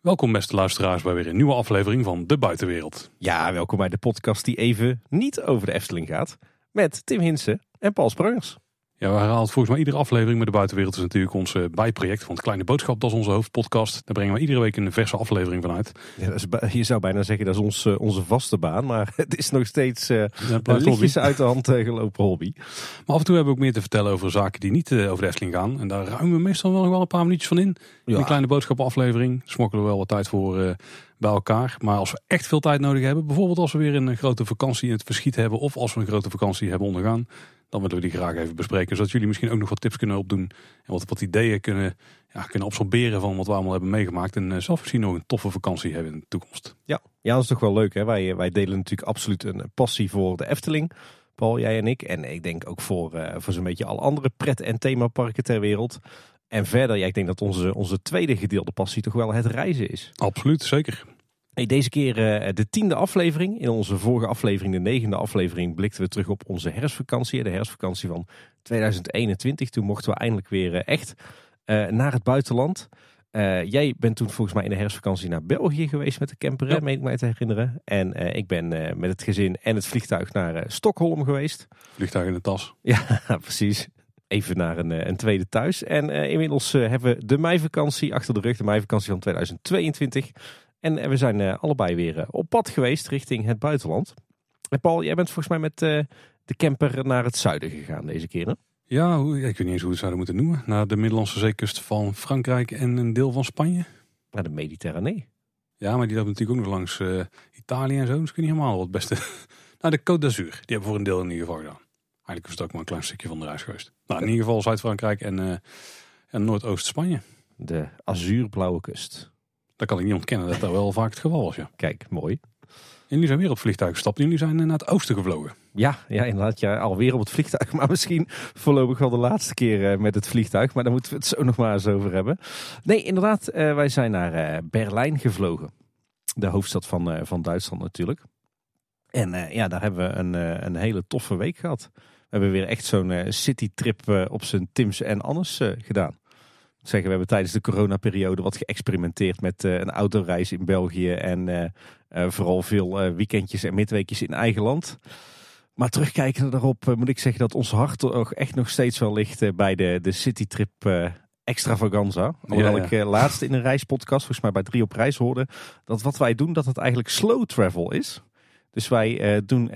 Welkom beste luisteraars bij weer een nieuwe aflevering van De Buitenwereld. Ja, welkom bij de podcast die even niet over de Efteling gaat. Met Tim Hinsen en Paul Sprangers. Ja, we herhalen volgens mij iedere aflevering met De Buitenwereld. is natuurlijk ons eh, bijproject van het Kleine Boodschap. Dat is onze hoofdpodcast. Daar brengen we iedere week een verse aflevering van uit. Ja, dat is, ba- je zou bijna zeggen dat is ons, eh, onze vaste baan. Maar het is nog steeds eh Ja, een uit de hand gelopen hobby. Maar af en toe hebben we ook meer te vertellen over zaken die niet over de Efteling gaan. En daar ruimen we meestal wel nog wel een paar minuutjes van in. In een Kleine Boodschap aflevering smokkelen we wel wat tijd voor bij elkaar. Maar als we echt veel tijd nodig hebben, bijvoorbeeld als we weer een grote vakantie in het verschiet hebben. Of als we een grote vakantie hebben ondergaan. Dan willen we die graag even bespreken. Zodat jullie misschien ook nog wat tips kunnen opdoen. En wat, wat ideeën kunnen, ja, kunnen absorberen van wat we allemaal hebben meegemaakt. En eh, zelf misschien nog een toffe vakantie hebben in de toekomst. Ja, ja, dat is toch wel leuk. Hè? Wij, wij delen natuurlijk absoluut een passie voor de Efteling. Paul, jij en ik. En ik denk ook voor, eh, voor zo'n beetje alle andere pret- en themaparken ter wereld. En verder, ja, ik denk dat onze, onze tweede gedeelde passie toch wel het reizen is. Absoluut, zeker. Hey, deze keer eh, de tiende aflevering. In onze vorige aflevering, de negende aflevering, blikten we terug op onze herfstvakantie. De herfstvakantie van 2021. Toen mochten we eindelijk weer eh, echt eh, naar het buitenland. Jij bent toen volgens mij in de herfstvakantie naar België geweest met de camper, Ja. meen ik mij te herinneren. En ik ben met het gezin en het vliegtuig naar Stockholm geweest. Vliegtuig in de tas. Ja, precies. Even naar een, een tweede thuis. En inmiddels hebben we de meivakantie achter de rug. De meivakantie van 2022. En we zijn eh, allebei weer eh, op pad geweest richting het buitenland. En Paul, jij bent volgens mij met eh, de camper naar het zuiden gegaan deze keer. Hè? Ja, hoe, ik weet niet eens hoe we het zouden moeten noemen. Naar de Middellandse zeekust van Frankrijk en een deel van Spanje. Naar de Mediterranee. Ja, maar die loopt natuurlijk ook nog langs Italië en zo. Dus ik weet niet helemaal wat het beste. nou, de Côte d'Azur. Die hebben we voor een deel in ieder geval gedaan. Eigenlijk was het ook maar een klein stukje van de reis geweest. Nou, in ieder geval Zuid-Frankrijk en, en Noordoost-Spanje. De azuurblauwe kust. Dat kan ik niet ontkennen dat dat wel vaak het geval was, ja. Kijk, mooi. En jullie zijn weer op het vliegtuig gestapt. Jullie zijn naar het oosten gevlogen. Ja, ja, inderdaad. Ja, alweer op het vliegtuig. Maar misschien voorlopig wel de laatste keer eh, met het vliegtuig. Maar daar moeten we het zo nog maar eens over hebben. Nee, inderdaad. eh, wij zijn naar eh, Berlijn gevlogen. De hoofdstad van, van Duitsland natuurlijk. En ja, daar hebben we een, een hele toffe week gehad. We hebben weer echt zo'n citytrip op zijn Tims en Annes gedaan. Zeggen, we hebben tijdens de coronaperiode wat geëxperimenteerd met eh, een autoreis in België. En eh, eh, vooral veel weekendjes en midweekjes in eigen land. Maar terugkijkend daarop moet ik zeggen dat ons hart toch echt nog steeds wel ligt bij de, de citytrip extravaganza. Hoewel ja. ik laatst in een reispodcast, volgens mij bij Drie op Reis hoorde, dat wat wij doen, dat het eigenlijk slow travel is. Dus wij doen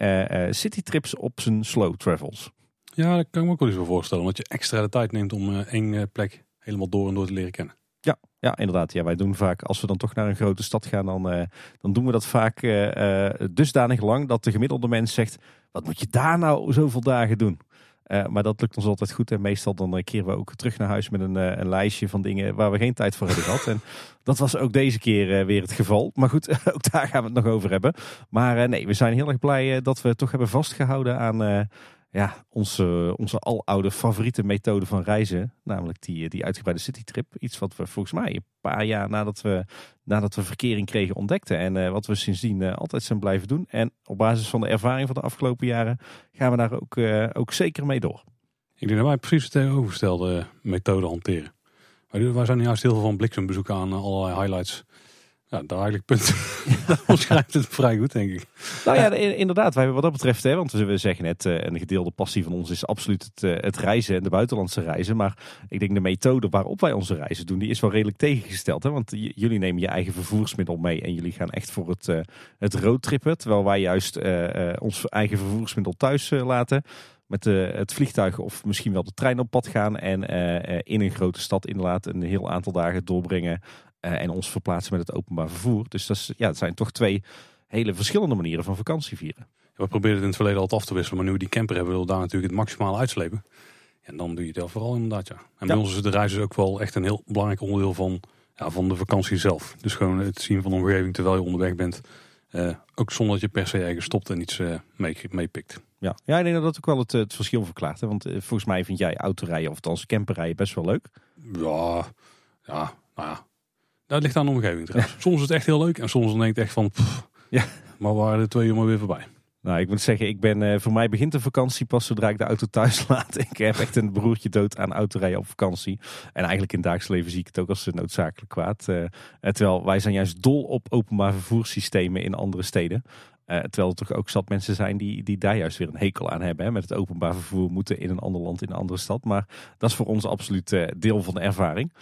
citytrips op zijn slow travels. Ja, dat kan ik me ook wel eens wel voorstellen. Omdat je extra de tijd neemt om één plek helemaal door en door te leren kennen. Ja, ja, inderdaad. Ja, wij doen vaak, als we dan toch naar een grote stad gaan, dan, eh, dan doen we dat vaak eh, eh, dusdanig lang dat de gemiddelde mens zegt, wat moet je daar nou zoveel dagen doen? Maar dat lukt ons altijd goed en meestal dan keren we ook terug naar huis met een, een lijstje van dingen waar we geen tijd voor hebben gehad. En dat was ook deze keer weer het geval. Maar goed, ook daar gaan we het nog over hebben. Maar nee, we zijn heel erg blij dat we toch hebben vastgehouden aan ja, onze, onze aloude favoriete methode van reizen. Namelijk die, die uitgebreide citytrip. Iets wat we volgens mij een paar jaar nadat we, nadat we verkering kregen ontdekten. En eh, wat we sindsdien eh, altijd zijn blijven doen. En op basis van de ervaring van de afgelopen jaren gaan we daar ook, eh, ook zeker mee door. Ik denk dat wij precies de tegenovergestelde methode hanteren. Wij, doen- wij zijn juist heel veel van bliksembezoek aan eh, allerlei highlights. Ja, daar eigenlijk punt. dat omschrijft het vrij goed, denk ik. Nou ja, in- inderdaad. Wij, wat dat betreft, hè, want we zeggen net, eh, een gedeelde passie van ons is absoluut het, eh, het reizen en de buitenlandse reizen. Maar ik denk de methode waarop wij onze reizen doen, die is wel redelijk tegengesteld. Hè? Want jullie nemen je eigen vervoersmiddel mee en jullie gaan echt voor het, eh, het roadtrippen. Terwijl wij juist ons eigen vervoersmiddel thuis laten. Met het vliegtuig of misschien wel de trein op pad gaan. En in een grote stad inderdaad een heel aantal dagen doorbrengen. Eh, en ons verplaatsen met het openbaar vervoer. Dus dat, is, ja, zijn toch twee hele verschillende manieren van vakantie vieren. We probeerden het in het verleden altijd af te wisselen. Maar nu we die camper hebben, we daar natuurlijk het maximale uitslepen. En dan doe je dat vooral inderdaad, ja. En bij ons is de reis dus ook wel echt een heel belangrijk onderdeel van, ja, van de vakantie zelf. Dus gewoon het zien van de omgeving terwijl je onderweg bent. Eh, ook zonder dat je per se ergens stopt en iets eh, mee- meepikt. Ja. ja, ik denk dat dat ook wel het, het verschil verklaart. Hè? Want volgens mij vind jij autorijden of althans camperrijden best wel leuk. Ja, ja, nou ja. Dat ligt aan de omgeving trouwens. Soms is het echt heel leuk en soms dan denk ik echt van... pff, Ja. Maar waren de twee uur maar weer voorbij. Nou, ik moet zeggen, ik ben, uh, voor mij begint de vakantie pas zodra ik de auto thuis laat. Ik heb echt een broertje dood aan autorijden op vakantie. En eigenlijk in het dagelijks leven zie ik het ook als noodzakelijk kwaad. Uh, terwijl wij zijn juist dol op openbaar vervoerssystemen in andere steden. Uh, terwijl er toch ook zat mensen zijn die, die daar juist weer een hekel aan hebben. Hè, met het openbaar vervoer moeten in een ander land, in een andere stad. Maar dat is voor ons absoluut deel van de ervaring.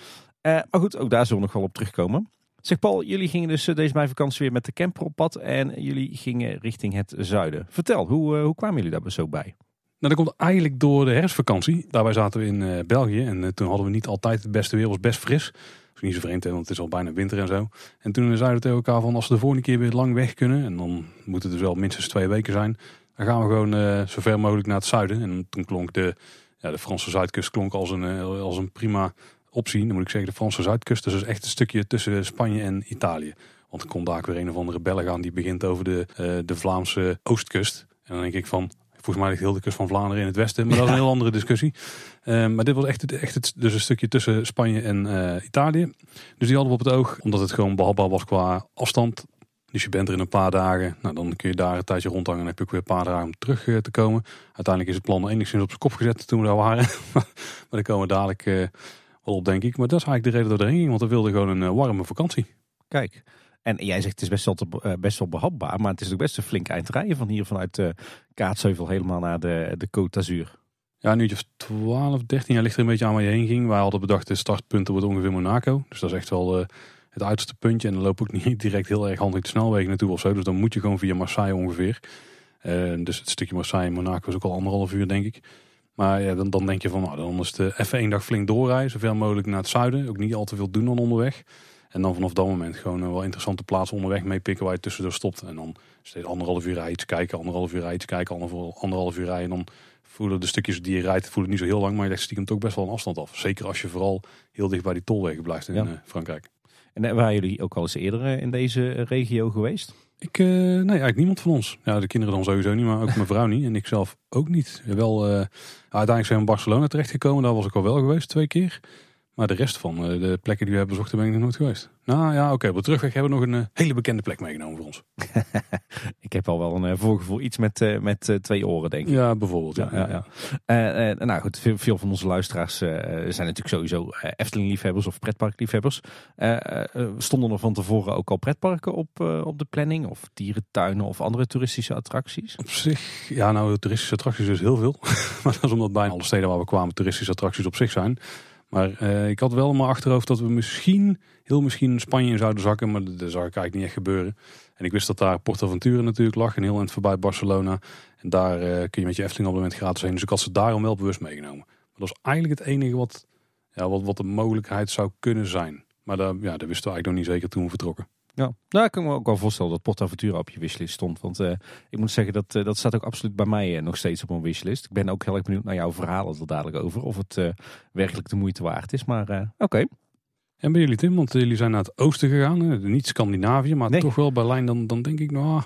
Maar goed, ook daar zullen we nog wel op terugkomen. Zeg Paul, jullie gingen dus eh, deze vakantie weer met de camper op pad en jullie gingen richting het zuiden. Vertel, hoe, uh, hoe kwamen jullie daar zo bij? Nou, dat komt eigenlijk door de herfstvakantie. Daarbij zaten we in uh, België en toen hadden we niet altijd het beste weer. Was best fris. Dat is niet zo vreemd, want het is al bijna winter en zo. En toen zeiden we tegen elkaar van als we de volgende keer weer lang weg kunnen, en dan moet het dus wel minstens twee weken zijn, dan gaan we gewoon zo ver mogelijk naar het zuiden. En toen klonk de, ja, de Franse zuidkust klonk als een, als een prima opzien. Dan moet ik zeggen de Franse zuidkust. Dus echt een stukje tussen Spanje en Italië. Want er komt daar weer een of andere Belg aan die begint over de, uh, de Vlaamse oostkust. En dan denk ik van, volgens mij ligt heel de kust van Vlaanderen in het westen. Maar dat is een heel andere discussie. Uh, maar dit was echt, echt het, dus een stukje tussen Spanje en uh, Italië. Dus die hadden we op het oog, omdat het gewoon behapbaar was qua afstand. Dus je bent er in een paar dagen. Nou, dan kun je daar een tijdje rondhangen. En heb je ook weer een paar dagen om terug te komen. Uiteindelijk is het plan enigszins op zijn kop gezet toen we daar waren. maar dan komen we dadelijk op, denk ik. Maar dat is eigenlijk de reden dat we erheen gingen, want we wilden gewoon een eh, warme vakantie. Kijk, en jij zegt het is best wel, te, eh, best wel behapbaar, maar het is ook best een flink eind rijden van hier vanuit uh, Kaatsheuvel helemaal naar de, de Côte d'Azur. Ja, nu of 12, 13 jaar ligt er een beetje aan waar je heen ging. Wij hadden bedacht, de startpunten wordt ongeveer Monaco. Dus dat is echt wel het uiterste puntje. En dan loop ik niet direct heel erg handig de snelwegen naartoe of zo. Dus dan moet je gewoon via Marseille ongeveer. dus het stukje Marseille-Monaco is ook al anderhalf uur, denk ik. Maar ja, dan, dan denk je van, nou, dan is het even één dag flink doorrijden. Zoveel mogelijk naar het zuiden. Ook niet al te veel doen dan onderweg. En dan vanaf dat moment gewoon een wel interessante plaats onderweg meepikken waar je tussendoor stopt. En dan steeds anderhalf uur rijden, kijken, anderhalf uur rijden, kijken, anderhalf uur rijden. En dan voelen de stukjes die je rijdt, voelen niet zo heel lang, maar je legt stiekem toch best wel een afstand af. Zeker als je vooral heel dicht bij die tolwegen blijft in ja. Eh, Frankrijk. En eh, waren jullie ook al eens eerder eh, in deze regio geweest? Ik, uh, nee, eigenlijk niemand van ons. Ja, de kinderen dan sowieso niet, maar ook mijn vrouw niet. En ik zelf ook niet. Wel, uh, uiteindelijk zijn we in Barcelona terechtgekomen. Daar was ik al wel geweest, twee keer. Maar de rest van uh, de plekken die we hebben bezocht, ben ik nog nooit geweest. Nou ja, oké. Okay. Op de terugweg hebben we nog een uh, hele bekende plek meegenomen voor ons. ik heb al wel een uh, voorgevoel. Iets met, met twee oren, denk ik. Ja, bijvoorbeeld. Ja, ja, ja. nou goed, veel, veel, van onze luisteraars zijn natuurlijk sowieso Efteling-liefhebbers of pretparkliefhebbers. stonden er van tevoren ook al pretparken op, op de planning? Of dierentuinen of andere toeristische attracties? Op zich, ja nou, toeristische attracties is heel veel. maar dat is omdat bijna alle steden waar we kwamen toeristische attracties op zich zijn. Maar uh, ik had wel maar achterhoofd dat we misschien, heel misschien Spanje in zouden zakken. Maar dat, zag ik eigenlijk niet echt gebeuren. En ik wist dat daar Portaventura natuurlijk lag. En heel eind voorbij Barcelona. En daar uh, kun je met je Efteling moment gratis heen. Dus ik had ze daarom wel bewust meegenomen. Maar dat was eigenlijk het enige wat, ja, wat, wat de mogelijkheid zou kunnen zijn. Maar daar, ja, dat wisten we eigenlijk nog niet zeker toen we vertrokken. Ja, nou, ik kan me ook wel voorstellen dat PortAventura op je wishlist stond. Want uh, ik moet zeggen, dat, uh, dat staat ook absoluut bij mij uh, nog steeds op mijn wishlist. Ik ben ook heel erg benieuwd naar jouw verhalen er dadelijk over. Of het werkelijk de moeite waard is. Maar oké. Okay. En bij jullie Tim, want jullie zijn naar het oosten gegaan. Niet Scandinavië, maar toch wel Berlijn. Dan, dan denk ik, nou,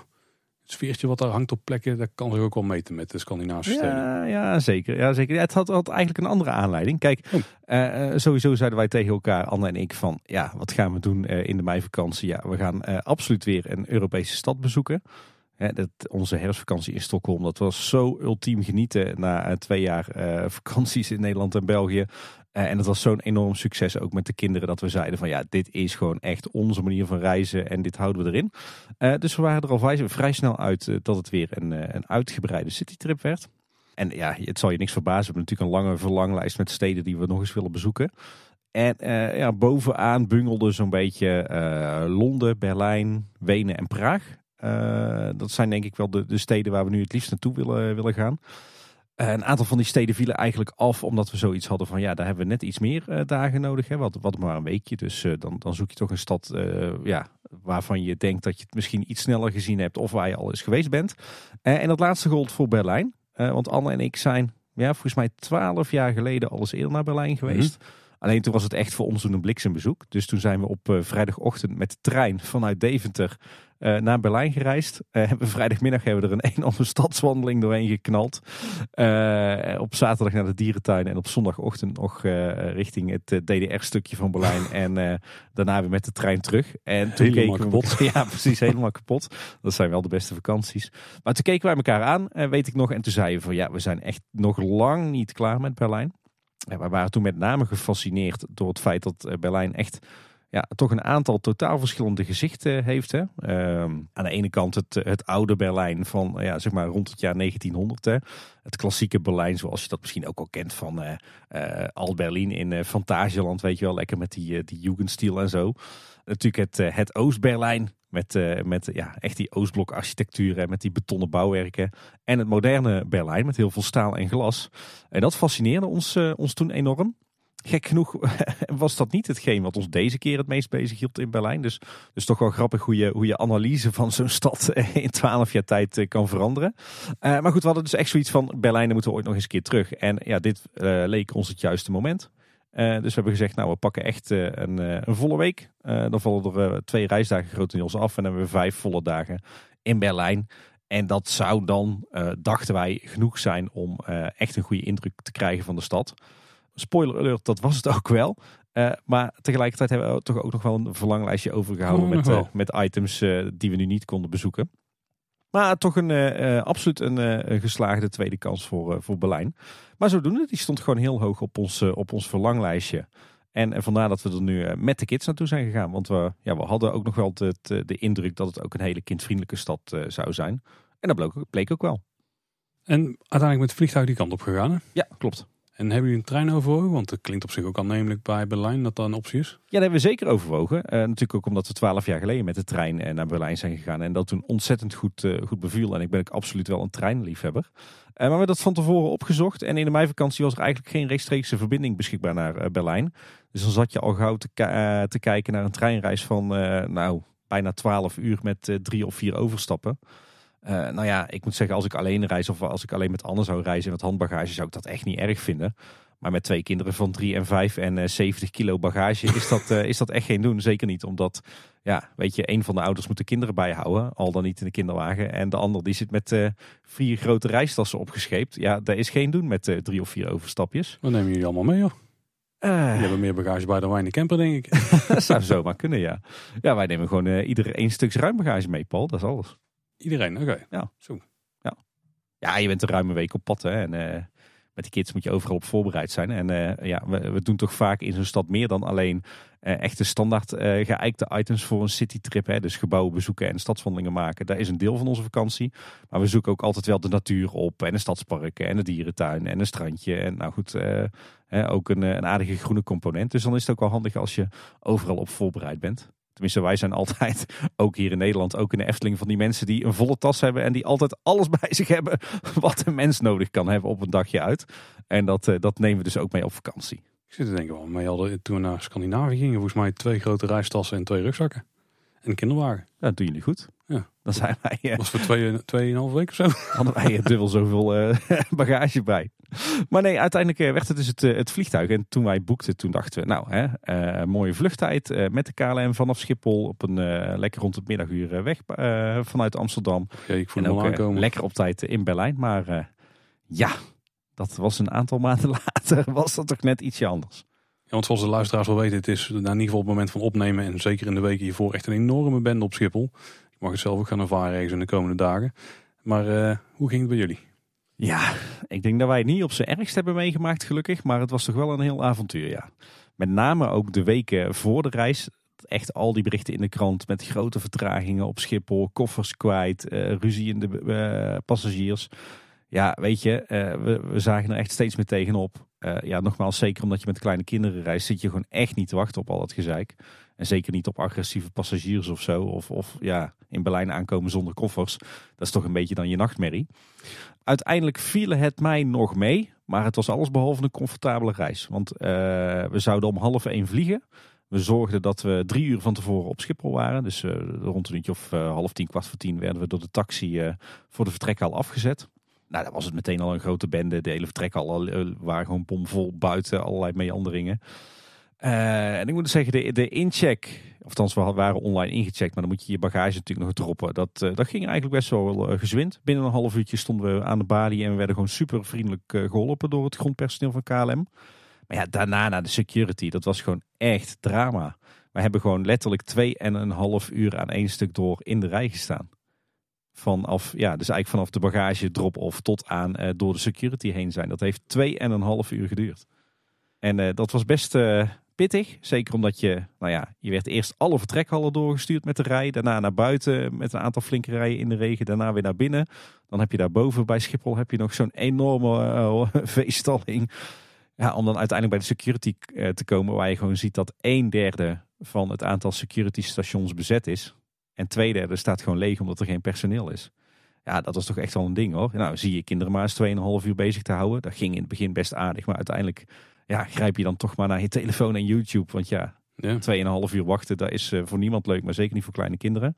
sfeertje wat daar hangt op plekken, dat kan zich ook wel meten met de Scandinavische ja, steden. Ja, zeker. Ja, zeker. Ja, het had, had, eigenlijk een andere aanleiding. Kijk, oh. uh, sowieso zeiden wij tegen elkaar, Anne en ik, van ja, wat gaan we doen uh, in de meivakantie? Ja, we gaan uh, absoluut weer een Europese stad bezoeken. Hè, dat, onze herfstvakantie in Stockholm, dat was zo ultiem genieten na twee jaar vakanties in Nederland en België. Uh, en dat was zo'n enorm succes ook met de kinderen dat we zeiden van ja, dit is gewoon echt onze manier van reizen en dit houden we erin. Uh, dus we waren er al vrij, snel uit uh, dat het weer een, een uitgebreide citytrip werd. En ja, het zal je niks verbazen. We hebben natuurlijk een lange verlanglijst met steden die we nog eens willen bezoeken. En ja, bovenaan bungelde zo'n beetje Londen, Berlijn, Wenen en Praag. dat zijn denk ik wel de, de steden waar we nu het liefst naartoe willen, willen gaan. Eh, een aantal van die steden vielen eigenlijk af omdat we zoiets hadden van ja, daar hebben we net iets meer uh, dagen nodig. Hè, wat, wat maar een weekje. Dus uh, dan, dan zoek je toch een stad ja, waarvan je denkt dat je het misschien iets sneller gezien hebt of waar je al eens geweest bent. en dat laatste gold voor Berlijn. want Anne en ik zijn ja, volgens mij twaalf jaar geleden al eerder naar Berlijn geweest. Alleen toen was het echt voor ons een bliksembezoek. Dus toen zijn we op vrijdagochtend met de trein vanuit Deventer uh, naar Berlijn gereisd. Uh, vrijdagmiddag hebben we er een enorme stadswandeling doorheen geknald. Uh, op zaterdag naar de dierentuin en op zondagochtend nog richting het DDR-stukje van Berlijn. en daarna weer met de trein terug. En toen helemaal keken we, kapot. ja, precies, helemaal kapot. Dat zijn wel de beste vakanties. Maar toen keken wij elkaar aan, weet ik nog. En toen zeiden we van ja, we zijn echt nog lang niet klaar met Berlijn. We waren toen met name gefascineerd door het feit dat Berlijn echt ja, toch een aantal totaal verschillende gezichten heeft. Hè. Ehm, aan de ene kant het, het oude Berlijn van ja, zeg maar rond het jaar 1900. Hè. Het klassieke Berlijn zoals je dat misschien ook al kent van uh, uh, Alt-Berlin in Fantasieland. Weet je wel, lekker met die, die Jugendstil en zo. Natuurlijk het, het Oost-Berlijn met, met ja, echt die Oostblok architectuur en met die betonnen bouwwerken. En het moderne Berlijn met heel veel staal en glas. En dat fascineerde ons, ons toen enorm gek genoeg was dat niet hetgeen wat ons deze keer het meest bezig hield in Berlijn. Dus, dus toch wel grappig hoe je, hoe je analyse van zo'n stad in twaalf jaar tijd eh, kan veranderen. Maar goed, we hadden dus echt zoiets van Berlijn, daar moeten we ooit nog eens een keer terug. En ja, dit leek ons het juiste moment. Uh, dus we hebben gezegd, nou we pakken echt een, een, volle week. dan vallen er twee reisdagen grotendeels af en dan hebben we vijf volle dagen in Berlijn. En dat zou dan, dachten wij, genoeg zijn om echt een goede indruk te krijgen van de stad. Spoiler alert, dat was het ook wel. Uh, maar tegelijkertijd hebben we toch ook nog wel een verlanglijstje overgehouden oh, met, uh, met items uh, die we nu niet konden bezoeken. Maar toch een, absoluut een, een, geslaagde tweede kans voor, voor Berlijn. Maar zodoende, die stond gewoon heel hoog op ons, op ons verlanglijstje. En, en, vandaar dat we er nu met de kids naartoe zijn gegaan. Want we, ja, we hadden ook nog wel de, de indruk dat het ook een hele kindvriendelijke stad zou zijn. En dat bleek, bleek ook wel. En uiteindelijk met het vliegtuig die kant op gegaan hè? Ja, klopt. En hebben jullie een trein overwogen? Want het klinkt op zich ook aannemelijk bij Berlijn dat dat een optie is. Ja, dat hebben we zeker overwogen. Uh, natuurlijk ook omdat we twaalf jaar geleden met de trein uh, naar Berlijn zijn gegaan. En dat toen ontzettend goed, uh, goed beviel. En ik ben ook absoluut wel een treinliefhebber. maar we hebben dat van tevoren opgezocht. En in de meivakantie was er eigenlijk geen rechtstreekse verbinding beschikbaar naar Berlijn. Dus dan zat je al gauw te, te kijken naar een treinreis van nou, bijna 12 uur met drie of vier overstappen. Uh, nou ja, ik moet zeggen, als ik alleen reis of als ik alleen met Anne zou reizen met handbagage, zou ik dat echt niet erg vinden. Maar met twee kinderen van drie en vijf en uh, eh, 70 kilo bagage is dat, uh, is dat echt geen doen. Zeker niet omdat, ja, weet je, een van de ouders moet de kinderen bijhouden. Al dan niet in de kinderwagen. En de ander die zit met uh, vier grote reistassen opgescheept. Ja, daar is geen doen met drie of vier overstapjes. Wat nemen jullie allemaal mee, joh? Uh, Die hebben meer bagage bij dan wij in de camper, denk ik. dat zou zomaar kunnen, ja. Ja, wij nemen gewoon uh, ieder één stuk ruim bagage mee, Paul. Dat is alles. Iedereen, oké. Ja. Zo. Ja. ja, je bent een ruime week op pad hè. En uh, met die kids moet je overal op voorbereid zijn. En uh, ja, we, we, doen toch vaak in zo'n stad meer dan alleen uh, echte standaard geëikte items voor een citytrip. Hè. Dus gebouwen bezoeken en stadswandelingen maken. Dat is een deel van onze vakantie. Maar we zoeken ook altijd wel de natuur op. En een stadspark en een dierentuin en een strandje. En nou goed, ook een, een aardige groene component. Dus dan is het ook wel handig als je overal op voorbereid bent. Tenminste, wij zijn altijd, ook hier in Nederland, ook in de Efteling, van die mensen die een volle tas hebben en die altijd alles bij zich hebben wat een mens nodig kan hebben op een dagje uit. En dat, eh, dat nemen we dus ook mee op vakantie. Ik zit te denken, wel, maar je hadden toen we naar Scandinavië gingen, volgens mij twee grote reistassen en twee rugzakken. En een kinderwagen. Ja, dat doen jullie goed. Ja. Dan zijn wij... Uh, was voor twee, tweeënhalf weken of zo. Hadden wij dubbel zoveel uh, bagage bij. Maar nee, uiteindelijk eh, werd het dus het, het vliegtuig. En toen wij boekten, toen dachten we, nou, hè, mooie vluchttijd met de KLM vanaf Schiphol op een lekker rond het middaguur weg vanuit Amsterdam. Okay, ik en ook lekker op tijd in Berlijn. Maar ja, dat was een aantal maanden later, was dat toch net ietsje anders. Ja, want zoals de luisteraars wel weten, het is in ieder geval op het moment van opnemen en zeker in de weken hiervoor echt een enorme bende op Schiphol. Mag het zelf ook gaan ervaren ergens in de komende dagen. Maar uh, hoe ging het bij jullie? Ja, ik denk dat wij het niet op zijn ergst hebben meegemaakt gelukkig, maar het was toch wel een heel avontuur, ja. Met name ook de weken voor de reis. Echt al die berichten in de krant met grote vertragingen op Schiphol, koffers kwijt, uh, ruzie in de uh, passagiers. Ja, weet je, we, we zagen er echt steeds meer tegenop. Ja, nogmaals, zeker omdat je met kleine kinderen reist, zit je gewoon echt niet te wachten op al dat gezeik. En zeker niet op agressieve passagiers of zo. Of, of ja, in Berlijn aankomen zonder koffers. Dat is toch een beetje dan je nachtmerrie. Uiteindelijk viel het mij nog mee. Maar het was alles behalve een comfortabele reis. Want uh, we zouden om half één vliegen. We zorgden dat we drie uur van tevoren op Schiphol waren. Dus uh, rond een uurtje of half tien, kwart voor tien werden we door de taxi voor de vertrekhal afgezet. Nou, dan was het meteen al een grote bende. De hele vertrekhal waren gewoon bomvol buiten, allerlei meanderingen. Uh, en ik moet zeggen, de, de incheck, althans we waren online ingecheckt, maar dan moet je je bagage natuurlijk nog droppen. Dat, uh, dat ging eigenlijk best wel uh, gezwind. Binnen een half uurtje stonden we aan de balie en we werden gewoon super vriendelijk geholpen door het grondpersoneel van KLM. Maar ja, daarna naar de security, dat was gewoon echt drama. We hebben gewoon letterlijk twee en een half uur aan één stuk door in de rij gestaan. Vanaf, ja, dus eigenlijk vanaf de bagage drop-off tot aan door de security heen zijn. Dat heeft twee en een half uur geduurd. En dat was best pittig. Zeker omdat je, nou ja, je werd eerst alle vertrekhallen doorgestuurd met de rij. Daarna naar buiten met een aantal flinke rijen in de regen. Daarna weer naar binnen. Dan heb je daarboven bij Schiphol heb je nog zo'n enorme uh, veestalling. Ja, om dan uiteindelijk bij de security uh, te komen waar je gewoon ziet dat een derde van het aantal security stations bezet is. En twee derde staat gewoon leeg omdat er geen personeel is. Ja, dat was toch echt wel een ding hoor. Nou, zie je kinderen maar eens 2,5 uur bezig te houden. Dat ging in het begin best aardig, maar uiteindelijk ja, grijp je dan toch maar naar je telefoon en YouTube. Want ja, ja. 2,5 uur wachten, dat is uh, voor niemand leuk, maar zeker niet voor kleine kinderen.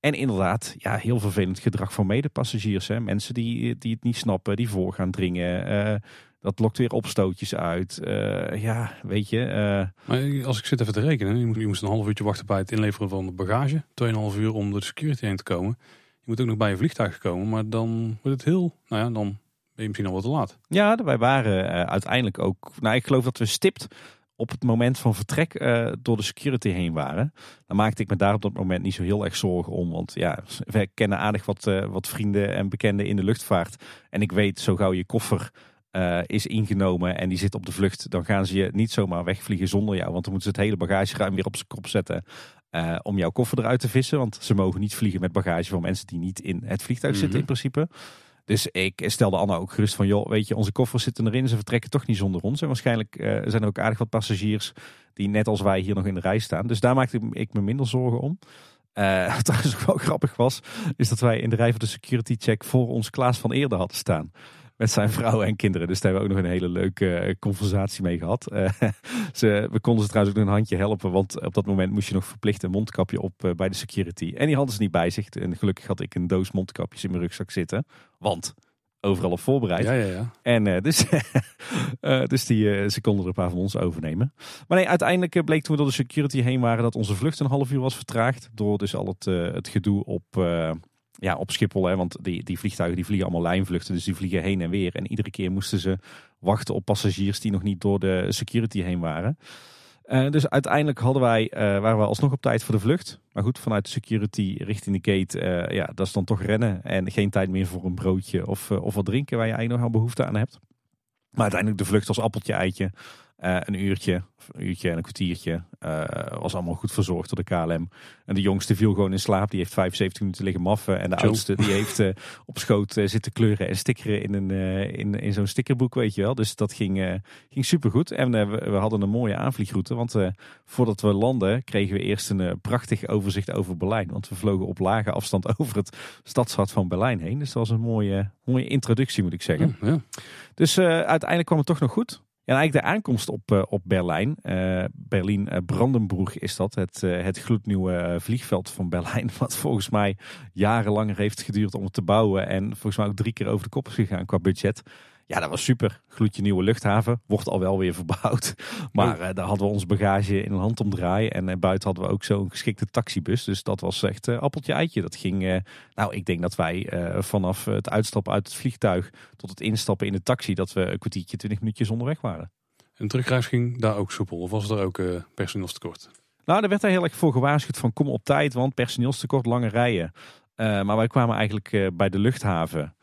En inderdaad, ja, heel vervelend gedrag van medepassagiers. Hè. Mensen die, die het niet snappen, die voor gaan dringen. Uh, dat lokt weer opstootjes uit. Uh, ja, weet je. Maar als ik zit even te rekenen, je moest, je moest een half uurtje wachten bij het inleveren van de bagage. 2,5 uur om door de security heen te komen. Je moet ook nog bij je vliegtuig komen, maar dan wordt het heel, nou ja, dan ben je misschien al wat te laat. Ja, wij waren uh, uiteindelijk ook. Nou, ik geloof dat we stipt op het moment van vertrek uh, door de security heen waren. Dan maakte ik me daar op dat moment niet zo heel erg zorgen om. Want ja, we kennen aardig wat, uh, wat vrienden en bekenden in de luchtvaart. En ik weet, zo gauw je koffer is ingenomen en die zit op de vlucht, dan gaan ze je niet zomaar wegvliegen zonder jou. Want dan moeten ze het hele bagageruim weer op zijn kop zetten. om jouw koffer eruit te vissen. Want ze mogen niet vliegen met bagage van mensen die niet in het vliegtuig zitten mhm. in principe. Dus ik stelde Anna ook gerust van, joh, weet je, onze koffers zitten erin. Ze vertrekken toch niet zonder ons. En waarschijnlijk uh, zijn er ook aardig wat passagiers die net als wij hier nog in de rij staan. Dus daar maakte ik me minder zorgen om. Uh, wat trouwens ook wel grappig was, is dat wij in de rij van de security check voor ons Klaas van Eerder hadden staan met zijn vrouw en kinderen. Dus daar hebben we ook nog een hele leuke eh, conversatie mee gehad. Ze, we konden ze trouwens ook nog een handje helpen, want op dat moment moest je nog verplicht een mondkapje op bij de security. En die hadden ze niet bij zich. En gelukkig had ik een doos mondkapjes in mijn rugzak zitten. Want overal op voorbereid. Ja, ja, ja. En uh, dus, dus die, ze konden er een paar van ons overnemen. Maar nee, uiteindelijk bleek toen we door de security heen waren dat onze vlucht een half uur was vertraagd. Door dus al het, het gedoe op ja, op Schiphol, hè, want die, die vliegtuigen die vliegen allemaal lijnvluchten, dus die vliegen heen en weer. En iedere keer moesten ze wachten op passagiers die nog niet door de security heen waren. Uh, dus uiteindelijk hadden wij, uh, waren we alsnog op tijd voor de vlucht. Maar goed, vanuit security richting de gate, uh, ja, dat is dan toch rennen. En geen tijd meer voor een broodje of, of wat drinken waar je eigenlijk nog wel behoefte aan hebt. Maar uiteindelijk de vlucht als appeltje eitje. Uh, een uurtje, een uurtje en een kwartiertje. Uh, was allemaal goed verzorgd door de KLM. En de jongste viel gewoon in slaap. Die heeft 75 minuten liggen maffen. En de oudste die heeft uh, op schoot zitten kleuren en stickeren in, een, in, in zo'n stickerboek, weet je wel. Dus dat ging, ging supergoed. En we, we, hadden een mooie aanvliegroute. Want voordat we landen kregen we eerst een prachtig overzicht over Berlijn. Want we vlogen op lage afstand over het stadshart van Berlijn heen. Dus dat was een mooie, mooie introductie, moet ik zeggen. Ja. Dus uiteindelijk kwam het toch nog goed. Ja, eigenlijk de aankomst op, uh, op Berlijn. Uh, Berlin uh, Brandenburg is dat. Het, het gloednieuwe vliegveld van Berlijn. Wat volgens mij jarenlang heeft geduurd om het te bouwen. En volgens mij ook drie keer over de kop is gegaan qua budget. Ja, dat was super. Gloedje nieuwe luchthaven. Wordt al wel weer verbouwd. Maar uh, daar hadden we ons bagage in een handomdraai. En uh, buiten hadden we ook zo'n geschikte taxibus. Dus dat was echt uh, appeltje eitje. Dat ging, nou ik denk dat wij vanaf het uitstappen uit het vliegtuig tot het instappen in de taxi, dat we een kwartiertje, twintig minuutjes onderweg waren. En terugreis ging daar ook soepel? Of was er ook personeelstekort? Nou, er werd daar heel erg voor gewaarschuwd van kom op tijd, want personeelstekort, lange rijen. maar wij kwamen eigenlijk bij de luchthaven.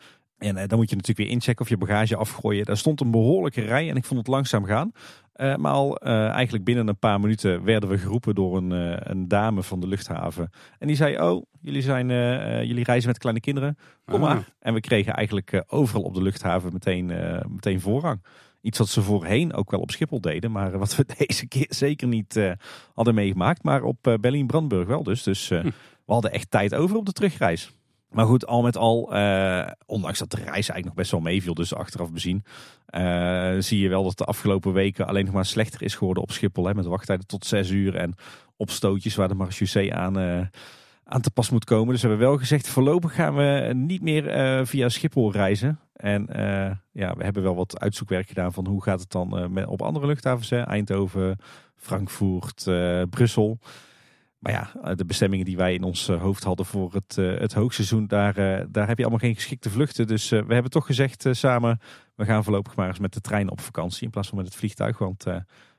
En uh, dan moet je natuurlijk weer inchecken of je bagage afgooien. Daar stond een behoorlijke rij en ik vond het langzaam gaan. Uh, maar al uh, eigenlijk binnen een paar minuten werden we geroepen door een, een dame van de luchthaven. En die zei, oh, jullie, zijn, jullie reizen met kleine kinderen, kom maar. Ah. En we kregen eigenlijk overal op de luchthaven meteen, meteen voorrang. Iets wat ze voorheen ook wel op Schiphol deden, maar wat we deze keer zeker niet hadden meegemaakt. Maar op Berlin-Brandenburg wel dus. Dus hm. we hadden echt tijd over op de terugreis. Maar goed, al met al, uh, ondanks dat de reis eigenlijk nog best wel meeviel, dus achteraf bezien, uh, zie je wel dat de afgelopen weken alleen nog maar slechter is geworden op Schiphol. Hè, met wachttijden tot zes uur en opstootjes waar de marechaussee aan, uh, aan te pas moet komen. Dus we hebben wel gezegd, voorlopig gaan we niet meer via Schiphol reizen. En ja, we hebben wel wat uitzoekwerk gedaan van hoe gaat het dan met, op andere luchthavens. Eindhoven, Frankfurt, Brussel. Maar ja, de bestemmingen die wij in ons hoofd hadden voor het, het hoogseizoen, daar, daar heb je allemaal geen geschikte vluchten. Dus we hebben toch gezegd samen, we gaan voorlopig maar eens met de trein op vakantie in plaats van met het vliegtuig. Want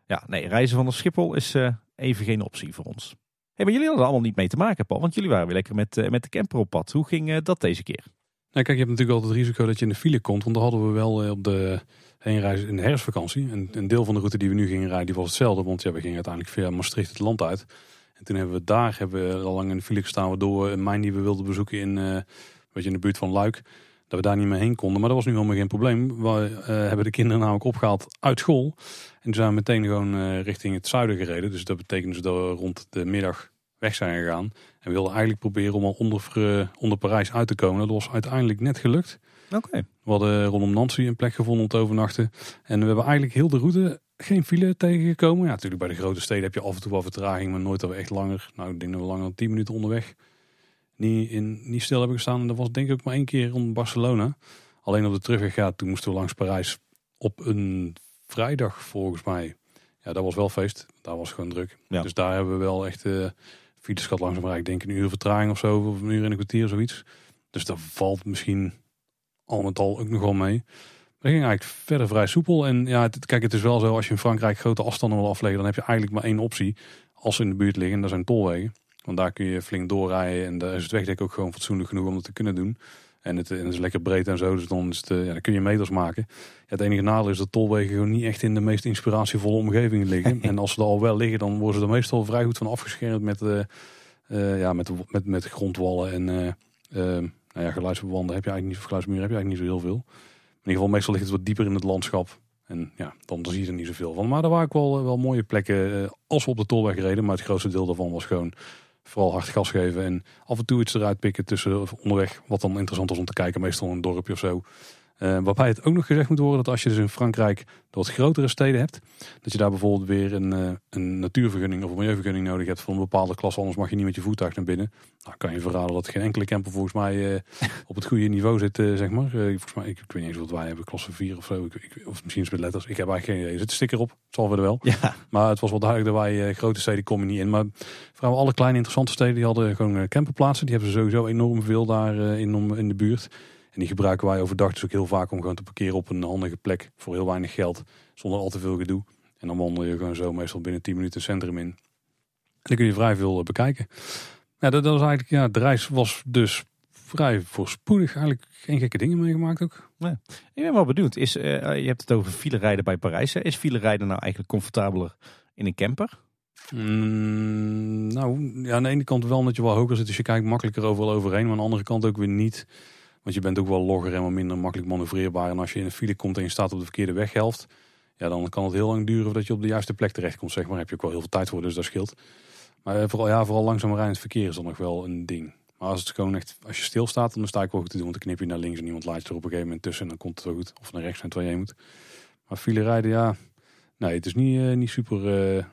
ja, nee, reizen van de Schiphol is even geen optie voor ons. Hey, maar jullie hadden er allemaal niet mee te maken, Paul. Want jullie waren weer lekker met, met de camper op pad. Hoe ging dat deze keer? Nou, kijk, je hebt natuurlijk altijd het risico dat je in de file komt. Want daar hadden we wel eh, op de heenreis in de herfstvakantie. En een deel van de route die we nu gingen rijden, die was hetzelfde. Want ja, we gingen uiteindelijk via Maastricht het land uit. En toen hebben we daar hebben we al lang in de file gestaan. Waardoor een mijn die we wilden bezoeken in, uh, weet je, in de buurt van Luik. Dat we daar niet meer heen konden. Maar dat was nu helemaal geen probleem. We hebben de kinderen namelijk opgehaald uit school. En toen zijn we meteen gewoon uh, richting het zuiden gereden. Dus dat betekent dus dat we rond de middag weg zijn gegaan. En we wilden eigenlijk proberen om al onder, onder Parijs uit te komen. Dat was uiteindelijk net gelukt. Oké. We hadden rondom Nancy een plek gevonden om te overnachten. En we hebben eigenlijk heel de route geen file tegengekomen. Ja, natuurlijk bij de grote steden heb je af en toe wel vertraging, maar nooit dat we echt langer, nou ik denk dat we langer dan 10 minuten onderweg niet, in, niet stil hebben gestaan. En dat was denk ik ook maar één keer rond Barcelona. Alleen op de terugweg, ja, toen moesten we langs Parijs op een vrijdag volgens mij. Ja, dat was wel feest. Daar was gewoon druk. Ja. Dus daar hebben we wel echt uh, files gehad langzaam maar ik denk een uur vertraging of zo. Of een uur en een kwartier zoiets. Dus dat valt misschien al met al ook nog wel mee. Maar ging eigenlijk verder vrij soepel. En ja, het, kijk, het is wel zo als je in Frankrijk grote afstanden wil afleggen. Dan heb je eigenlijk maar één optie. Als ze in de buurt liggen, dat zijn tolwegen. Want daar kun je flink doorrijden. En daar is het wegdek ook gewoon fatsoenlijk genoeg om dat te kunnen doen. En het, en het, is lekker breed en zo, dus dan, is het, eh, ja, dan kun je meters maken. Ja, het enige nadeel is dat tolwegen gewoon niet echt in de meest inspiratievolle omgeving liggen. en als ze er al wel liggen, dan worden ze er meestal vrij goed van afgeschermd met, uh, uh, ja, met, met, met grondwallen. En nou ja, geluidsbewanden heb je eigenlijk niet, of heb je eigenlijk niet zo heel veel. In ieder geval, meestal ligt het wat dieper in het landschap. En ja, dan, zie je er niet zoveel van. Maar er waren ook wel, wel mooie plekken als we op de tolweg reden. Maar het grootste deel daarvan was gewoon vooral hard gas geven en af en toe iets eruit pikken tussen onderweg. Wat dan interessant was om te kijken, meestal een dorpje of zo. Uh, waarbij het ook nog gezegd moet worden dat als je dus in Frankrijk de wat grotere steden hebt, dat je daar bijvoorbeeld weer een, uh, een natuurvergunning of een milieuvergunning nodig hebt voor een bepaalde klas, anders mag je niet met je voertuig naar binnen. Nou kan je verraden dat geen enkele camper volgens mij uh, op het goede niveau zit, zeg maar. volgens mij, ik, ik, weet niet eens wat wij hebben, klasse 4 of zo, ik, of misschien met letters. Ik heb eigenlijk geen idee. Er zit een sticker op, het zal wel. Ja. Maar het was wel duidelijk dat wij grote steden komen niet in. Maar vooral alle kleine interessante steden die hadden gewoon camperplaatsen. Die hebben ze sowieso enorm veel daar in, in de buurt. En die gebruiken wij overdag dus ook heel vaak om gewoon te parkeren op een handige plek voor heel weinig geld. Zonder al te veel gedoe. En dan wandel je gewoon zo meestal binnen 10 minuten het centrum in. En dan kun je vrij veel eh, bekijken. Ja, dat, dat was eigenlijk, ja, de reis was dus vrij voorspoedig. Eigenlijk geen gekke dingen meegemaakt ook. Ik ben wel benieuwd. Is, uh, je hebt het over file rijden bij Parijs. Is file rijden nou eigenlijk comfortabeler in een camper? Mm, nou, ja, aan de ene kant wel omdat je wel hoger zit. Dus je kijkt makkelijker overal overheen. Maar aan de andere kant ook weer niet. Want je bent ook wel logger en wat minder makkelijk manoeuvreerbaar. En als je in een file komt en je staat op de verkeerde weghelft, ja, dan kan het heel lang duren voordat je op de juiste plek terechtkomt. Zeg maar, heb je ook wel heel veel tijd voor, dus dat scheelt. Maar eh, vooral, ja, vooral langzaam rijden het verkeer is dan nog wel een ding. Maar als het gewoon echt, als je stilstaat, dan sta ik goed te doen. Want dan knip je naar links en iemand laat je er op een gegeven moment tussen. En dan komt het wel goed. Of naar rechts en terwijl je moet. Maar file rijden, ja. Nee, het is niet, uh, niet super. Uh,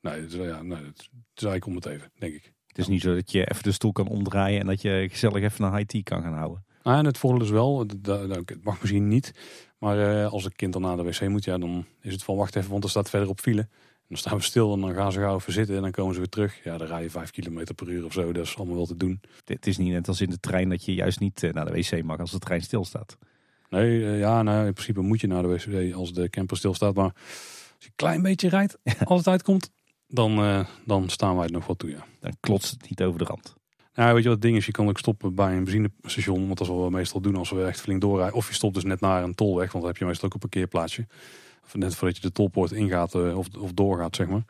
nee, het ja, nee, het is eigenlijk om het even, denk ik. Het is niet zo dat je even de stoel kan omdraaien en dat je gezellig even naar high tea kan gaan houden. En het voordeel is wel, het mag misschien niet. Maar uh, als een kind dan naar de wc moet, ja, dan is het van wacht even, want er staat verder op file. En dan staan we stil en dan gaan ze gauw even zitten en dan komen ze weer terug. Ja, dan rij je vijf kilometer per uur of zo. Dat is allemaal wel te doen. Het is niet net als in de trein dat je juist niet eh, naar de wc mag als de trein stilstaat. Nee, uh, ja, nou, in principe moet je naar de wc als de camper stilstaat. Maar als je een klein beetje rijdt, als het uitkomt, dan, uh, dan staan wij het nog wel toe, ja. Dan klotst het niet over de rand. Ja, weet je wat het ding is? Je kan ook stoppen bij een benzinestation. Want dat is wat we meestal doen als we echt flink doorrijden. Of je stopt dus net naar een tolweg. Want dan heb je meestal ook een parkeerplaatsje. Of net voordat je de tolpoort ingaat eh, of, of doorgaat, zeg maar.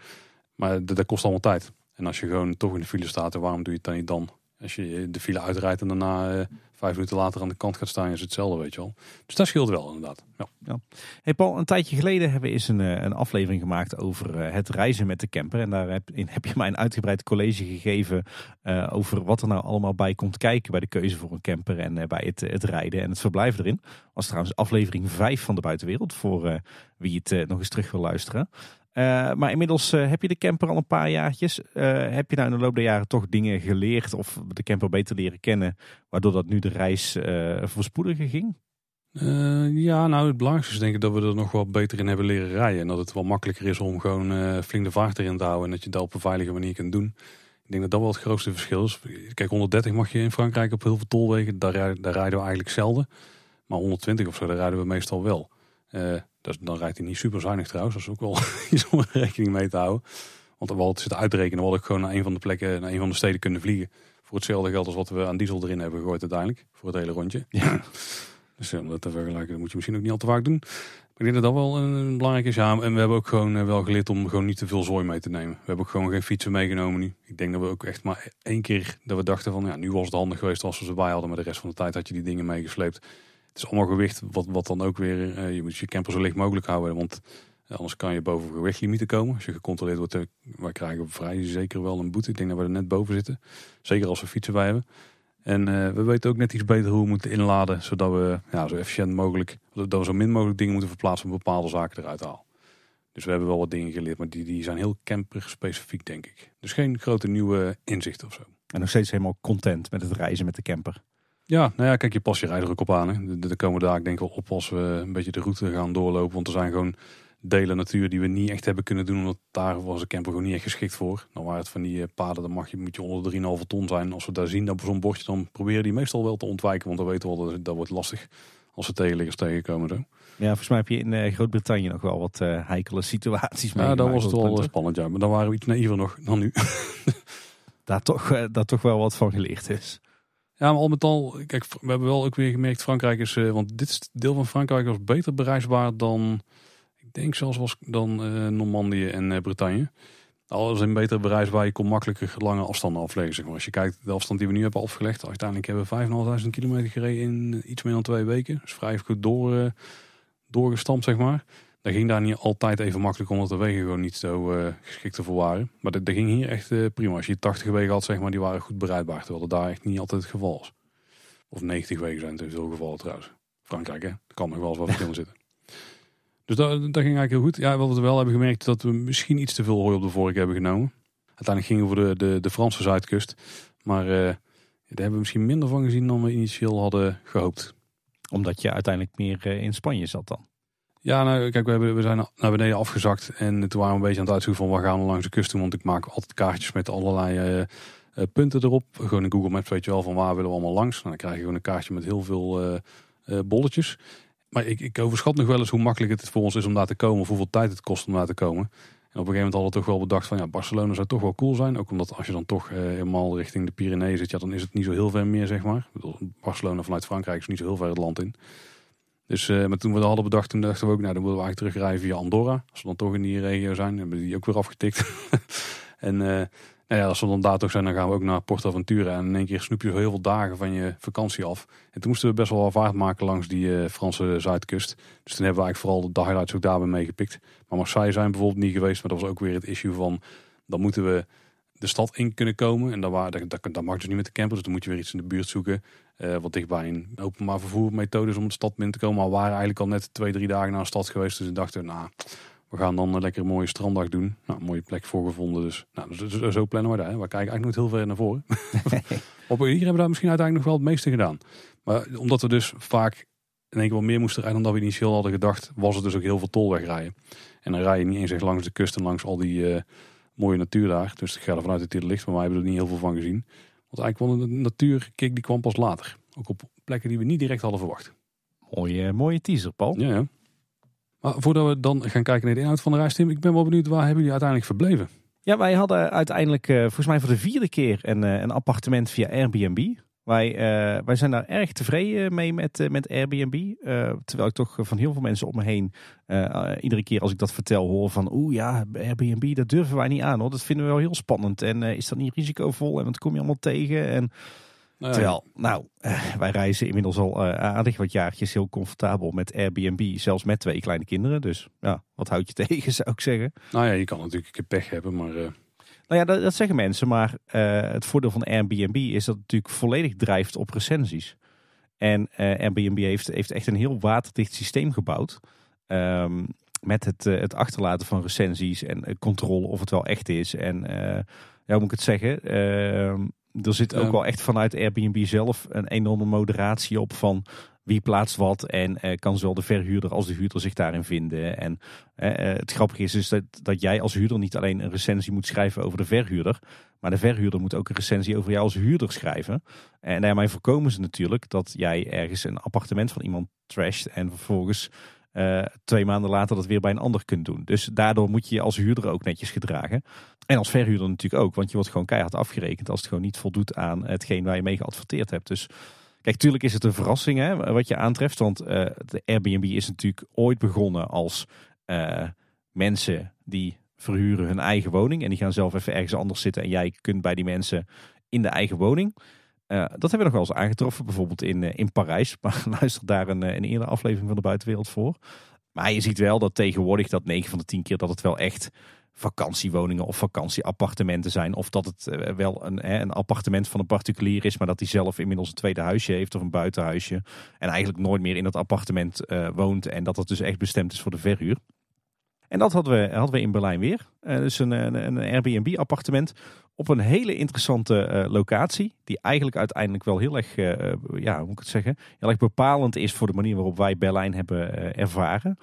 Maar dat kost allemaal tijd. En als je gewoon toch in de file staat, waarom doe je het dan niet dan? Als je de file uitrijdt en daarna uh, vijf minuten later aan de kant gaat staan, is hetzelfde, weet je wel. Dus dat scheelt wel, inderdaad. Ja. Hey Paul, een tijdje geleden hebben we eens een, eh, een aflevering gemaakt over uh, het reizen met de camper. En daarin heb, heb je mij een uitgebreid college gegeven uh, over wat er nou allemaal bij komt kijken bij de keuze voor een camper en bij het, het rijden en het verblijf erin. Was trouwens aflevering 5 van de buitenwereld voor wie het nog eens terug wil luisteren. Maar inmiddels heb je de camper al een paar jaartjes. heb je nou in de loop der jaren toch dingen geleerd of de camper beter leren kennen, waardoor dat nu de reis voorspoediger ging? ja, nou het belangrijkste is denk ik dat we er nog wel beter in hebben leren rijden. En dat het wel makkelijker is om gewoon flink de vaart erin te houden en dat je dat op een veilige manier kunt doen. Ik denk dat dat wel het grootste verschil is. Kijk, 130 mag je in Frankrijk op heel veel tolwegen. Daar, daar rijden we eigenlijk zelden. Maar 120 of zo, daar rijden we meestal wel. Dan rijdt hij niet super zuinig trouwens. Dat is ook wel iets om rekening mee te houden. Want we hadden zitten uitrekenen, we hadden gewoon naar een van de plekken, naar een van de steden kunnen vliegen. Voor hetzelfde geld als wat we aan diesel erin hebben gegooid uiteindelijk. Voor het hele rondje. Ja. Dus om dat te vergelijken, dat moet je misschien ook niet al te vaak doen. Ik denk dat dat wel een belangrijk is. Ja, en we hebben ook gewoon eh, wel geleerd om gewoon niet te veel zooi mee te nemen. We hebben ook gewoon geen fietsen meegenomen nu. Ik denk dat we ook echt maar één keer dat we dachten van ja, nu was het handig geweest als we ze bij hadden. Maar de rest van de tijd had je die dingen meegesleept. Het is allemaal gewicht wat, wat dan ook weer, uh, je moet je camper zo licht mogelijk houden. Want uh, anders kan je boven gewichtlimieten komen. Als je gecontroleerd wordt, uh, wij krijgen vrij zeker wel een boete. Ik denk dat we er net boven zitten. Zeker als we fietsen bij hebben. En we weten ook net iets beter hoe we moeten inladen, zodat we ja, zo efficiënt mogelijk, dat we zo min mogelijk dingen moeten verplaatsen om bepaalde zaken eruit te halen. Dus we hebben wel wat dingen geleerd, maar die, die zijn heel camper specifiek, denk ik. Dus geen grote nieuwe inzichten of zo. En nog steeds helemaal content met het reizen met de camper. Ja, nou ja, kijk, je pas je rijder ook op aan. Hè. De komen daar denk ik wel op als we een beetje de route gaan doorlopen. Want er zijn gewoon delen natuur die we niet echt hebben kunnen doen. Omdat daar was de camper gewoon niet echt geschikt voor. Dan waren het van die eh, paden, dan mag je, moet je onder de 3,5 ton zijn. Als we daar zien dat zo'n bordje, dan proberen die meestal wel te ontwijken. Want dan weten we wel dat dat wordt lastig als we tegenliggers tegenkomen. Zo. Ja, volgens mij heb je in uh, Groot-Brittannië nog wel wat uh, heikele situaties mee. Ja, dan was het wel spannend, ja. Maar dan waren we iets naïver nog dan nu. daar, toch, uh, daar toch wel wat van geleerd is. Ja, maar al met al, kijk, we hebben wel ook weer gemerkt, Frankrijk is, want dit deel van Frankrijk was beter bereisbaar dan denk zelfs was dan uh, Normandië en uh, Bretagne. Alles in betere bereisbaar, je kon makkelijker lange afstanden afleggen. Als je kijkt, de afstand die we nu hebben afgelegd, uiteindelijk hebben we 5.500 kilometer gereden in iets meer dan twee weken. Dus vrij goed door, doorgestampt, zeg maar. Dat ging daar niet altijd even makkelijk, omdat de wegen gewoon niet zo uh, geschikt ervoor waren. Maar dat, dat ging hier echt uh, prima. Als je 80 wegen had, zeg maar, die waren goed bereidbaar. Terwijl dat daar echt niet altijd het geval is. Of 90 wegen zijn het in veel gevallen trouwens. Frankrijk, hè? Er kan nog wel eens wat verschillen zitten. Dus dat, dat ging eigenlijk heel goed. Ja, wat we wel hebben gemerkt dat we misschien iets te veel hooi op de vork hebben genomen. Uiteindelijk gingen we voor de, de, de Franse zuidkust. Maar uh, daar hebben we misschien minder van gezien dan we initieel hadden gehoopt. Omdat je uiteindelijk meer in Spanje zat dan? Ja, nou kijk, we, hebben, we zijn naar beneden afgezakt. En toen waren we een beetje aan het uitzoeken van waar gaan we langs de kust. Want ik maak altijd kaartjes met allerlei uh, punten erop. Gewoon in Google Maps weet je wel van waar willen we allemaal langs. Nou, dan krijg je gewoon een kaartje met heel veel bolletjes. Maar ik, ik overschat nog wel eens hoe makkelijk het voor ons is om daar te komen. Of hoeveel tijd het kost om daar te komen. En op een gegeven moment hadden we toch wel bedacht van ja, Barcelona zou toch wel cool zijn. Ook omdat als je dan toch eh, helemaal richting de Pyreneeën zit, ja, dan is het niet zo heel ver meer, zeg maar. Barcelona vanuit Frankrijk is niet zo heel ver het land in. Dus uh, maar toen we dat hadden bedacht, toen dachten we ook, nou dan moeten we eigenlijk terugrijden via Andorra. Als we dan toch in die regio zijn, hebben we die ook weer afgetikt. en uh, nou ja, als we dan daar toch zijn, dan gaan we ook naar Portaventura. En in één keer snoep je heel veel dagen van je vakantie af. En toen moesten we best wel wat vaart maken langs die uh, Franse zuidkust. Dus toen hebben we eigenlijk vooral de highlights ook daarbij meegepikt. Maar Marseille zijn bijvoorbeeld niet geweest. Maar dat was ook weer het issue van, dan moeten we de stad in kunnen komen. En dat, dat, dat mag dus niet met de camper. Dus dan moet je weer iets in de buurt zoeken. Uh, wat dichtbij een openbaar vervoermethode om de stad binnen te komen. Maar we waren eigenlijk al net twee, drie dagen naar de stad geweest. Dus we dachten, nou, we gaan dan een lekker mooie stranddag doen. Nou, mooie plek voorgevonden. Dus, nou, dus, dus zo plannen we daar. Hè. We kijken eigenlijk nooit heel ver naar voren. Op hier hebben we daar misschien uiteindelijk nog wel het meeste gedaan. Maar omdat we dus vaak in één keer wel meer moesten rijden dan dat we initieel hadden gedacht, was het dus ook heel veel tolweg rijden. En dan rij je niet eens echt langs de kust en langs al die uh, mooie natuur daar. Dus ik ga er vanuit dat het hier ligt, maar wij hebben er niet heel veel van gezien. Want eigenlijk wel de natuurkick die kwam pas later. Ook op plekken die we niet direct hadden verwacht. Mooie, mooie teaser, Paul. Ja, ja. Maar voordat we dan gaan kijken naar de inhoud van de reis, Tim, ik ben wel benieuwd, waar hebben jullie uiteindelijk verbleven? Ja, wij hadden uiteindelijk uh, volgens mij voor de vierde keer een, uh, een appartement via Airbnb. Wij, uh, wij zijn daar erg tevreden mee met, met Airbnb. terwijl ik toch van heel veel mensen om me heen iedere keer als ik dat vertel hoor van oeh ja, Airbnb, dat durven wij niet aan hoor. Dat vinden we wel heel spannend. En is dat niet risicovol en wat kom je allemaal tegen? En Terwijl, nou, eh, wij reizen inmiddels al aardig wat jaartjes heel comfortabel met Airbnb. Zelfs met twee kleine kinderen. Dus ja, wat houd je tegen, zou ik zeggen. Nou ja, je kan natuurlijk een keer pech hebben, maar... Nou ja, dat, dat, zeggen mensen. Maar het voordeel van Airbnb is dat het natuurlijk volledig drijft op recensies. En Airbnb heeft, heeft echt een heel waterdicht systeem gebouwd. Um, met het, het achterlaten van recensies en controle of het wel echt is. En ja, hoe moet ik het zeggen? Ehm, er zit ook wel echt vanuit Airbnb zelf een enorme moderatie op van wie plaatst wat en uh, kan zowel de verhuurder als de huurder zich daarin vinden. En uh, het grappige is dus dat, dat jij als huurder niet alleen een recensie moet schrijven over de verhuurder, maar de verhuurder moet ook een recensie over jou als huurder schrijven. En daarmee voorkomen ze natuurlijk dat jij ergens een appartement van iemand trasht en vervolgens twee maanden later dat weer bij een ander kunt doen. Dus daardoor moet je je als huurder ook netjes gedragen. En als verhuurder natuurlijk ook, want je wordt gewoon keihard afgerekend als het gewoon niet voldoet aan hetgeen waar je mee geadverteerd hebt. Dus kijk, tuurlijk is het een verrassing hè, wat je aantreft, want uh, de Airbnb is natuurlijk ooit begonnen als uh, mensen die verhuren hun eigen woning en die gaan zelf even ergens anders zitten en jij kunt bij die mensen in de eigen woning. Uh, dat hebben we nog wel eens aangetroffen, bijvoorbeeld in, in Parijs. Maar luister daar een, een eerdere aflevering van de buitenwereld voor. Maar je ziet wel dat tegenwoordig dat 9 van de 10 keer dat het wel echt vakantiewoningen of vakantieappartementen zijn. Of dat het uh, wel een, een appartement van een particulier is, maar dat hij zelf inmiddels een tweede huisje heeft of een buitenhuisje. En eigenlijk nooit meer in dat appartement woont. En dat het dus echt bestemd is voor de verhuur. En dat hadden we, hadden we in Berlijn weer. Uh, dus een, een, een Airbnb-appartement op een hele interessante locatie. Die eigenlijk uiteindelijk wel heel erg, ja, hoe moet ik het zeggen, heel erg bepalend is voor de manier waarop wij Berlijn hebben ervaren.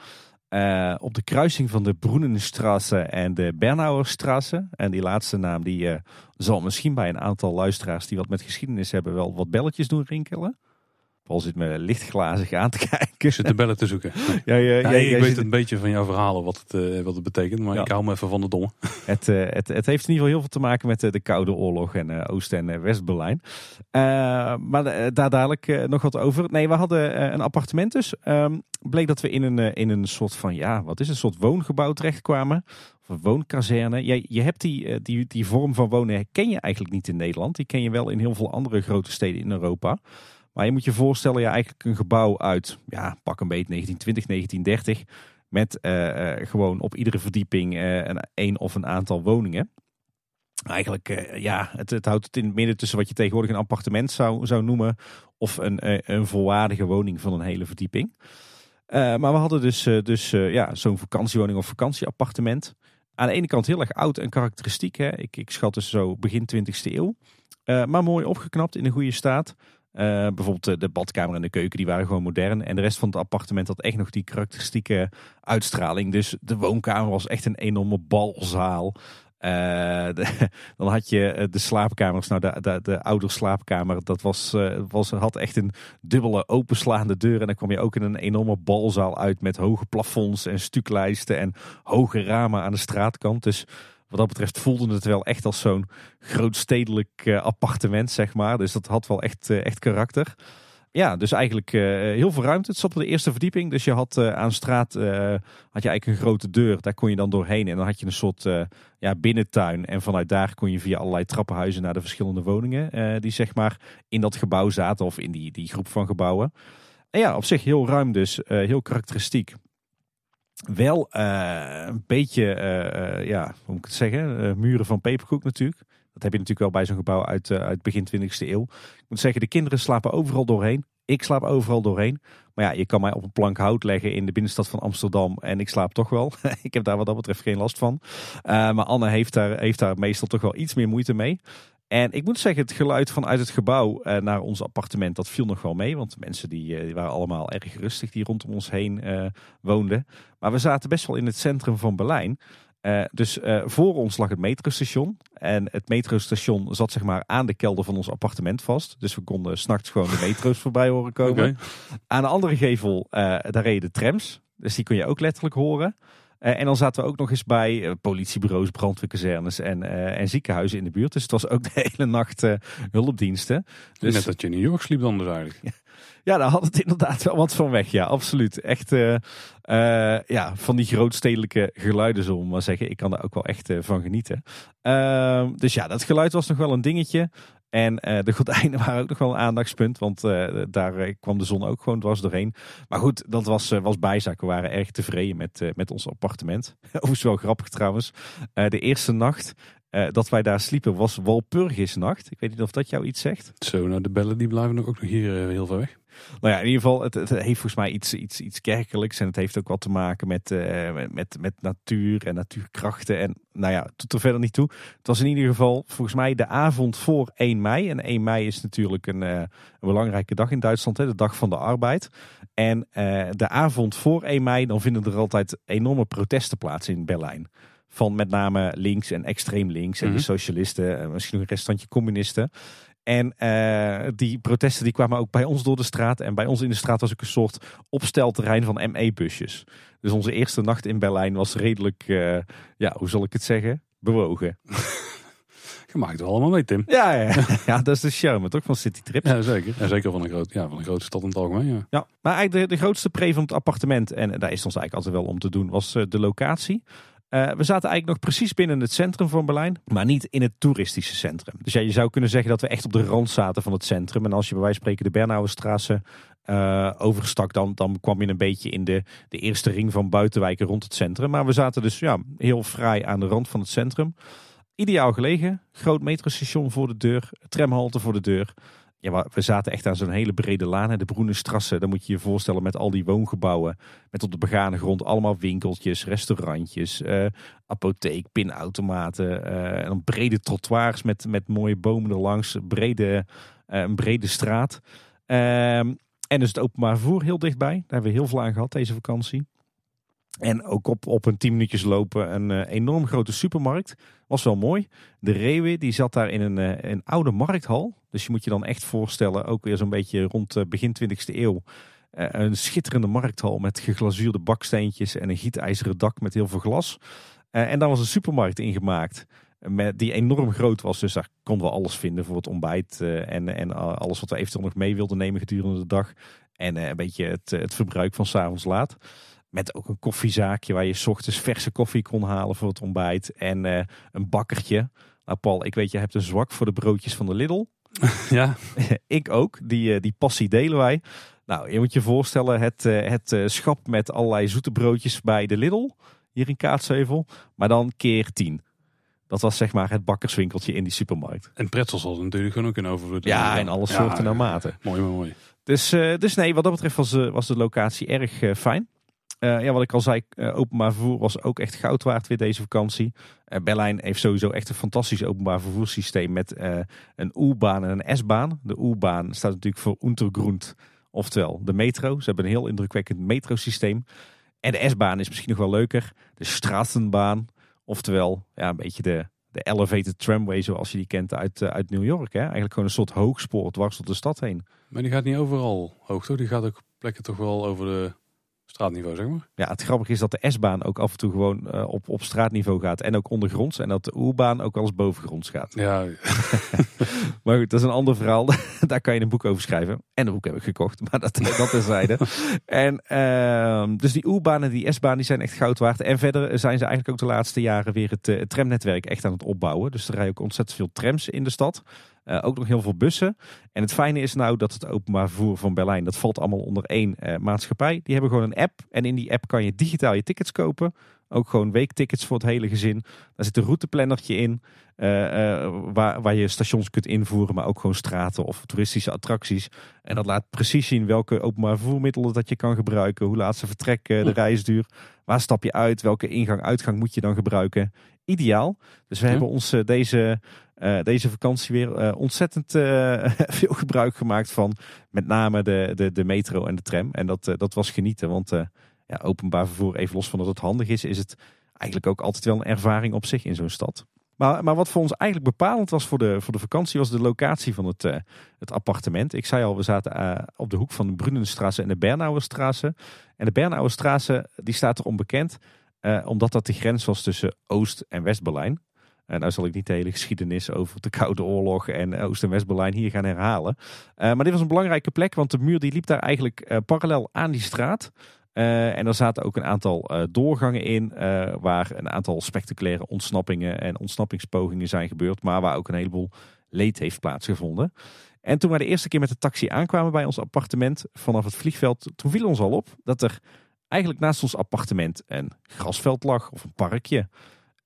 Op de kruising van de Broenenstraße en de Bernauerstraße. En die laatste naam die zal misschien bij een aantal luisteraars die wat met geschiedenis hebben wel wat belletjes doen rinkelen. Paul zit me lichtglazig aan te kijken. Zit de bellen te zoeken. ja, ja, ja, ik weet een beetje van jouw verhalen wat het, uh, wat het betekent, maar ik hou me even van de domme. Het, uh, het, het heeft in ieder geval heel veel te maken met uh, de Koude Oorlog en Oost- en West-Berlijn. maar daar dadelijk nog wat over. Nee, we hadden een appartement dus. Um, bleek dat we in een, in een soort van, ja, wat is het, een soort woongebouw terechtkwamen. Of een woonkazerne. Je, je hebt die, die, die vorm van wonen ken je eigenlijk niet in Nederland. Die ken je wel in heel veel andere grote steden in Europa. Maar je moet je voorstellen, ja, eigenlijk een gebouw uit, ja, pak een beetje 1920, 1930. Met uh, uh, gewoon op iedere verdieping uh, een, een of een aantal woningen. Eigenlijk, ja, het, het, houdt het in het midden tussen wat je tegenwoordig een appartement zou, zou noemen. Of een, een volwaardige woning van een hele verdieping. maar we hadden dus, dus ja, zo'n vakantiewoning of vakantieappartement. Aan de ene kant heel erg oud en karakteristiek. Hè. Ik, ik schat dus zo begin 20e eeuw. maar mooi opgeknapt in een goede staat. Uh, bijvoorbeeld de badkamer en de keuken, die waren gewoon modern. En de rest van het appartement had echt nog die karakteristieke uitstraling. Dus de woonkamer was echt een enorme balzaal. De, dan had je eh, de slaapkamers. Nou, de, de, de ouderslaapkamer, dat was, was, had echt een dubbele openslaande deur. En dan kwam je ook in een enorme balzaal uit met hoge plafonds en stuklijsten en hoge ramen aan de straatkant. Dus wat dat betreft voelde het wel echt als zo'n grootstedelijk uh, appartement, zeg maar. Dus dat had wel echt, uh, echt karakter. Ja, dus eigenlijk uh, heel veel ruimte. Het zat op de eerste verdieping. Dus je had aan straat had je eigenlijk een grote deur. Daar kon je dan doorheen. En dan had je een soort ja, binnentuin. En vanuit daar kon je via allerlei trappenhuizen naar de verschillende woningen. die zeg maar in dat gebouw zaten. Of in die, die groep van gebouwen. En ja, op zich heel ruim dus. heel karakteristiek wel uh, een beetje, uh, ja, hoe moet ik het zeggen, muren van peperkoek natuurlijk. Dat heb je natuurlijk wel bij zo'n gebouw uit, uit begin 20e eeuw. Ik moet zeggen, de kinderen slapen overal doorheen. Ik slaap overal doorheen. Maar ja, je kan mij op een plank hout leggen in de binnenstad van Amsterdam en ik slaap toch wel. ik heb daar wat dat betreft geen last van. maar Anne heeft daar, heeft daar meestal toch wel iets meer moeite mee. En ik moet zeggen, het geluid vanuit het gebouw uh, naar ons appartement, dat viel nog wel mee. Want de mensen die, uh, die waren allemaal erg rustig die rondom ons heen uh, woonden. Maar we zaten best wel in het centrum van Berlijn. dus voor ons lag het metrostation. En het metrostation zat zeg maar aan de kelder van ons appartement vast. Dus we konden s'nachts gewoon de metro's voorbij horen komen. Okay. Aan de andere gevel, daar reden de trams. Dus die kun je ook letterlijk horen. Uh, en dan zaten we ook nog eens bij uh, politiebureaus, brandweerkazernes en, uh, en ziekenhuizen in de buurt. Dus het was ook de hele nacht hulpdiensten. Dus... Net dat je in New York sliep dan dus eigenlijk. Ja. ja, daar had het inderdaad wel wat van weg. Ja, absoluut. Echt ja, van die grootstedelijke geluiden, zullen we maar zeggen. Ik kan daar ook wel echt van genieten. Ehm, dus ja, dat geluid was nog wel een dingetje. En uh, de gordijnen waren ook nog wel een aandachtspunt, want uh, daar uh, kwam de zon ook gewoon dwars doorheen. Maar goed, dat was, was bijzaak. We waren erg tevreden met, met ons appartement. Overigens wel grappig trouwens. de eerste nacht dat wij daar sliepen was Walpurgisnacht. Ik weet niet of dat jou iets zegt. Zo, nou de bellen die blijven ook nog hier heel ver weg. Nou ja, in ieder geval, het, het, heeft volgens mij iets, iets, iets kerkelijks. En het heeft ook wat te maken met, uh, met, met natuur en natuurkrachten. En nou ja, tot er verder niet toe. Het was in ieder geval volgens mij de avond voor 1 mei. En 1 mei is natuurlijk een, uh, een belangrijke dag in Duitsland, hè, de dag van de arbeid. En uh, de avond voor 1 mei, dan vinden er altijd enorme protesten plaats in Berlijn. Van met name links en extreem links en mm -hmm. de socialisten, misschien een restantje communisten. En uh, die protesten die kwamen ook bij ons door de straat. En bij ons in de straat was ook een soort opstelterrein van ME-busjes. Dus onze eerste nacht in Berlijn was redelijk, uh, ja, hoe zal ik het zeggen, bewogen. Je maakt het allemaal mee, Tim. Ja, ja. ja, dat is de charme toch van citytrips. Ja, zeker. Ja, zeker van een, groot, ja, van een grote stad in het algemeen. Ja, ja maar eigenlijk de, de grootste pre van het appartement, en daar is ons eigenlijk altijd wel om te doen, was de locatie. Uh, we zaten eigenlijk nog precies binnen het centrum van Berlijn, maar niet in het toeristische centrum. Dus ja, je zou kunnen zeggen dat we echt op de rand zaten van het centrum. En als je bij wijze van spreken de Bernauerstraße uh, overstak, dan, dan kwam je een beetje in de, de eerste ring van buitenwijken rond het centrum. Maar we zaten dus ja, heel vrij aan de rand van het centrum. Ideaal gelegen, groot metrostation voor de deur, tramhalte voor de deur. Ja, we zaten echt aan zo'n hele brede laan. De Broenestrasse, dan moet je je voorstellen met al die woongebouwen. Met op de begane grond allemaal winkeltjes, restaurantjes, uh, apotheek, pinautomaten. Uh, en dan brede trottoirs met, met mooie bomen erlangs. Brede, uh, een brede straat. Ehm, en dus het openbaar vervoer heel dichtbij. Daar hebben we heel veel aan gehad deze vakantie. En ook op, op een tien minuutjes lopen een enorm grote supermarkt. Was wel mooi. De Rewe die zat daar in een, uh, een oude markthal. Dus je moet je dan echt voorstellen, ook weer zo'n beetje rond uh, begin 20e eeuw. een schitterende markthal met geglazuurde baksteentjes en een gietijzeren dak met heel veel glas. en daar was een supermarkt ingemaakt. Met, die enorm groot was, dus daar konden we alles vinden voor het ontbijt. en, en alles wat we eventueel nog mee wilden nemen gedurende de dag. En een beetje het, het verbruik van s'avonds laat. Met ook een koffiezaakje waar je s ochtends verse koffie kon halen voor het ontbijt. En uh, een bakkertje. Nou Paul, ik weet je hebt een zwak voor de broodjes van de Lidl. Ja. ik ook. Die, uh, die passie delen wij. Nou, je moet je voorstellen het, uh, het schap met allerlei zoete broodjes bij de Lidl. Hier in Kaatsheuvel. Maar dan keer tien. Dat was zeg maar het bakkerswinkeltje in die supermarkt. En pretzels hadden natuurlijk gewoon ook een overvloed. Ja, en alle soorten ja, maten. Mooi, mooi, mooi. Dus, dus nee, wat dat betreft was, was de locatie erg fijn. Uh, ja, wat ik al zei, uh, openbaar vervoer was ook echt goud waard weer deze vakantie. Uh, Berlijn heeft sowieso echt een fantastisch openbaar vervoerssysteem met een U-baan en een S-baan. De U-baan staat natuurlijk voor Untergrund, oftewel de metro. Ze hebben een heel indrukwekkend metrosysteem. En de S-baan is misschien nog wel leuker. De Straßenbaan, oftewel ja, een beetje de, de elevated tramway zoals je die kent uit, uit New York. Hè? Eigenlijk gewoon een soort hoogspoor dwars door de stad heen. Maar die gaat niet overal hoog, toch? Die gaat ook plekken toch wel over de straatniveau, zeg maar. Ja, het grappige is dat de S-baan ook af en toe gewoon uh, op, op straatniveau gaat. En ook ondergronds. En dat de U-baan ook wel eens bovengronds gaat. Ja. maar goed, dat is een ander verhaal. Daar kan je een boek over schrijven. En een boek heb ik gekocht. Maar dat, dat zijde. en uh, dus die U-baan en die S-baan die zijn echt goud waard. En verder zijn ze eigenlijk ook de laatste jaren weer het, het tramnetwerk echt aan het opbouwen. Dus er rijden ook ontzettend veel trams in de stad. Uh, ook nog heel veel bussen. En het fijne is nou dat het openbaar vervoer van Berlijn, dat valt allemaal onder één uh, maatschappij. Die hebben gewoon een app. En in die app kan je digitaal je tickets kopen. Ook gewoon weektickets voor het hele gezin. Daar zit een routeplannertje in. Uh, waar, waar je stations kunt invoeren, maar ook gewoon straten of toeristische attracties. En dat laat precies zien welke openbaar vervoermiddelen dat je kan gebruiken. Hoe laat ze vertrekken, de reisduur. Waar stap je uit? Welke ingang-uitgang moet je dan gebruiken? Ideaal. Dus we hebben ons deze uh, deze vakantie weer uh, ontzettend uh, veel gebruik gemaakt van met name de, de, de metro en de tram. En dat, dat was genieten, want ja, openbaar vervoer, even los van dat het handig is, is het eigenlijk ook altijd wel een ervaring op zich in zo'n stad. Maar, maar wat voor ons eigenlijk bepalend was voor de, voor de vakantie, was de locatie van het, het appartement. Ik zei al, we zaten op de hoek van de Brunenstraße en de Bernauerstraße. En de Bernauerstraße die staat er onbekend, omdat dat de grens was tussen Oost- en West-Berlijn. En nou zal ik niet de hele geschiedenis over de Koude Oorlog en Oost- en West-Berlijn hier gaan herhalen. Uh, maar dit was een belangrijke plek, want de muur die liep daar eigenlijk uh, parallel aan die straat. En er zaten ook een aantal doorgangen in, waar een aantal spectaculaire ontsnappingen en ontsnappingspogingen zijn gebeurd, maar waar ook een heleboel leed heeft plaatsgevonden. En toen we de eerste keer met de taxi aankwamen bij ons appartement vanaf het vliegveld, toen viel ons al op dat er eigenlijk naast ons appartement een grasveld lag of een parkje.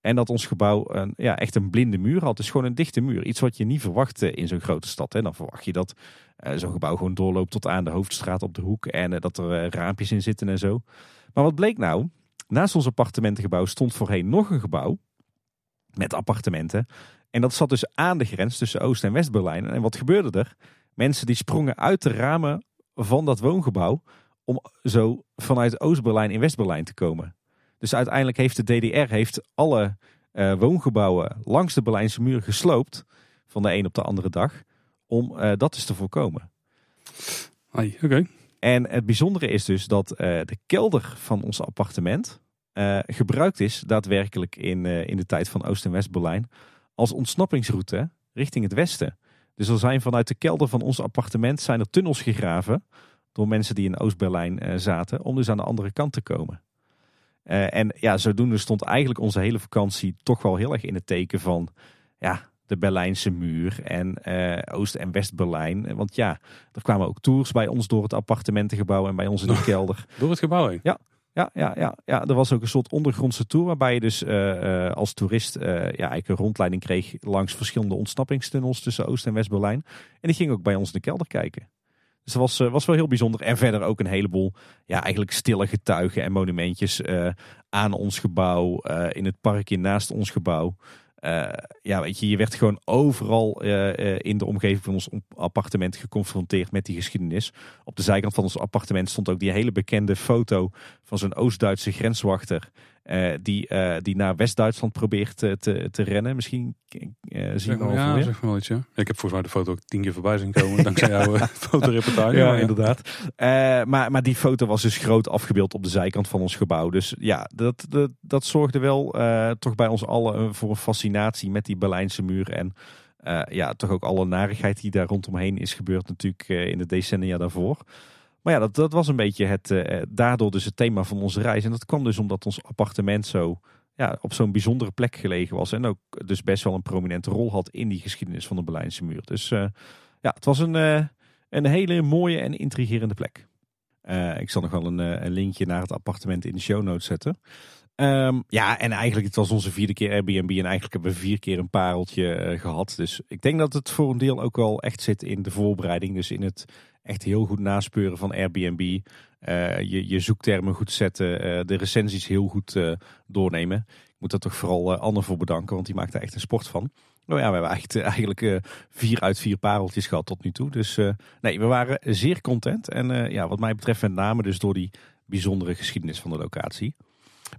En dat ons gebouw een, ja, echt een blinde muur had. Dus gewoon een dichte muur. Iets wat je niet verwacht in zo'n grote stad. Hè. Dan verwacht je dat zo'n gebouw gewoon doorloopt tot aan de hoofdstraat op de hoek. En dat er raampjes in zitten en zo. Maar wat bleek nou? Naast ons appartementengebouw stond voorheen nog een gebouw. Met appartementen. En dat zat dus aan de grens tussen Oost- en West-Berlijn. En wat gebeurde er? Mensen die sprongen uit de ramen van dat woongebouw om zo vanuit Oost-Berlijn in West-Berlijn te komen. Dus uiteindelijk heeft de DDR heeft alle uh, woongebouwen langs de Berlijnse muur gesloopt van de een op de andere dag om uh, dat dus te voorkomen. Oké. En het bijzondere is dus dat uh, de kelder van ons appartement gebruikt is daadwerkelijk in, in de tijd van Oost- en West-Berlijn als ontsnappingsroute richting het westen. Dus er zijn vanuit de kelder van ons appartement zijn er tunnels gegraven door mensen die in Oost-Berlijn zaten, om dus aan de andere kant te komen. Uh, en ja, zodoende stond eigenlijk onze hele vakantie toch wel heel erg in het teken van ja, de Berlijnse muur en uh, Oost- en West-Berlijn. Want ja, er kwamen ook tours bij ons door het appartementengebouw en bij ons in de kelder. Door het gebouw heen? Ja, ja, ja, ja, ja, er was ook een soort ondergrondse tour waarbij je dus uh, als toerist ja, eigenlijk een rondleiding kreeg langs verschillende ontsnappingstunnels tussen Oost- en West-Berlijn. En die ging ook bij ons in de kelder kijken. Dus dat was, was wel heel bijzonder. En verder ook een heleboel ja, eigenlijk stille getuigen en monumentjes aan ons gebouw, in het parkje naast ons gebouw. Ja, weet je, je werd gewoon overal in de omgeving van ons appartement geconfronteerd met die geschiedenis. Op de zijkant van ons appartement stond ook die hele bekende foto van zo'n Oost-Duitse grenswachter. Die, die naar West-Duitsland probeert te, te rennen. Misschien zien we al Ja, zeg maar wel iets, ja. Ik heb volgens mij de foto ook tien keer voorbij zien komen. dankzij jouw fotoreportage. Ja, inderdaad. maar, maar die foto was dus groot afgebeeld op de zijkant van ons gebouw. Dus ja, dat, dat, dat zorgde wel toch bij ons allen voor een fascinatie met die Berlijnse muur. En ja, toch ook alle narigheid die daar rondomheen is gebeurd natuurlijk in de decennia daarvoor. Maar ja, dat, dat was een beetje het, uh, daardoor dus het thema van onze reis. En dat kwam dus omdat ons appartement zo ja, op zo'n bijzondere plek gelegen was. En ook dus best wel een prominente rol had in die geschiedenis van de Berlijnse muur. Dus ja, het was een, een hele mooie en intrigerende plek. ik zal nog wel een, een linkje naar het appartement in de show notes zetten. Um, ja, en eigenlijk het was onze vierde keer Airbnb en eigenlijk hebben we vier keer een pareltje gehad. Dus ik denk dat het voor een deel ook wel echt zit in de voorbereiding. Dus in het echt heel goed naspeuren van Airbnb. Uh, je, je zoektermen goed zetten, uh, de recensies heel goed doornemen. Ik moet daar toch vooral Anne voor bedanken, want die maakt er echt een sport van. Nou ja, we hebben eigenlijk, eigenlijk vier uit vier pareltjes gehad tot nu toe. Dus nee, we waren zeer content. En ja, wat mij betreft met name dus door die bijzondere geschiedenis van de locatie.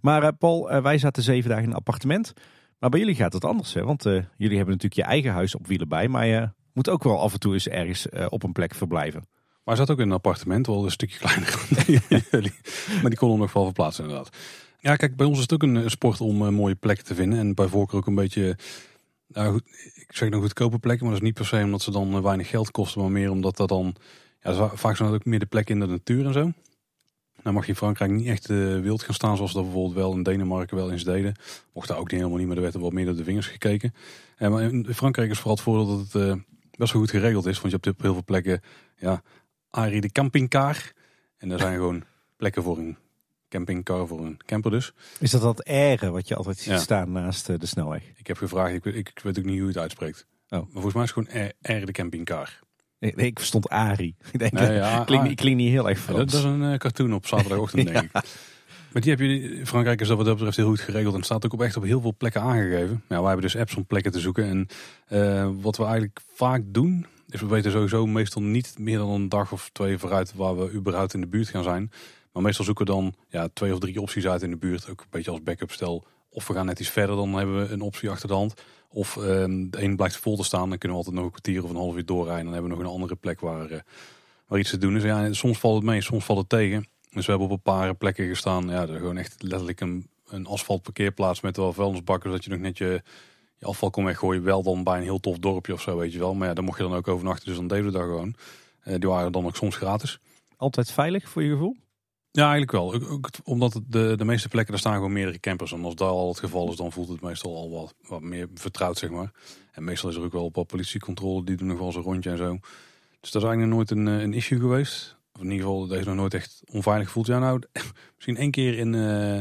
Maar Paul, wij zaten zeven dagen in een appartement. Maar bij jullie gaat het anders, hè? Want jullie hebben natuurlijk je eigen huis op wielen bij. Maar je moet ook wel af en toe eens ergens op een plek verblijven. Maar zat ook in een appartement, wel een stukje kleiner. maar die konden nog wel verplaatsen inderdaad. Ja, kijk, bij ons is het ook een sport om mooie plekken te vinden. En bij voorkeur ook een beetje, nou ik zeg nog goedkope plekken. Maar dat is niet per se omdat ze dan weinig geld kosten. Maar meer omdat dat dan, ja, vaak zijn dat ook meer de plekken in de natuur en zo. Nou mag je in Frankrijk niet echt uh, wild gaan staan zoals dat bijvoorbeeld wel in Denemarken wel eens deden. Mocht daar ook niet helemaal niet, maar er werd er wat meer door de vingers gekeken. En maar in Frankrijk is vooral het voordeel dat het best wel goed geregeld is. Want je hebt op heel veel plekken, ja, Arie de campingcar. En daar zijn gewoon plekken voor een campingcar, voor een camper dus. Is dat dat ere wat je altijd ziet ja. staan naast uh, de snelweg? Ik heb gevraagd, ik, ik, ik, weet ook niet hoe je het uitspreekt. Oh. Maar volgens mij is het gewoon Aire de campingcar. Nee, nee, ik verstond Ari. Ik denk, nee, ja, klinkt, klinkt niet heel erg Frans. Ja, dat, dat, is een uh, cartoon op zaterdagochtend, denk ik. Maar die heb je, Frankrijk is dat wat dat betreft heel goed geregeld. En staat ook op echt op heel veel plekken aangegeven. Ja, wij hebben dus apps om plekken te zoeken. En uh, wat we eigenlijk vaak doen, is we weten sowieso meestal niet meer dan een dag of twee vooruit waar we überhaupt in de buurt gaan zijn. Maar meestal zoeken we dan ja, twee of drie opties uit in de buurt. Ook een beetje als backup stel. Of we gaan net iets verder, dan hebben we een optie achter de hand. Of um, de een blijft vol te staan, dan kunnen we altijd nog een kwartier of een half uur doorrijden. Dan hebben we nog een andere plek waar, uh, waar iets te doen is. Ja, soms valt het mee, soms valt het tegen. Dus we hebben op een paar plekken gestaan. Ja, er gewoon echt letterlijk een, een asfaltparkeerplaats met wel vuilnisbakken. Zodat je nog net je, je afval kon weggooien. Wel dan bij een heel tof dorpje of zo, weet je wel. Maar ja, daar mocht je dan ook overnachten. Dus dan deden we daar gewoon. Uh, die waren dan ook soms gratis. Altijd veilig voor je gevoel? Ja, eigenlijk wel. Ook, omdat de, de meeste plekken, daar staan gewoon meerdere campers. En als dat al het geval is, dan voelt het meestal al wat, wat meer vertrouwd, zeg maar. En meestal is er ook wel een paar politiecontrole, die doen nog wel eens een rondje en zo. Dus dat is eigenlijk nog nooit een, een issue geweest. Of in ieder geval, deze nog nooit echt onveilig gevoeld. Ja, nou, misschien één keer in, uh,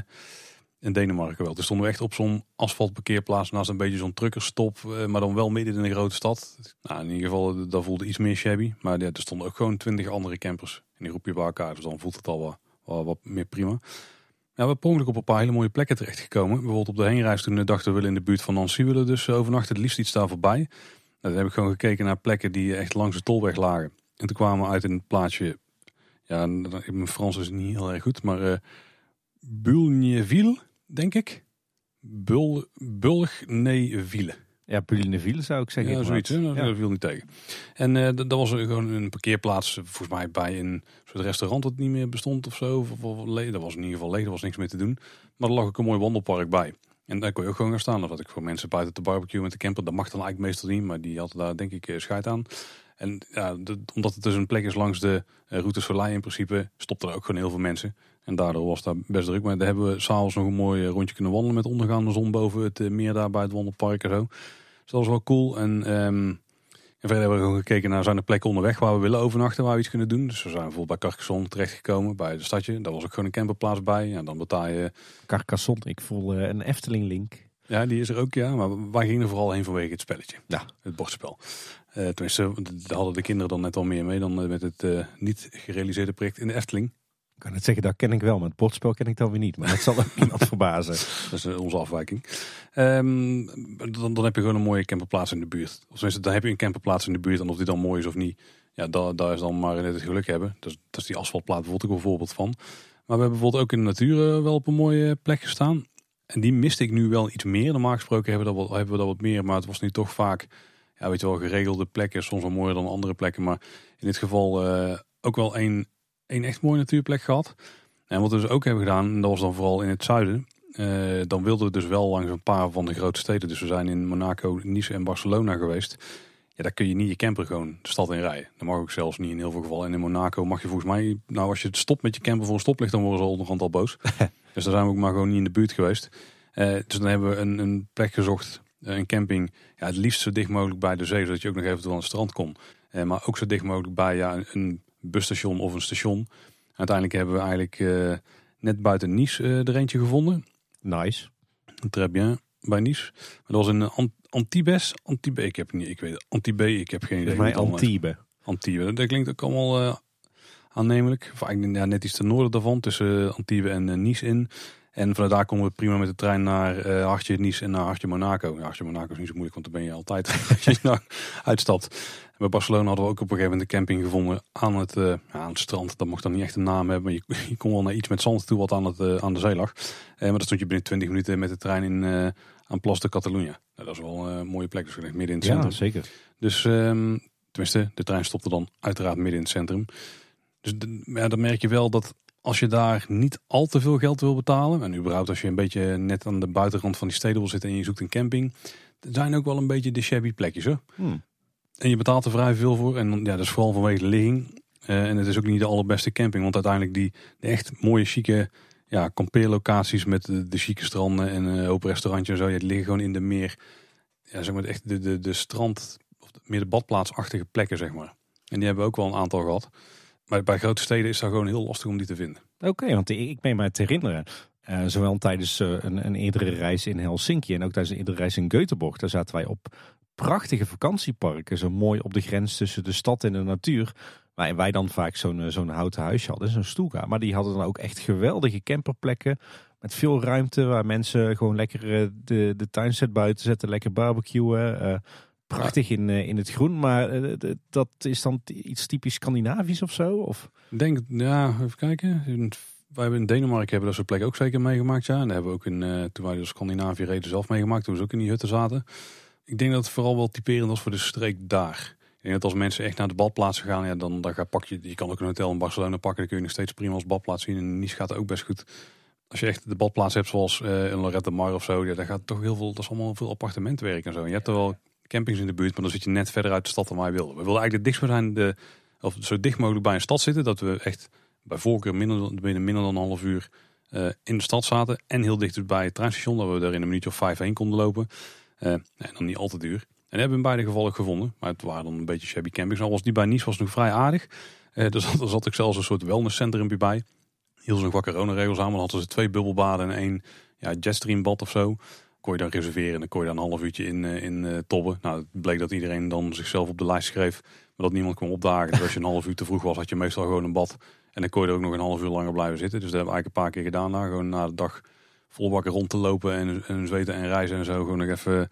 in Denemarken wel. Toen stonden echt op zo'n asfaltparkeerplaats naast een beetje zo'n truckerstop, uh, maar dan wel midden in een grote stad. Nou, in ieder geval, dat voelde iets meer shabby. Maar ja, er stonden ook gewoon twintig andere campers in die groepje bij elkaar. Dus dan voelt het al wat, wat, meer prima. Ja, we hebben op een paar hele mooie plekken terechtgekomen. Bijvoorbeeld op de heenreis toen dachten we willen in de buurt van Nancy willen dus overnachten. Het liefst iets daar voorbij. Nou, dan heb ik gewoon gekeken naar plekken die echt langs de tolweg lagen. En toen kwamen we uit in het plaatsje, ja, mijn Frans is niet heel erg goed, maar uh, Bulneville denk ik. Bul, Bulgneville. Ja, Bulgneville zou ik zeggen. Ja, zoiets. Hè? Dat viel niet tegen. En uh, dat was gewoon een parkeerplaats, volgens mij bij een soort restaurant dat niet meer bestond of zo. Of, of, dat was in ieder geval leeg, er was niks meer te doen. Maar er lag ook een mooi wandelpark bij. En daar kon je ook gewoon gaan staan. Dat had ik voor mensen buiten te barbecue met de camper. Dat mag dan eigenlijk meestal niet, maar die hadden daar denk ik eh, scheid aan. En ja, omdat het dus een plek is langs de uh, route Soleil in principe, stopten er ook gewoon heel veel mensen. En daardoor was daar best druk. Maar daar hebben we s'avonds nog een mooi eh, rondje kunnen wandelen met ondergaande zon boven het uh, meer daar bij het wandelpark en zo. Dus dat was wel cool. En, um, en verder hebben we gewoon gekeken naar zijn er plekken onderweg waar we willen overnachten, waar we iets kunnen doen. Dus we zijn bijvoorbeeld bij Carcassonne terechtgekomen, bij de stadje. Daar was ook gewoon een camperplaats bij. En dan betaal je... Carcassonne, ik voel een Efteling-link. Ja, die is er ook, ja. Maar wij gingen er vooral heen vanwege het spelletje. Ja. Het bordspel. Uh, tenminste, daar hadden de kinderen dan net al meer mee dan met het uh, niet gerealiseerde project in de Efteling. Ik kan het zeggen, dat ken ik wel, maar het bordspel ken ik dan weer niet. Maar dat zal ook verbazen. Dat is uh, onze afwijking. Um, dan, dan heb je gewoon een mooie camperplaats in de buurt. Of tenminste, dan heb je een camperplaats in de buurt. En of die dan mooi is of niet, ja, daar, daar is dan maar net het geluk hebben. Dus, dat is die asfaltplaat bijvoorbeeld ook een voorbeeld van. Maar we hebben bijvoorbeeld ook in de natuur wel op een mooie plek gestaan. En die miste ik nu wel iets meer. Normaal gesproken hebben we dat wat, hebben we dat wat meer. Maar het was nu toch vaak, ja, weet je wel, geregelde plekken. Soms wel mooier dan andere plekken. Maar in dit geval uh, ook wel één, één echt mooie natuurplek gehad. En wat we dus ook hebben gedaan, en dat was dan vooral in het zuiden. Uh, dan wilden we dus wel langs een paar van de grote steden. Dus we zijn in Monaco, Nice en Barcelona geweest. Ja, daar kun je niet je camper gewoon de stad in rijden. Dat mag ook zelfs niet in heel veel gevallen. En in Monaco mag je volgens mij, nou als je het stopt met je camper voor een stoplicht, dan worden ze onderhand al boos. dus daar zijn we ook maar gewoon niet in de buurt geweest. Uh, dus dan hebben we een, een plek gezocht, een camping. Ja, het liefst zo dicht mogelijk bij de zee, zodat je ook nog even aan het strand kon. Uh, maar ook zo dicht mogelijk bij ja, een busstation of een station. Uiteindelijk hebben we eigenlijk uh, net buiten Nice er eentje gevonden. Nice. Très bien, bij Nice. Dat was een Antibes. Antibes, ik heb niet, ik weet Antibes, ik heb geen idee. Volgens mij Antibes. Antibes, dat klinkt ook allemaal uh, aannemelijk. Of eigenlijk ja, net iets ten noorden daarvan, tussen Antibes en uh, Nice in. En vanuit daar komen we prima met de trein naar uh, Hartje Nice en naar Hartje Monaco. Ja, Hartje Monaco is niet zo moeilijk, want dan ben je altijd als je nou uitstapt. Bij Barcelona hadden we ook op een gegeven moment een camping gevonden aan het, uh, ja, aan het strand. Dat mocht dan niet echt een naam hebben, maar je, je kon wel naar iets met zand toe wat aan, het, uh, aan de zee lag. maar dan stond je binnen 20 minuten met de trein in, aan Plas de Catalunya. Nou, dat is wel een mooie plek, dus midden in het centrum. Ja, zeker. Dus um, tenminste, de trein stopte dan uiteraard midden in het centrum. Dus ja, dan merk je wel dat als je daar niet al te veel geld wil betalen, en überhaupt als je een beetje net aan de buitenrand van die steden wil zitten en je zoekt een camping, er zijn ook wel een beetje de shabby plekjes hoor. Hmm. En je betaalt er vrij veel voor. En ja, dat is vooral vanwege de ligging. Uh, en het is ook niet de allerbeste camping, want uiteindelijk die echt mooie, chique ja, kampeerlocaties met de, chique stranden en een hoop restaurantjes en zo. Je liggen gewoon in de meer, ja, zeg maar echt de, de, de strand, of meer de badplaatsachtige plekken, zeg maar. En die hebben we ook wel een aantal gehad. Maar bij grote steden is dat gewoon heel lastig om die te vinden. Oké, want ik, meen mij te herinneren. Uh, zowel tijdens een, een, eerdere reis in Helsinki en ook tijdens een eerdere reis in Göteborg. Daar zaten wij op prachtige vakantieparken. Zo mooi op de grens tussen de stad en de natuur. Waar wij dan vaak zo'n zo'n houten huisje hadden, zo'n stoelkamer. Maar die hadden dan ook echt geweldige camperplekken. Met veel ruimte waar mensen gewoon lekker de, de tuinset buiten zetten. Lekker barbecuen. Uh, prachtig in, in het groen. Maar dat is dan iets typisch Scandinavisch of zo? Of? Denk, ja, even kijken. Wij hebben in Denemarken hebben dat soort plekken ook zeker meegemaakt. Ja. En hebben we ook in, toen wij door Scandinavië reden zelf meegemaakt. Toen we ook in die hutten zaten. Ik denk dat het vooral wel typerend was voor de streek daar. Ik denk dat als mensen echt naar de badplaatsen gaan, ja, dan, dan ga pak je, je kan ook een hotel in Barcelona pakken. Dan kun je nog steeds prima als badplaats zien. En Nice gaat ook best goed. Als je echt de badplaats hebt zoals uh, in Lorette Mar of zo, ja, daar gaat toch heel veel, dat is allemaal veel appartementwerk en zo. Je hebt er wel campings in de buurt, maar dan zit je net verder uit de stad dan wij wilden. We wilden eigenlijk het dichtst zijn, de, of zo dicht mogelijk bij een stad zitten, dat we echt bij voorkeur minder, binnen minder dan een half uur uh, in de stad zaten. En heel dicht bij het treinstation, dat we er in een minuutje of vijf heen konden lopen. En dan niet al te duur. En hebben we in beide gevallen gevonden. Maar het waren dan een beetje shabby campings. Al was die bij Nice was nog vrij aardig. Dus er zat ik zelfs een soort wellnesscentrum bij. Heel zo'n qua coronaregels aan. Dan hadden ze twee bubbelbaden en één ja, jetstream bad of zo. Kon je dan reserveren en dan kon je dan een half uurtje in, in uh, tobben. Nou, het bleek dat iedereen dan zichzelf op de lijst schreef. Maar dat niemand kwam opdagen. Dus als je een half uur te vroeg was, had je meestal gewoon een bad. En dan kon je er ook nog een half uur langer blijven zitten. Dus dat hebben we eigenlijk een paar keer gedaan. Nou, gewoon na de dag vol wakker rond te lopen en, en zweten en reizen en zo. Gewoon nog even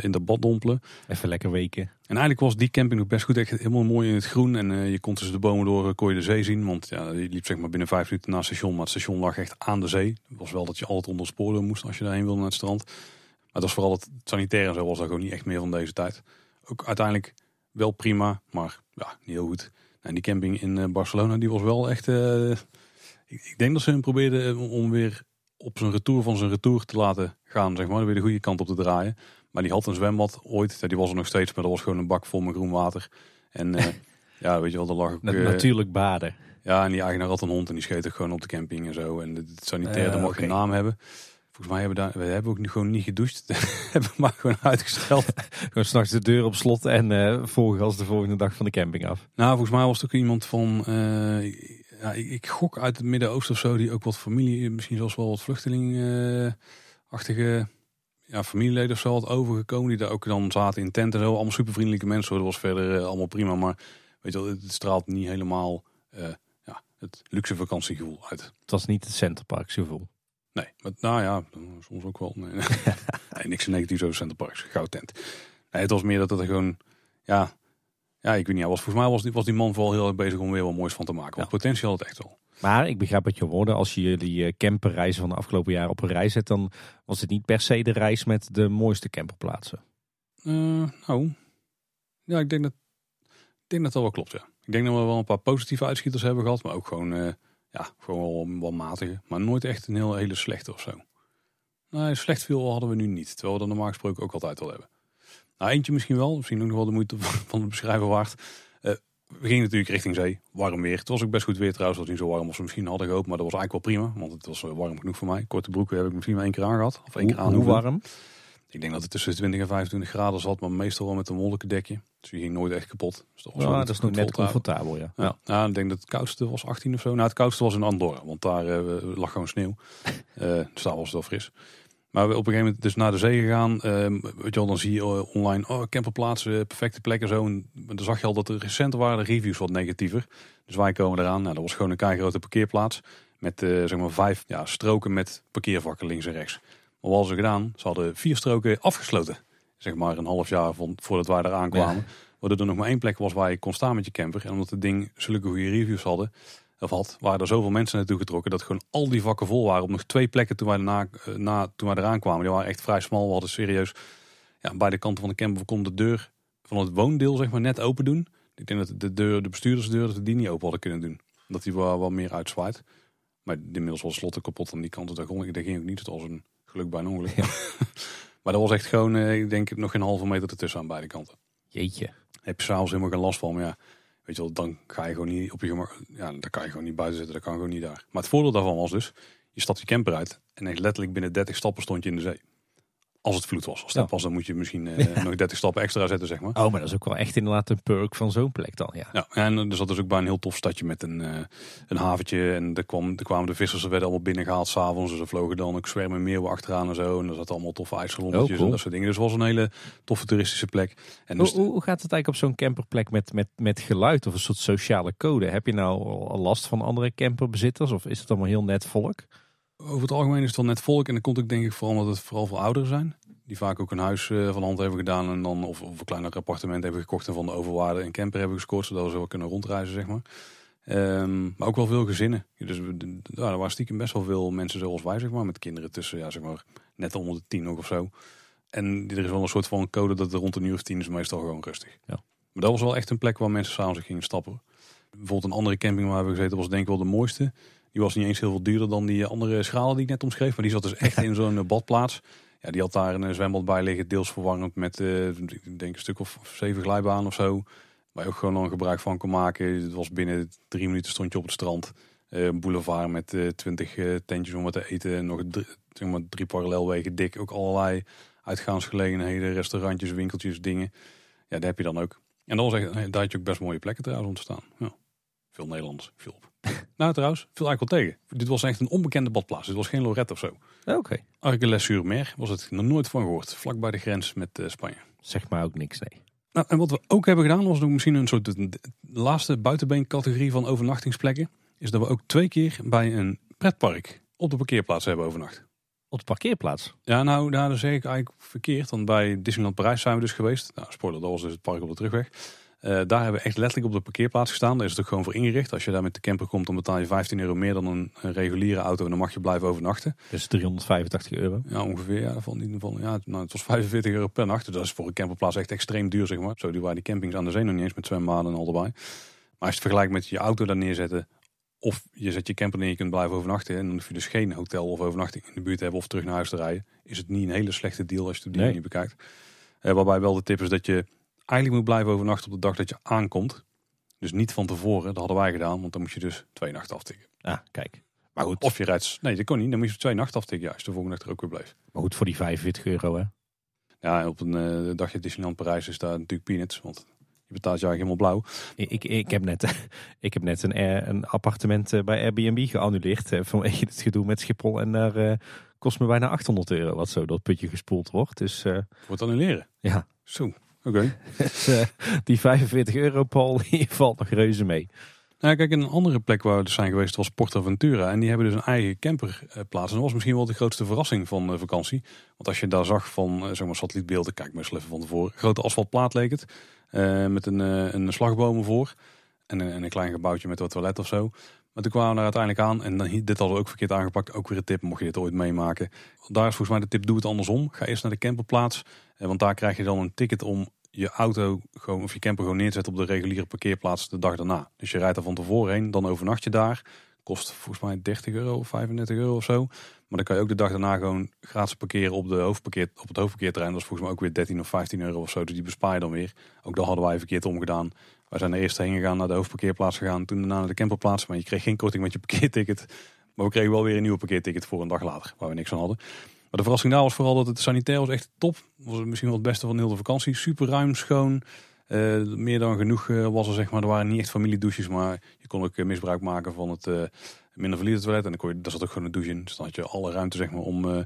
in de bad dompelen. Even lekker weken. En eigenlijk was die camping nog best goed. Echt helemaal mooi in het groen. En uh, je kon tussen de bomen door kon je de zee zien. Want ja, je liep zeg maar binnen vijf minuten naar het station. Maar het station lag echt aan de zee. Het was wel dat je altijd onder sporen moest als je daarheen wilde naar het strand. Maar het was vooral het sanitair en zo was dat gewoon niet echt meer van deze tijd. Ook uiteindelijk wel prima, maar ja, niet heel goed. En die camping in Barcelona, die was wel echt... Uh, ik, ik, denk dat ze hem probeerden om weer op zijn retour van zijn retour te laten gaan, zeg maar. Weer de goede kant op te draaien. Maar die had een zwembad ooit. Die was er nog steeds, maar dat was gewoon een bak vol met groen water. En uh, ja, weet je wel, er lag ook... Uh, natuurlijk baden. Ja, en die eigenaar had een hond en die scheet er gewoon op de camping en zo. En het sanitair, uh, dat mag geen naam hebben. Volgens mij hebben we daar, we hebben ook nu gewoon niet gedoucht. hebben maar gewoon uitgesteld. gewoon s'nachts de deur op slot en uh, volgens de volgende dag van de camping af. Nou, volgens mij was het ook iemand van... Uh, ja, ik, ik, gok uit het Midden-Oosten of zo, die ook wat familie, misschien zelfs wel wat vluchteling-achtige ja, familieleden of zo had overgekomen. Die daar ook dan zaten in tenten en zo. Allemaal super vriendelijke mensen. Dat was verder uh, allemaal prima. Maar weet je wel, het straalt niet helemaal uh, ja, het luxe vakantiegevoel uit. Het was niet het Centerparks gevoel. Nee, maar nou ja, soms ook wel. Nee, nee. nee niks negatiefs over Centerparks. Goud tent. Nee, het was meer dat het gewoon, ja, ja, ik weet niet. Was, volgens mij was die, was die man vooral heel erg bezig om weer wat moois van te maken. Want ja. potentieel had het echt wel. Maar ik begrijp wat je hoorde. Als je die camperreizen van de afgelopen jaren op een reis zet, dan was het niet per se de reis met de mooiste camperplaatsen. Uh, nou, ja, ik denk dat, ik denk dat dat wel klopt, ja. Ik denk dat we wel een paar positieve uitschieters hebben gehad, maar ook gewoon, uh, ja, gewoon wel, wel matige. Maar nooit echt een heel hele slechte of zo. Nee, slecht veel hadden we nu niet. Terwijl we dat normaal gesproken ook altijd wel hebben. Nou, eentje misschien wel. Misschien ook nog wel de moeite van het beschrijven waard. Uh, we gingen natuurlijk richting zee. Warm weer. Het was ook best goed weer trouwens. Het was niet zo warm als we misschien hadden gehoopt. Maar dat was eigenlijk wel prima. Want het was warm genoeg voor mij. Korte broeken heb ik misschien maar één keer aangehad. Of één keer aan. Hoe warm? Ik denk dat het tussen de 20 en 25 graden zat. Maar meestal wel met een wolken dekje. Dus die ging nooit echt kapot. Dus dat, was ja, dat is nog net comfortabel. Ja. Ja. ja. ik denk dat het koudste was 18 of zo. Nou, het koudste was in Andorra. Want daar uh, lag gewoon sneeuw. uh, dus daar was het wel fris. Maar we op een gegeven moment dus naar de zee gegaan. Uh, weet je wel, dan zie je online, oh, camperplaatsen, perfecte plekken zo. En dan zag je al dat er recent waren de reviews wat negatiever. Dus wij komen eraan. Nou, dat was gewoon een keigrote parkeerplaats. Met uh, zeg maar vijf ja, stroken met parkeervakken links en rechts. Maar wat hadden ze gedaan? Ze hadden vier stroken afgesloten. Zeg maar een half jaar van, voordat wij eraan kwamen. Ja. Waardoor er nog maar één plek was waar je kon staan met je camper. En omdat het ding zulke goede reviews hadden, of had, waren er zoveel mensen naartoe getrokken dat gewoon al die vakken vol waren. Op nog twee plekken toen wij, na, na, toen wij eraan kwamen. Die waren echt vrij smal. We hadden serieus ja, bij de kanten van de camper. Konden de deur van het woondeel zeg maar, net open doen. Ik denk dat de, deur, de bestuurdersdeur dat we die niet open hadden kunnen doen. Dat die wel, wel meer uitzwaait. Maar inmiddels was slotten kapot aan die kant. Daar, kon, daar ging ook niet. Het was een geluk bij een ongeluk. Ja. maar dat was echt gewoon, ik denk, nog geen halve meter ertussen aan beide kanten. Jeetje. Heb je s'avonds helemaal geen last van. Maar ja, Weet je wel, dan ga je gewoon niet op je gemak. Ja, dan kan je gewoon niet buiten zitten. Dat kan gewoon niet daar. Maar het voordeel daarvan was dus, je stapt je camper uit en echt letterlijk binnen 30 stappen stond je in de zee. Als het vloed was. Als dat ja. was, dan moet je misschien uh, nog 30 stappen extra zetten, zeg maar. Oh, maar dat is ook wel echt inderdaad een perk van zo'n plek dan, ja. Ja, en er zat dus ook bij een heel tof stadje met een, uh, een haventje. En er, kwam, er kwamen de vissers, er werden allemaal binnengehaald s'avonds. Dus er vlogen dan ook zwermen meeuwen achteraan en zo. En er zat allemaal toffe ijssalonnetjes oh, cool. en dat soort dingen. Dus het was een hele toffe toeristische plek. En dus hoe, hoe, gaat het eigenlijk op zo'n camperplek met, met, met geluid of een soort sociale code? Heb je nou al last van andere camperbezitters of is het allemaal heel net volk? Over het algemeen is het wel net volk. En dan komt ook denk ik vooral omdat het vooral voor ouderen zijn. Die vaak ook een huis uh, van hand hebben gedaan. En dan, of, of een kleiner appartement hebben gekocht. En van de overwaarde een camper hebben gescoord. Zodat ze wel kunnen rondreizen, zeg maar. Um, maar ook wel veel gezinnen. Dus ja, er waren stiekem best wel veel mensen zoals wij, zeg maar. Met kinderen tussen, ja, zeg maar, net onder de tien nog of zo. En er is wel een soort van code dat er rond een uur of tien is meestal gewoon rustig. Ja. Maar dat was wel echt een plek waar mensen s'avonds gingen stappen. Bijvoorbeeld een andere camping waar we gezeten was denk ik wel de mooiste. Die was niet eens heel veel duurder dan die andere schalen die ik net omschreef. Maar die zat dus echt in zo'n badplaats. Ja, die had daar een zwembad bij liggen, deels verwarmd met ik denk een stuk of zeven glijbanen of zo. Waar je ook gewoon dan gebruik van kon maken. Het was binnen drie minuten stond je op het strand. Boulevard met uh, twintig tentjes om wat te eten. Nog drie, zeg maar, drie parallelwegen dik. Ook allerlei uitgaansgelegenheden, restaurantjes, winkeltjes, dingen. Ja, daar heb je dan ook. En dat was echt, daar had je ook best mooie plekken trouwens om te staan. Ja. Veel Nederlands, veel op. Nou trouwens, viel eigenlijk wel tegen. Dit was echt een onbekende badplaats. Dit was geen Lorette of zo. Oké. Okay. Argelès-sur-Mer was het nog nooit van gehoord. Vlak bij de grens met uh, Spanje. Zeg maar ook niks, nee. Nou, en wat we ook hebben gedaan, was nog misschien een soort de, laatste buitenbeencategorie van overnachtingsplekken. Is dat we ook twee keer bij een pretpark op de parkeerplaats hebben overnacht. Op de parkeerplaats? Ja, nou, daar zeg ik eigenlijk verkeerd. Want bij Disneyland Parijs zijn we dus geweest. Nou, spoiler, dat was dus het park op de terugweg. Uh, daar hebben we echt letterlijk op de parkeerplaats gestaan. Daar is het ook gewoon voor ingericht. Als je daar met de camper komt, dan betaal je 15 euro meer dan een, een reguliere auto. En dan mag je blijven overnachten. Dus 385 euro? Ja, ongeveer. Ja, van, in ieder geval, ja, nou, het was 45 euro per nacht. Dus dat is voor een camperplaats echt extreem duur, zeg maar. Zo die waren die campings aan de zee nog niet eens met zwembaden en al erbij. Maar als je het vergelijkt met je auto daar neerzetten of je zet je camper neer, je kunt blijven overnachten. En dan hoef je dus geen hotel of overnachting in de buurt te hebben of terug naar huis te rijden. Is het niet een hele slechte deal als je het op die manier bekijkt. Uh, waarbij wel de tip is dat je eigenlijk moet blijven overnachten op de dag dat je aankomt. Dus niet van tevoren, dat hadden wij gedaan. Want dan moet je dus twee nachten aftikken. Ah, kijk. Maar goed. Of je rijdt, nee dat kon niet. Dan moet je twee nachten aftikken juist. De volgende dag er ook weer bleef. Maar goed, voor die 45 euro hè? Ja, op een uh, dagje Disneyland Parijs is daar natuurlijk peanuts. Want je betaalt je helemaal blauw. Ik, ik, heb net, ik heb net een, eh, een appartement eh, bij Airbnb geannuleerd. Eh, vanwege het gedoe met Schiphol. En daar uh, kost me bijna 800 euro wat zo dat putje gespoeld wordt. Dus, uh, Voor het annuleren? Ja. Zo, oké. dus, die 45 euro, Paul, die valt nog reuze mee. Nou, kijk, een andere plek waar we dus zijn geweest was Portaventura. En die hebben dus een eigen camperplaats. En dat was misschien wel de grootste verrassing van de vakantie. Want als je daar zag van zeg maar, satellietbeelden, kijk maar eens even van tevoren. Grote asfaltplaat leek het. Uh, met een, uh, een slagboom voor. En een, en een, klein gebouwtje met wat toilet of zo. Maar toen kwamen we daar uiteindelijk aan. En dit hadden we ook verkeerd aangepakt. Ook weer een tip, mocht je dit ooit meemaken. Daar is volgens mij de tip, doe het andersom. Ga eerst naar de camperplaats. Uh, want daar krijg je dan een ticket om je auto gewoon, of je camper gewoon neer te zetten op de reguliere parkeerplaats de dag daarna. Dus je rijdt er van tevoren heen, dan overnacht je daar. Kost volgens mij 30 euro of 35 euro of zo. Maar dan kan je ook de dag daarna gewoon gratis parkeren op, de hoofdparkeer, op het hoofdparkeerterrein. Dat is volgens mij ook weer 13 of 15 euro of zo. Dus die bespaar je dan weer. Ook dat hadden wij verkeerd omgedaan. Wij zijn er eerst heen gegaan, naar de hoofdparkeerplaats gegaan. Toen daarna naar de camperplaats. Maar je kreeg geen korting met je parkeerticket. Maar we kregen wel weer een nieuwe parkeerticket voor een dag later. Waar we niks aan hadden. Maar de verrassing daar was vooral dat het sanitair was echt top. Was misschien wel het beste van heel de vakantie. Super ruim, schoon. Uh, meer dan genoeg uh, was er zeg maar. Er waren niet echt familiedouches, maar je kon ook uh, misbruik maken van het minder toilet. En dan kon je, daar zat ook gewoon een douche in. Dus dan had je alle ruimte zeg maar, om uh,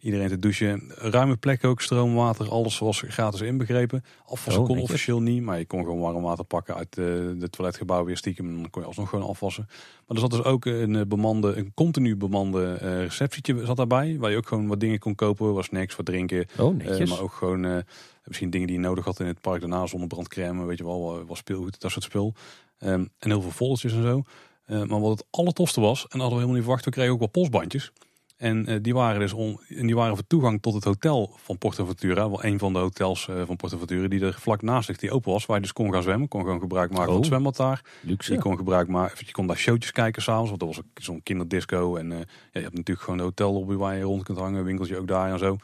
iedereen te douchen. Ruime plek ook, stroom, water, alles was gratis inbegrepen. Afwassen oh, kon officieel niet, maar je kon gewoon warm water pakken uit de, de toiletgebouw weer stiekem. En dan kon je alsnog gewoon afwassen. Maar er zat dus ook een eh, bemande, een continu bemande uh, receptietje zat daarbij. Waar je ook gewoon wat dingen kon kopen, was snacks, wat drinken. Oh, maar ook gewoon misschien dingen die je nodig had in het park daarna, zonnebrandcrème, weet je wel, was speelgoed, dat soort spul. Um, en heel veel volletjes en zo. Uh, maar wat het allertofste was, en dat hadden we helemaal niet verwacht, we kregen ook wel postbandjes. En uh, die waren dus on, en die waren voor toegang tot het hotel van Portaventura. Wel een van de hotels uh, van Portaventura die er vlak naast ligt, die open was. Waar je dus kon gaan zwemmen. Kon gewoon gebruik maken oh, van het zwembad daar. Luxe. Je kon gebruik maken, je kon daar showtjes kijken s'avonds. Want dat was zo'n kinderdisco. En ja, je hebt natuurlijk gewoon de hotellobby waar je rond kunt hangen. Winkeltje ook daar en zo. En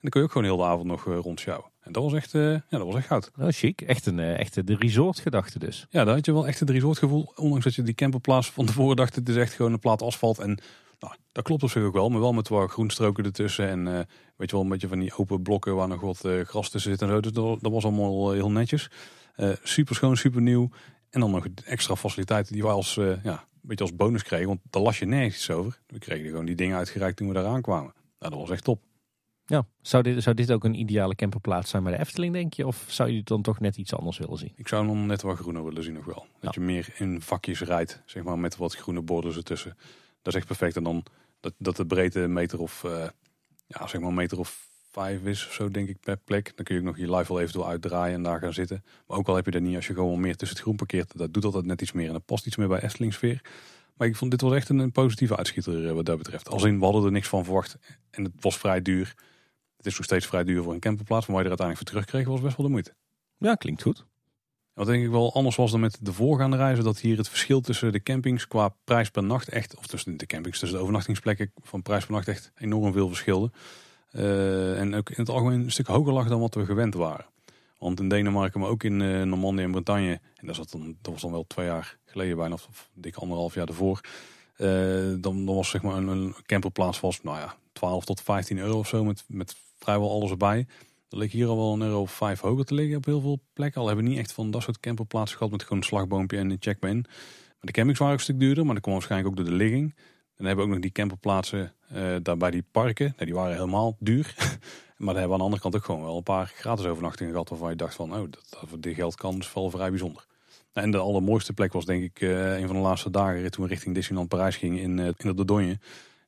dan kun je ook gewoon heel de avond nog rondschouwen. En dat was echt, uh, ja, dat was echt goud. Nou, chic. Echt een uh, echte de resortgedachte dus. Ja, daar had je wel echt het resortgevoel. Ondanks dat je die camperplaats van tevoren dacht, het is echt gewoon een plaat asfalt. En nou, dat klopt op zich ook wel, maar wel met wat groenstroken ertussen. En uh, weet je wel, een beetje van die open blokken waar nog wat gras tussen zit en zo. Dus dat, dat was allemaal heel netjes. super schoon, super nieuw. En dan nog extra faciliteiten die wij als, ja, een beetje als bonus kregen. Want daar las je nergens over. We kregen gewoon die dingen uitgereikt toen we daar aankwamen. Nou, dat was echt top. Ja, zou dit, zou dit ook een ideale camperplaats zijn bij de Efteling, denk je? Of zou je dan toch net iets anders willen zien? Ik zou hem net wat groener willen zien nog wel. Dat je meer in vakjes rijdt, zeg maar, met wat groene borden ertussen. Dat is echt perfect. En dan dat, dat de breedte een meter of, uh, ja, zeg maar een meter of vijf is of zo, denk ik, per plek. Dan kun je ook nog je live wel eventueel uitdraaien en daar gaan zitten. Maar ook al heb je dat niet als je gewoon meer tussen het groen parkeert. Dat doet altijd net iets meer en dat past iets meer bij Efteling sfeer. Maar ik vond dit was echt een, een positieve uitschieter eh, wat dat betreft. Als in, we hadden er niks van verwacht en het was vrij duur. Het is nog steeds vrij duur voor een camperplaats. Maar waar je er uiteindelijk voor terugkreeg was best wel de moeite. Ja, klinkt goed. Wat denk ik wel anders was dan met de voorgaande reizen. Dat hier het verschil tussen de campings qua prijs per nacht echt. Of tussen de campings, tussen de overnachtingsplekken van prijs per nacht echt enorm veel verschilde. Uh, en ook in het algemeen een stuk hoger lag dan wat we gewend waren. Want in Denemarken, maar ook in uh, Normandië en Bretagne. En dat, zat dan, dat was dan wel twee jaar geleden bijna. Of, of dik anderhalf jaar ervoor. Uh, dan, dan was zeg maar een, een camperplaats was, nou ja, 12 tot 15 euro of zo. Met, met vrijwel alles erbij. Er ligt hier al wel een euro of vijf hoger te liggen op heel veel plekken. Al hebben we niet echt van dat soort camperplaatsen gehad met gewoon een slagboompje en een checkman. de campings waren ook een stuk duurder, maar dat kwam waarschijnlijk ook door de ligging. Dan hebben we ook nog die camperplaatsen uh, daar bij die parken. die waren helemaal duur. maar daar hebben we aan de andere kant ook gewoon wel een paar gratis overnachtingen gehad. Waarvan je dacht van, oh, dat, dat dit geld kan, is wel vrij bijzonder. En de allermooiste plek was denk ik uh, een van de laatste dagen toen we richting Disneyland Parijs gingen in, uh, in de Dordogne.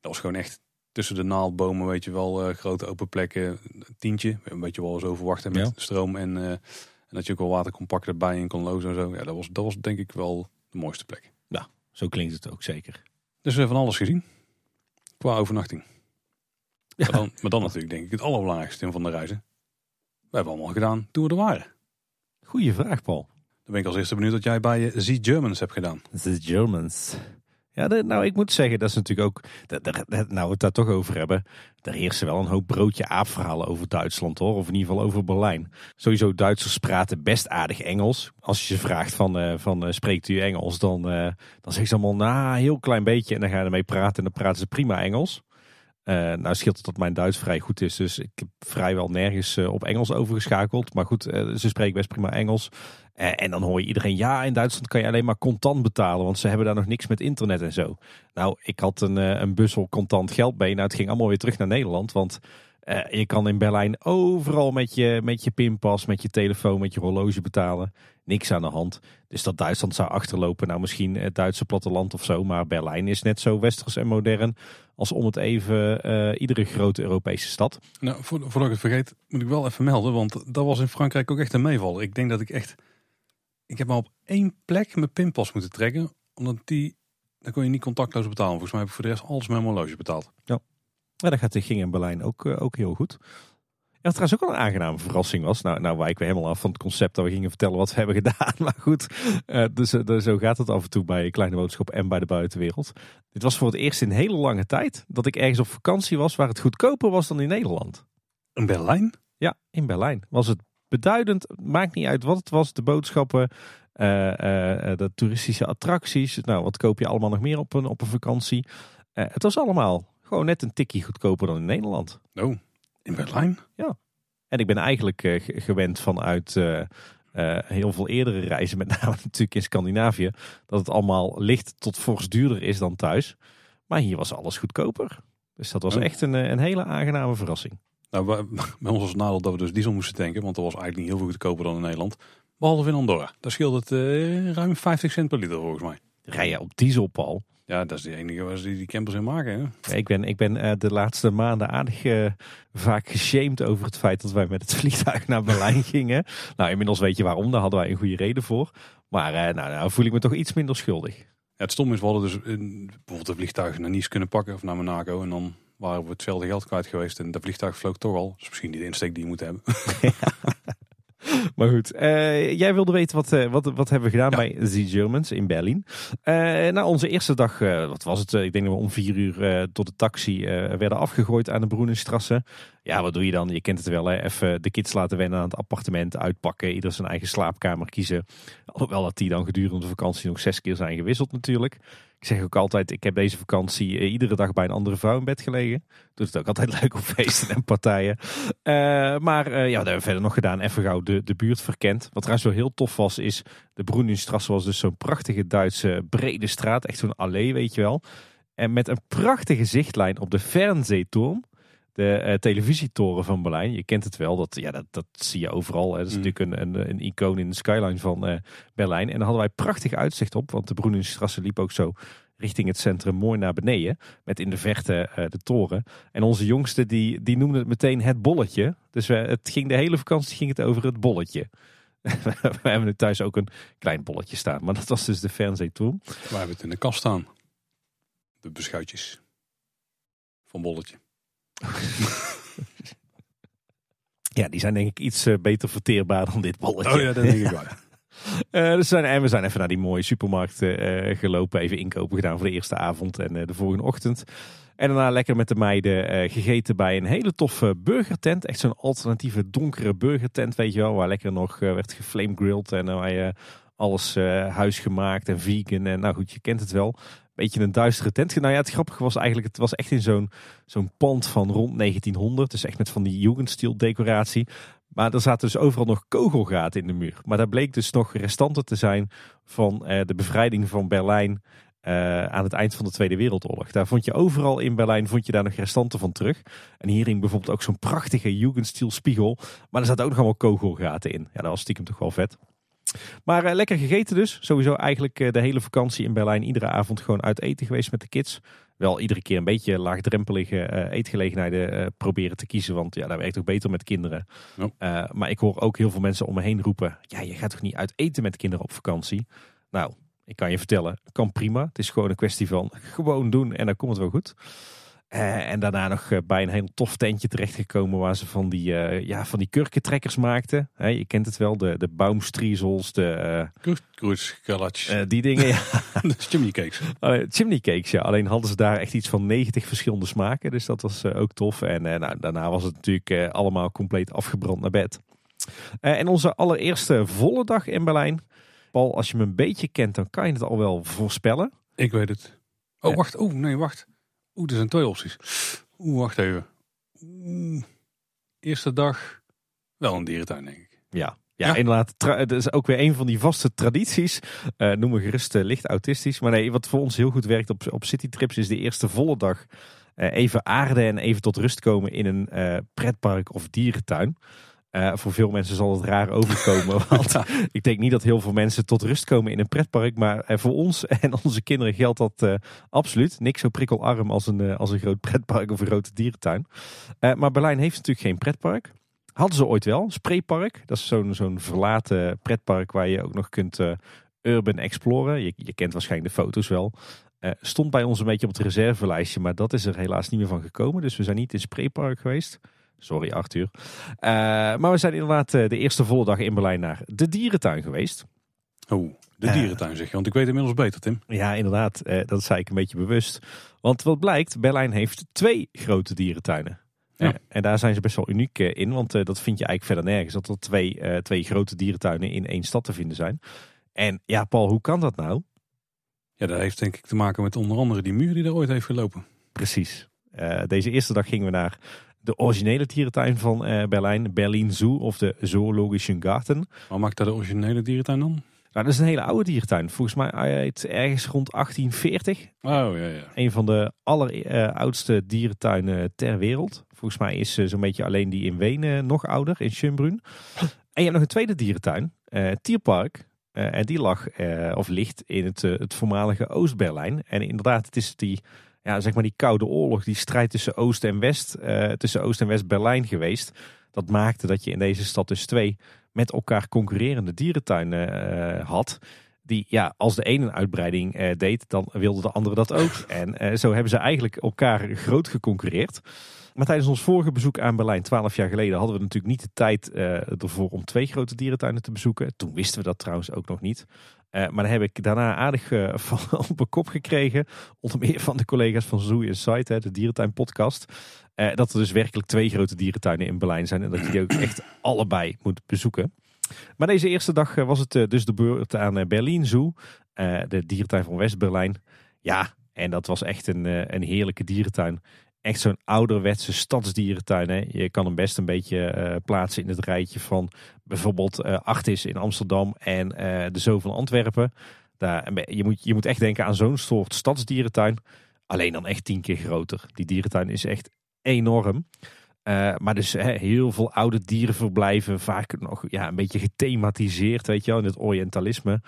Dat was gewoon echt tussen de naaldbomen, weet je wel, uh, grote open plekken, tientje. Een beetje wel zo verwachten met stroom en, en, dat je ook wel watercompact erbij in kon lozen en zo. Ja, dat was, dat was denk ik wel de mooiste plek. Ja, zo klinkt het ook zeker. Dus we hebben van alles gezien. Qua overnachting. Ja. Maar, dan, maar dan natuurlijk denk ik het allerbelangrijkste van de reizen. We hebben allemaal gedaan toen we er waren. Goeie vraag, Paul. Dan ben ik als eerste benieuwd wat jij bij The Germans hebt gedaan. The Germans. Ja, nou, ik moet zeggen, dat is natuurlijk ook. nou, we het daar toch over hebben. Er heersen wel een hoop broodje aapverhalen over Duitsland hoor. Of in ieder geval over Berlijn. Sowieso, Duitsers praten best aardig Engels. Als je ze vraagt van, uh, van uh, spreekt u Engels, dan, uh, dan zeggen ze allemaal een heel klein beetje. En dan ga je ermee praten en dan praten ze prima Engels. nou scheelt het dat mijn Duits vrij goed is. Dus ik heb vrijwel nergens op Engels overgeschakeld. Maar goed, ze spreken best prima Engels. Eh, en dan hoor je iedereen, ja, in Duitsland kan je alleen maar contant betalen, want ze hebben daar nog niks met internet en zo. Nou, ik had een, eh, een bussel contant geld bij. Nou, het ging allemaal weer terug naar Nederland, want uh, je kan in Berlijn overal met je, met je pinpas, met je telefoon, met je horloge betalen. Niks aan de hand. Dus dat Duitsland zou achterlopen, nou misschien het Duitse platteland of zo. Maar Berlijn is net zo westers en modern als om het even iedere grote Europese stad. Nou, voordat ik het vergeet, moet ik wel even melden, want dat was in Frankrijk ook echt een meeval. Ik denk dat ik echt ik heb maar op één plek mijn pinpas moeten trekken. Omdat die, dan kon je niet contactloos betalen. Volgens mij heb ik voor de rest alles met mijn horloge betaald. Ja, ja dat gaat, ging in Berlijn ook, uh, ook heel goed. Ja, wat trouwens ook wel een aangename verrassing was. Nou, nou wijken we helemaal af van het concept dat we gingen vertellen wat we hebben gedaan. Maar goed, uh, dus, uh, zo gaat het af en toe bij Kleine Boodschap en bij de buitenwereld. Dit was voor het eerst in een hele lange tijd dat ik ergens op vakantie was waar het goedkoper was dan in Nederland. In Berlijn? Ja, in Berlijn was het beduidend. Maakt niet uit wat het was. De boodschappen, uh, de toeristische attracties. Nou, wat koop je allemaal nog meer op een, op een vakantie? het was allemaal gewoon net een tikkie goedkoper dan in Nederland. Oh, in Berlijn? Ja. En ik ben eigenlijk gewend vanuit heel veel eerdere reizen, met name natuurlijk in Scandinavië, dat het allemaal licht tot fors duurder is dan thuis. Maar hier was alles goedkoper. Dus dat was oh. echt een, een hele aangename verrassing. Nou, bij ons was het nadeel dat we dus diesel moesten tanken, want dat was eigenlijk niet heel veel goedkoper dan in Nederland. Behalve in Andorra. Daar scheelde het uh, ruim 50 cent per liter volgens mij. Rij je op diesel, Paul? Ja, dat is de enige waar ze die campers in maken. Hè? ik ben, ik ben uh, de laatste maanden aardig uh, vaak geshamed over het feit dat wij met het vliegtuig naar Berlijn gingen. Nou, inmiddels weet je waarom, daar hadden wij een goede reden voor. Maar nou, nou voel ik me toch iets minder schuldig. Ja, het stom is, we hadden dus in, bijvoorbeeld een vliegtuig naar Nice kunnen pakken of naar Monaco. En dan waren we hetzelfde geld kwijt geweest. En dat vliegtuig vloog toch al. Dus misschien niet de insteek die je moet hebben. Maar goed, uh, jij wilde weten wat, uh, wat, wat hebben we gedaan bij The Germans in Berlin. Uh, nou, onze eerste dag, wat was het? ik denk dat we om vier uur tot de taxi werden afgegooid aan de Broenenstrasse. Ja, wat doe je dan? Je kent het wel, hè? even de kids laten wennen aan het appartement, uitpakken, ieder zijn eigen slaapkamer kiezen. Alhoewel dat die dan gedurende de vakantie nog zes keer zijn gewisseld natuurlijk. Ik zeg ook altijd, ik heb deze vakantie eh, iedere dag bij een andere vrouw in bed gelegen. Doet het ook altijd leuk op feesten en partijen. Uh, maar uh, ja, dat hebben we verder nog gedaan. Even gauw de, de buurt verkend. Wat trouwens zo heel tof was, is de Broenenstrasse was dus zo'n prachtige Duitse brede straat. Echt zo'n allee, weet je wel. En met een prachtige zichtlijn op de Fernsehturm de uh, televisietoren van Berlijn. Je kent het wel, dat, ja, dat, dat zie je overal. Hè. Dat is mm. natuurlijk een, een, een, icoon in de skyline van uh, Berlijn. En daar hadden wij prachtig uitzicht op, want de Broenenstrasse liep ook zo richting het centrum mooi naar beneden. Met in de verte uh, de toren. En onze jongste die, die noemde het meteen het bolletje. Dus het ging de hele vakantie ging het over het bolletje. we hebben nu thuis ook een klein bolletje staan. Maar dat was dus de Fernsehturm. We hebben het in de kast staan. De beschuitjes. Van bolletje. ja, die zijn denk ik iets uh, beter verteerbaar dan dit bolletje. Oh ja, dat denk ik wel. Uh, dus zijn, en we zijn even naar die mooie supermarkt uh, gelopen, even inkopen gedaan voor de eerste avond en de volgende ochtend. En daarna lekker met de meiden gegeten bij een hele toffe burgertent. Echt zo'n alternatieve donkere burgertent, weet je wel. Waar lekker nog werd geflamegrilled en waar je alles huisgemaakt en vegan. En nou goed, je kent het wel beetje een duistere tent. Nou ja, het grappige was eigenlijk, het was echt in zo'n zo'n pand van rond 1900. Dus echt met van die Jugendstil decoratie. Maar er zaten dus overal nog kogelgaten in de muur. Maar daar bleek dus nog restanten te zijn van de bevrijding van Berlijn uh, aan het eind van de Tweede Wereldoorlog. Daar vond je overal in Berlijn vond je daar nog restanten van terug. En hierin bijvoorbeeld ook zo'n prachtige Jugendstilspiegel. Maar er zaten ook nog allemaal kogelgaten in. Ja, dat was stiekem toch wel vet. Maar uh, lekker gegeten dus. Sowieso eigenlijk uh, de hele vakantie in Berlijn. Iedere avond gewoon uit eten geweest met de kids. Wel iedere keer een beetje laagdrempelige eetgelegenheden proberen te kiezen. Want ja, dat werkt ook beter met kinderen. Ja. maar ik hoor ook heel veel mensen om me heen roepen. Ja, je gaat toch niet uit eten met kinderen op vakantie? Nou, ik kan je vertellen, kan prima. Het is gewoon een kwestie van gewoon doen en dan komt het wel goed. Uh, en daarna nog uh, bij een heel tof tentje terechtgekomen waar ze van die, uh, ja, van die kurkentrekkers maakten. Je kent het wel, de, de baumstriezels, de... Uh, die dingen, ja. de chimney cakes. chimney cakes, ja. Alleen hadden ze daar echt iets van 90 verschillende smaken. Dus dat was ook tof. En nou, daarna was het natuurlijk allemaal compleet afgebrand naar bed. en onze allereerste volle dag in Berlijn Paul, als je me een beetje kent, dan kan je het al wel voorspellen. Ik weet het. Oh, wacht. Oeh, nee, wacht. Oeh, er zijn twee opties. Oeh, wacht even. eerste dag wel een dierentuin, denk ik. Ja, ja, inderdaad. Het is ook weer een van die vaste tradities. Uh, noemen gerust uh, licht autistisch. Maar nee, wat voor ons heel goed werkt op, op citytrips is de eerste volle dag. Uh, even aarden en even tot rust komen in een pretpark of dierentuin. Uh, voor veel mensen zal het raar overkomen. Want ik denk niet dat heel veel mensen tot rust komen in een pretpark. Maar uh, voor ons en onze kinderen geldt dat uh, absoluut. Niks zo prikkelarm als een, als een groot pretpark of een grote dierentuin. maar Berlijn heeft natuurlijk geen pretpark. Hadden ze ooit wel, Spreepark. Dat is zo'n zo'n verlaten pretpark waar je ook nog kunt urban exploren. Je, je kent waarschijnlijk de foto's wel. stond bij ons een beetje op het reservelijstje, maar dat is er helaas niet meer van gekomen. Dus we zijn niet in Spreepark geweest. Sorry Arthur. Uh, maar we zijn inderdaad uh, de eerste volle dag in Berlijn naar de dierentuin geweest. Oh, de uh, dierentuin zeg je, want ik weet inmiddels beter Tim. Ja, inderdaad. dat zei ik een beetje bewust. Want wat blijkt, Berlijn heeft twee grote dierentuinen. Ja. en daar zijn ze best wel uniek in, want dat vind je eigenlijk verder nergens. Dat er twee, twee grote dierentuinen in één stad te vinden zijn. En ja, Paul, hoe kan dat nou? Ja, dat heeft denk ik te maken met onder andere die muur die er ooit heeft gelopen. Precies. deze eerste dag gingen we naar de originele dierentuin van uh, Berlijn, Berlin Zoo of de Zoologische Garten. Wat maakt dat de originele dierentuin dan? Nou, dat is een hele oude dierentuin. Volgens mij uit ergens rond 1840. Oh ja, ja. Een van de alleroudste dierentuinen ter wereld. Volgens mij is zo'n beetje alleen die in Wenen nog ouder, in Schönbrunn. En je hebt nog een tweede dierentuin, Tierpark. En die lag, of ligt in het, het voormalige Oost-Berlijn. En inderdaad, het is die ja, zeg maar die koude oorlog, die strijd tussen Oost en West, uh, tussen Oost en West Berlijn geweest. Dat maakte dat je in deze stad dus twee met elkaar concurrerende dierentuinen uh, had. Die, ja, als de ene een uitbreiding uh, deed, dan wilde de andere dat ook. En zo hebben ze eigenlijk elkaar groot geconcurreerd. Maar tijdens ons vorige bezoek aan Berlijn, twaalf jaar geleden, hadden we natuurlijk niet de tijd ervoor om twee grote dierentuinen te bezoeken. Toen wisten we dat trouwens ook nog niet. Uh, maar dan heb ik daarna aardig uh, van op mijn kop gekregen. Onder meer van de collega's van Zoo Site, de dierentuin podcast. Uh, dat er dus werkelijk twee grote dierentuinen in Berlijn zijn. En dat je die ook echt allebei moet bezoeken. Maar deze eerste dag was het dus de beurt aan Berlin Zoo. de dierentuin van West-Berlijn. Ja, en dat was echt een, een heerlijke dierentuin echt zo'n ouderwetse stadsdierentuin. Hè. Je kan hem best een beetje uh, plaatsen in het rijtje van bijvoorbeeld uh, Artis in Amsterdam en uh, de Zoo van Antwerpen. Daar, je, moet, je moet echt denken aan zo'n soort stadsdierentuin. Alleen dan echt tien keer groter. Die dierentuin is echt enorm. maar dus heel veel oude dierenverblijven, vaak nog ja, een beetje gethematiseerd, weet je wel, in het Orientalisme.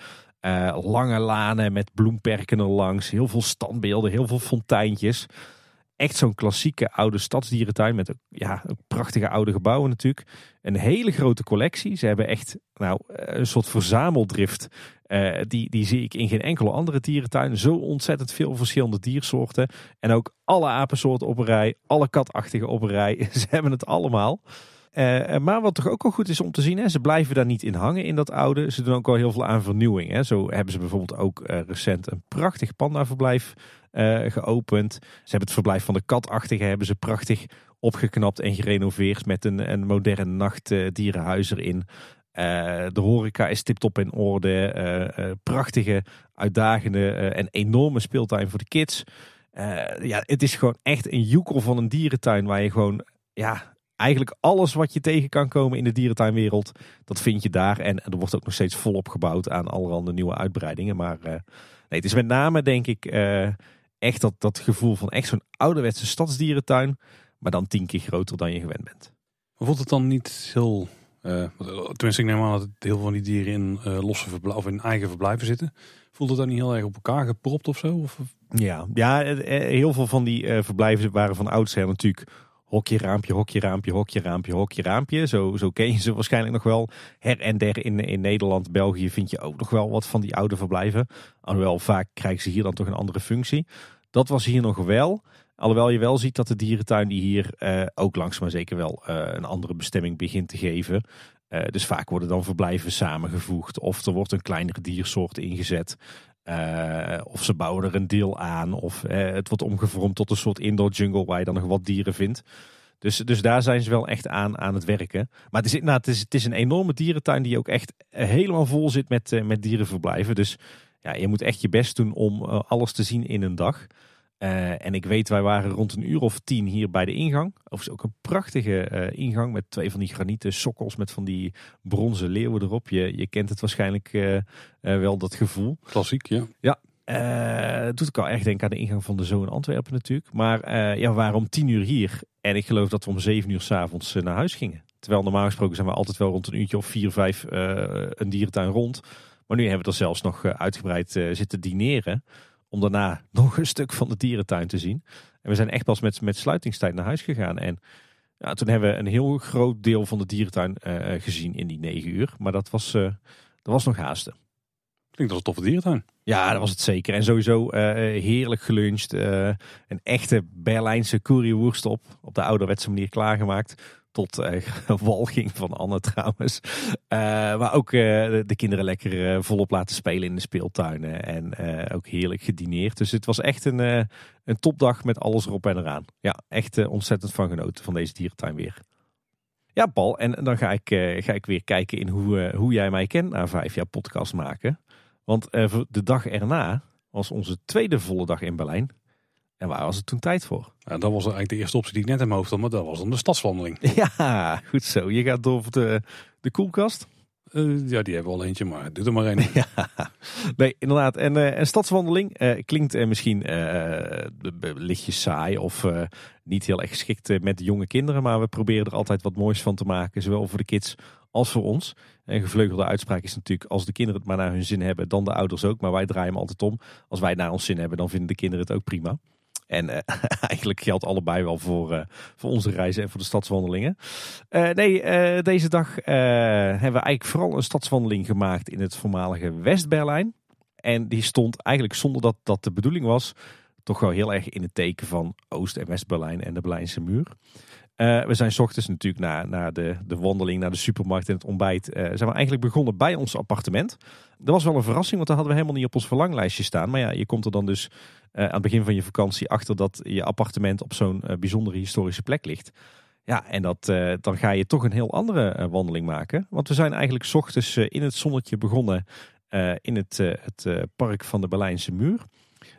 lange lanen met bloemperken erlangs, heel veel standbeelden, heel veel fonteintjes echt zo'n klassieke oude stadsdierentuin met ja, prachtige oude gebouwen natuurlijk. Een hele grote collectie. Ze hebben echt nou, een soort verzameldrift. Uh, die, die zie ik in geen enkele andere dierentuin. Zo ontzettend veel verschillende diersoorten. En ook alle apensoorten op een rij. Alle katachtige op een rij. Ze hebben het allemaal. Uh, maar wat toch ook wel goed is om te zien, hè, ze blijven daar niet in hangen in dat oude. Ze doen ook wel heel veel aan vernieuwing. Hè. Zo hebben ze bijvoorbeeld ook recent een prachtig pandaverblijf geopend. Ze hebben het verblijf van de katachtige hebben ze prachtig opgeknapt en gerenoveerd met een, een nachtdierenhuis erin. Uh, de horeca is tiptop in orde. Uh, prachtige, uitdagende en enorme speeltuin voor de kids. ja, het is gewoon echt een joekel van een dierentuin waar je gewoon ja, eigenlijk alles wat je tegen kan komen in de dierentuinwereld, dat vind je daar. En er wordt ook nog steeds volop gebouwd aan allerhande nieuwe uitbreidingen. Maar nee, het is met name denk ik echt dat, dat gevoel van echt zo'n ouderwetse stadsdierentuin. Maar dan tien keer groter dan je gewend bent. Voelt het dan niet heel... Uh, tenminste, ik neem aan dat heel veel van die dieren in uh, losse verblijven of in eigen verblijven zitten. Voelt het dan niet heel erg op elkaar gepropt of zo? Of? Ja, ja, heel veel van die uh, verblijven waren van oudsher natuurlijk hokje, raampje, hokje, raampje, hokje, raampje, hokje, raampje. Zo, zo ken je ze waarschijnlijk nog wel. Her en der in, in Nederland, België vind je ook nog wel wat van die oude verblijven. Alhoewel, vaak krijgen ze hier dan toch een andere functie. Dat was hier nog wel. Alhoewel je wel ziet dat de dierentuin die hier uh, ook langzaam maar zeker wel uh, een andere bestemming begint te geven. Uh, dus vaak worden dan verblijven samengevoegd of er wordt een kleinere diersoort ingezet. of ze bouwen er een deel aan of het wordt omgevormd tot een soort indoor jungle waar je dan nog wat dieren vindt. Dus, dus daar zijn ze wel echt aan, aan het werken. Maar het is, nou, het, is, het is een enorme dierentuin die ook echt helemaal vol zit met, met dierenverblijven. Dus ja, je moet echt je best doen om alles te zien in een dag. Uh, en ik weet, wij waren rond een uur of tien hier bij de ingang. Overigens ook een prachtige uh, ingang met twee van die granieten sokkels met van die bronzen leeuwen erop. Je, je kent het waarschijnlijk uh, wel, dat gevoel. Klassiek, ja. Ja, het doet ik al echt denken aan de ingang van de Zoo in Antwerpen natuurlijk. Maar ja, we waren om tien uur hier. En ik geloof dat we om zeven uur s'avonds naar huis gingen. Terwijl normaal gesproken zijn we altijd wel rond een uurtje of vier, vijf een dierentuin rond. Maar nu hebben we er zelfs nog uitgebreid zitten dineren om daarna nog een stuk van de dierentuin te zien. En we zijn echt pas met, met sluitingstijd naar huis gegaan. En ja, toen hebben we een heel groot deel van de dierentuin uh, gezien in die negen uur. Maar dat was, uh, dat was nog haasten. Klinkt als een toffe dierentuin. Ja, dat was het zeker. En sowieso uh, heerlijk geluncht. een echte Berlijnse currywoerst op. Op de ouderwetse manier klaargemaakt. Tot uh, walging van Anne trouwens. Uh, maar ook uh, de kinderen lekker volop laten spelen in de speeltuinen. En ook heerlijk gedineerd. Dus het was echt een, een topdag met alles erop en eraan. Ja, echt ontzettend van genoten van deze dierentuin weer. Ja, Paul, en dan ga ik, ga ik weer kijken in hoe, hoe jij mij kent na vijf jaar podcast maken. Want de dag erna was onze tweede volle dag in Berlijn. En waar was het toen tijd voor? Ja, dat was eigenlijk de eerste optie die ik net in mijn hoofd had, maar dat was dan de stadswandeling. Ja, goed zo. Je gaat door de, de koelkast. Uh, ja, die hebben we al eentje, maar doe er maar één. ja, nee, inderdaad. En uh, een stadswandeling uh, klinkt misschien lichtjes saai of niet heel erg geschikt met de jonge kinderen. Maar we proberen er altijd wat moois van te maken, zowel voor de kids als voor ons. Een gevleugelde uitspraak is natuurlijk, als de kinderen het maar naar hun zin hebben, dan de ouders ook. Maar wij draaien hem altijd om. Als wij het naar ons zin hebben, dan vinden de kinderen het ook prima. En uh, eigenlijk geldt allebei wel voor, uh, voor onze reizen en voor de stadswandelingen. Uh, nee, deze dag hebben we eigenlijk vooral een stadswandeling gemaakt in het voormalige West-Berlijn. En die stond eigenlijk zonder dat dat de bedoeling was, toch wel heel erg in het teken van Oost- en West-Berlijn en de Berlijnse muur. Uh, we zijn s ochtends natuurlijk na, de, de wandeling naar de supermarkt en het ontbijt. Uh, zijn we eigenlijk begonnen bij ons appartement. Dat was wel een verrassing, want dat hadden we helemaal niet op ons verlanglijstje staan. Maar ja, je komt er dan dus uh, aan het begin van je vakantie achter dat je appartement op zo'n bijzondere historische plek ligt. Ja, en dat, dan ga je toch een heel andere wandeling maken. Want we zijn eigenlijk s ochtends in het zonnetje begonnen in het, het park van de Berlijnse muur.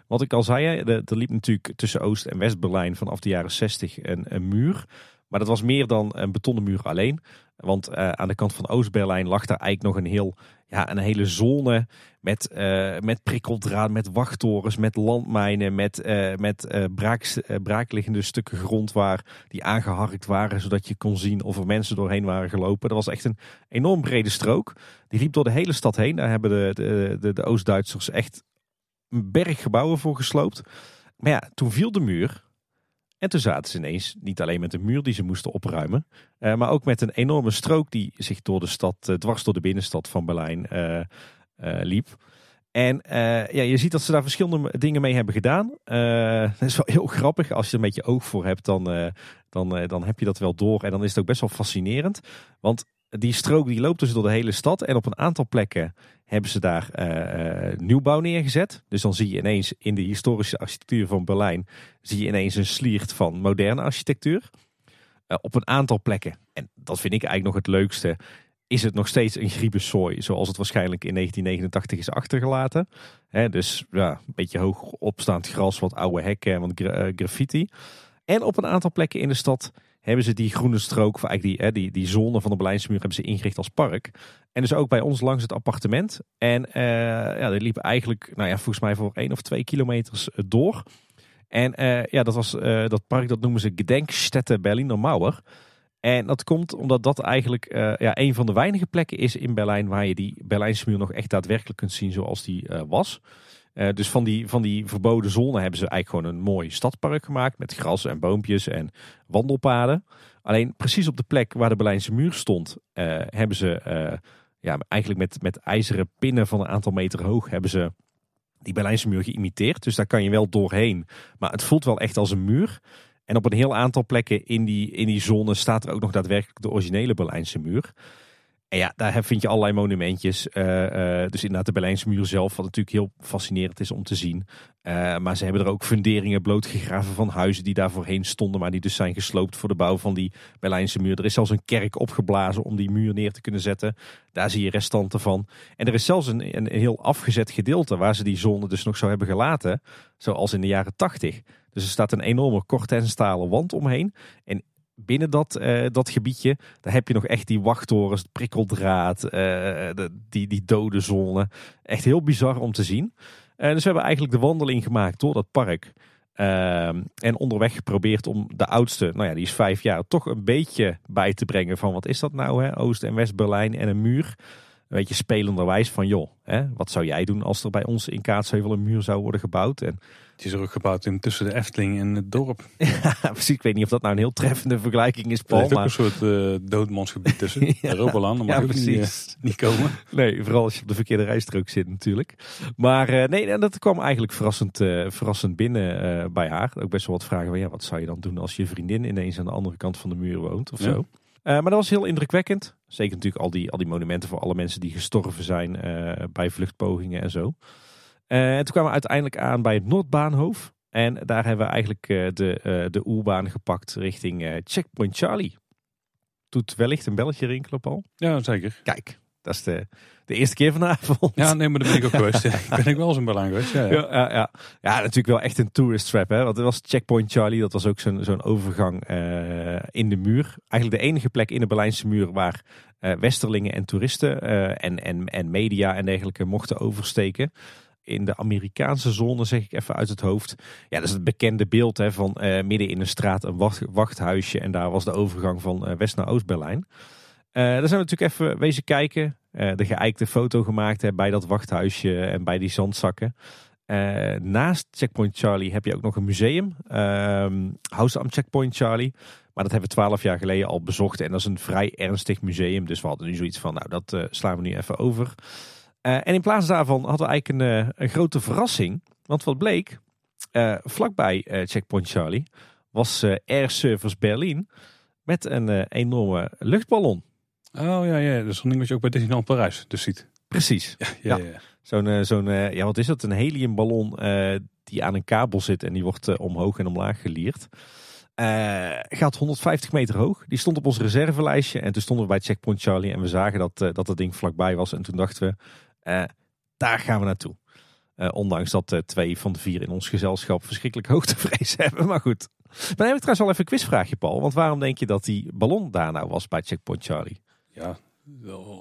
Wat ik al zei, er, liep natuurlijk tussen Oost- en West-Berlijn vanaf de jaren 60 een, een, muur. Maar dat was meer dan een betonnen muur alleen. Want uh, aan de kant van Oost-Berlijn lag daar eigenlijk nog een, heel, ja, een hele zone met, uh, met prikkeldraad, met wachttorens, met landmijnen, met, uh, met braak, braakliggende stukken grond waar die aangeharkt waren, zodat je kon zien of er mensen doorheen waren gelopen. Dat was echt een enorm brede strook. Die liep door de hele stad heen. Daar hebben de, de, de Oost-Duitsers echt een berg gebouwen voor gesloopt. Maar ja, toen viel de muur. En toen zaten ze ineens niet alleen met een muur die ze moesten opruimen, uh, maar ook met een enorme strook die zich door de stad, uh, dwars door de binnenstad van Berlijn uh, liep. En ja, je ziet dat ze daar verschillende dingen mee hebben gedaan. dat is wel heel grappig. Als je er een beetje oog voor hebt, dan, dan, dan heb je dat wel door. En dan is het ook best wel fascinerend. Want die strook die loopt dus door de hele stad. En op een aantal plekken hebben ze daar uh, nieuwbouw neergezet. Dus dan zie je ineens in de historische architectuur van Berlijn... zie je ineens een sliert van moderne architectuur. Uh, op een aantal plekken, en dat vind ik eigenlijk nog het leukste... is het nog steeds een griebenzooi... zoals het waarschijnlijk in 1989 is achtergelaten. dus ja, een beetje hoog opstaand gras, wat oude hekken en wat graffiti. En op een aantal plekken in de stad hebben ze die groene strook, eigenlijk die, hè, die, die zone van de Berlijnse hebben ze ingericht als park. En dus ook bij ons langs het appartement. En uh, ja, dat liep eigenlijk, nou ja, volgens mij voor één of twee kilometers door. En ja, dat was dat park, dat noemen ze Gedenkstätte Berliner Mauer. En dat komt omdat dat eigenlijk ja, een van de weinige plekken is in Berlijn waar je die Berlijnse muur nog echt daadwerkelijk kunt zien zoals die was. Uh, dus van die, van die verboden zone hebben ze eigenlijk gewoon een mooi stadpark gemaakt. Met gras en boompjes en wandelpaden. Alleen precies op de plek waar de Berlijnse muur stond, uh, hebben ze uh, ja, eigenlijk met, met ijzeren pinnen van een aantal meter hoog hebben ze die Berlijnse muur geïmiteerd. Dus daar kan je wel doorheen. Maar het voelt wel echt als een muur. En op een heel aantal plekken in die, in die zone staat er ook nog daadwerkelijk de originele Berlijnse muur. En ja, daar vind je allerlei monumentjes. Uh, uh, dus inderdaad de Berlijnse muur zelf, wat natuurlijk heel fascinerend is om te zien. Uh, maar ze hebben er ook funderingen blootgegraven van huizen die daar voorheen stonden. Maar die dus zijn gesloopt voor de bouw van die Berlijnse muur. Er is zelfs een kerk opgeblazen om die muur neer te kunnen zetten. Daar zie je restanten van. En er is zelfs een, een, een heel afgezet gedeelte waar ze die zone dus nog zo hebben gelaten. Zoals in de jaren tachtig. Dus er staat een enorme kortenstalen wand omheen. En binnen dat, uh, dat gebiedje, daar heb je nog echt die wachttorens, prikkeldraad, de, die, die dode zone. Echt heel bizar om te zien. Uh, dus we hebben eigenlijk de wandeling gemaakt door dat park. Ehm, en onderweg geprobeerd om de oudste, nou ja, die is vijf jaar, toch een beetje bij te brengen van wat is dat nou, hè? Oost- en West-Berlijn en een muur. Een beetje spelenderwijs van, joh, hè, wat zou jij doen als er bij ons in Kaatsheuvel een muur zou worden gebouwd? En het is er ook gebouwd in tussen de Efteling en het dorp. Ja, precies. Ik weet niet of dat nou een heel treffende vergelijking is, Paul. Er is ook een soort uh, doodmansgebied tussen. ja. Robeland, mag ja, precies. Niet, uh, niet, komen. Nee, vooral als je op de verkeerde rijstrook zit natuurlijk. Maar uh, nee, dat kwam eigenlijk verrassend, verrassend binnen bij haar. Ook best wel wat vragen van, ja, wat zou je dan doen als je vriendin ineens aan de andere kant van de muur woont of zo. maar dat was heel indrukwekkend. Zeker natuurlijk al die, al die monumenten voor alle mensen die gestorven zijn bij vluchtpogingen en zo. Uh, en toen kwamen we uiteindelijk aan bij het Noordbaanhof. En daar hebben we eigenlijk uh, de, de oerbaan gepakt richting Checkpoint Charlie. Doet wellicht een belletje rinkelen, Paul? Ja, zeker. Kijk, dat is de, de eerste keer vanavond. Ja, nee, maar daar ben ik ook geweest. Ik ben ik wel in Berlijn geweest. Ja, ja. Ja, ja, ja. ja, natuurlijk wel echt een tourist trap. Hè? Want het was Checkpoint Charlie. Dat was ook zo'n zo'n overgang uh, in de muur. Eigenlijk de enige plek in de Berlijnse muur waar uh, westerlingen en toeristen uh, en, en, en media en dergelijke mochten oversteken in de Amerikaanse zone, zeg ik even uit het hoofd. Ja, dat is het bekende beeld hè, van uh, midden in een straat een wacht, wachthuisje. En daar was de overgang van uh, West naar Oost-Berlijn. Uh, daar zijn we natuurlijk even wezen kijken. De geëikte foto gemaakt hè, bij dat wachthuisje en bij die zandzakken. naast Checkpoint Charlie heb je ook nog een museum. Ehm, House am Checkpoint Charlie. Maar dat hebben we twaalf jaar geleden al bezocht. En dat is een vrij ernstig museum. Dus we hadden nu zoiets van, nou dat slaan we nu even over. Uh, en in plaats daarvan hadden we eigenlijk een, uh, een grote verrassing. Want wat bleek, uh, vlakbij Checkpoint Charlie was Air Service Berlin met een enorme luchtballon. Oh ja, ja, dat is een wat je ook bij Disneyland Parijs dus ziet. Precies. Ja, ja, ja. ja. Zo'n, zo'n ja, wat is dat? Een heliumballon die aan een kabel zit en die wordt omhoog en omlaag gelierd. gaat 150 meter hoog. Die stond op ons reservelijstje. En toen stonden we bij Checkpoint Charlie en we zagen dat, dat het ding vlakbij was. En toen dachten we, daar gaan we naartoe. Ondanks dat twee van de vier in ons gezelschap verschrikkelijk hoogtevrees hebben. Maar goed. Maar dan heb ik trouwens wel even een quizvraagje, Paul. Want waarom denk je dat die ballon daar nou was bij Checkpoint Charlie? Ja,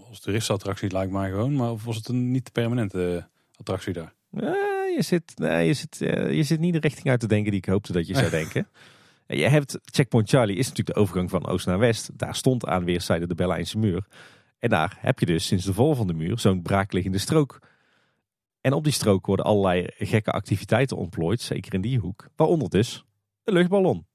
als toeristenattractie lijkt mij gewoon. Maar of was het een niet permanente attractie daar? je, zit, nee, je, zit, je zit niet de richting uit te denken die ik hoopte dat je zou denken. Je hebt Checkpoint Charlie is natuurlijk de overgang van oost naar west. Daar stond aan weerszijden de Berlijnse muur. En daar heb je dus sinds de val van de muur zo'n braakliggende strook. En op die strook worden allerlei gekke activiteiten ontplooid, zeker in die hoek. Waaronder dus de luchtballon.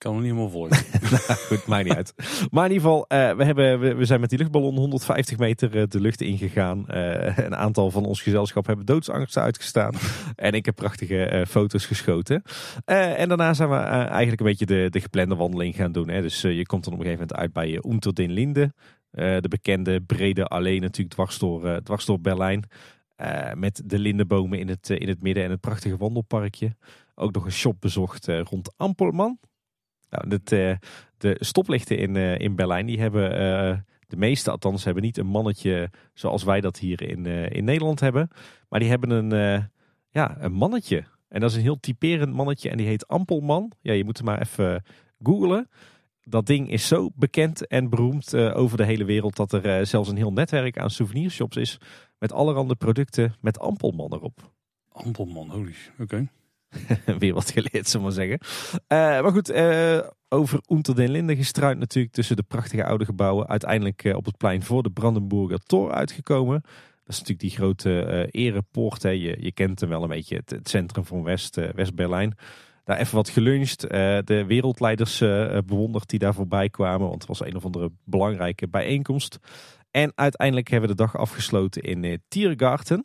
Kan er niet helemaal volgen. nou, goed, maakt niet uit. Maar in ieder geval, uh, we, hebben, we, zijn met die luchtballon 150 meter uh, de lucht ingegaan. Uh, een aantal van ons gezelschap hebben doodsangsten uitgestaan. en ik heb prachtige foto's geschoten. en daarna zijn we eigenlijk een beetje de, de geplande wandeling gaan doen. Hè. Dus je komt dan op een gegeven moment uit bij Unter den Linde. de bekende brede alleen natuurlijk dwars door, dwars door Berlijn. met de lindenbomen in het, in het midden en het prachtige wandelparkje. Ook nog een shop bezocht rond Ampelman. Nou, het, uh, de stoplichten in, uh, in Berlijn, die hebben, uh, de meeste althans, hebben niet een mannetje zoals wij dat hier in, in Nederland hebben. Maar die hebben een, ja, een mannetje. En dat is een heel typerend mannetje en die heet Ampelman. Ja, je moet hem maar even googlen. dat ding is zo bekend en beroemd over de hele wereld dat er zelfs een heel netwerk aan souvenirshops is met allerhande producten met Ampelman erop. Ampelman, holy, oké. Weer wat geleerd, zullen we zeggen. maar goed, over Unter den Linden gestruind natuurlijk tussen de prachtige oude gebouwen. Uiteindelijk op het plein voor de Brandenburger Tor uitgekomen. Dat is natuurlijk die grote erepoort. Hè. Je, je kent hem wel een beetje, het, centrum van West, West-Berlijn. Daar even wat geluncht. De wereldleiders bewonderd die daar voorbij kwamen. Want het was een of andere belangrijke bijeenkomst. En uiteindelijk hebben we de dag afgesloten in Tiergarten.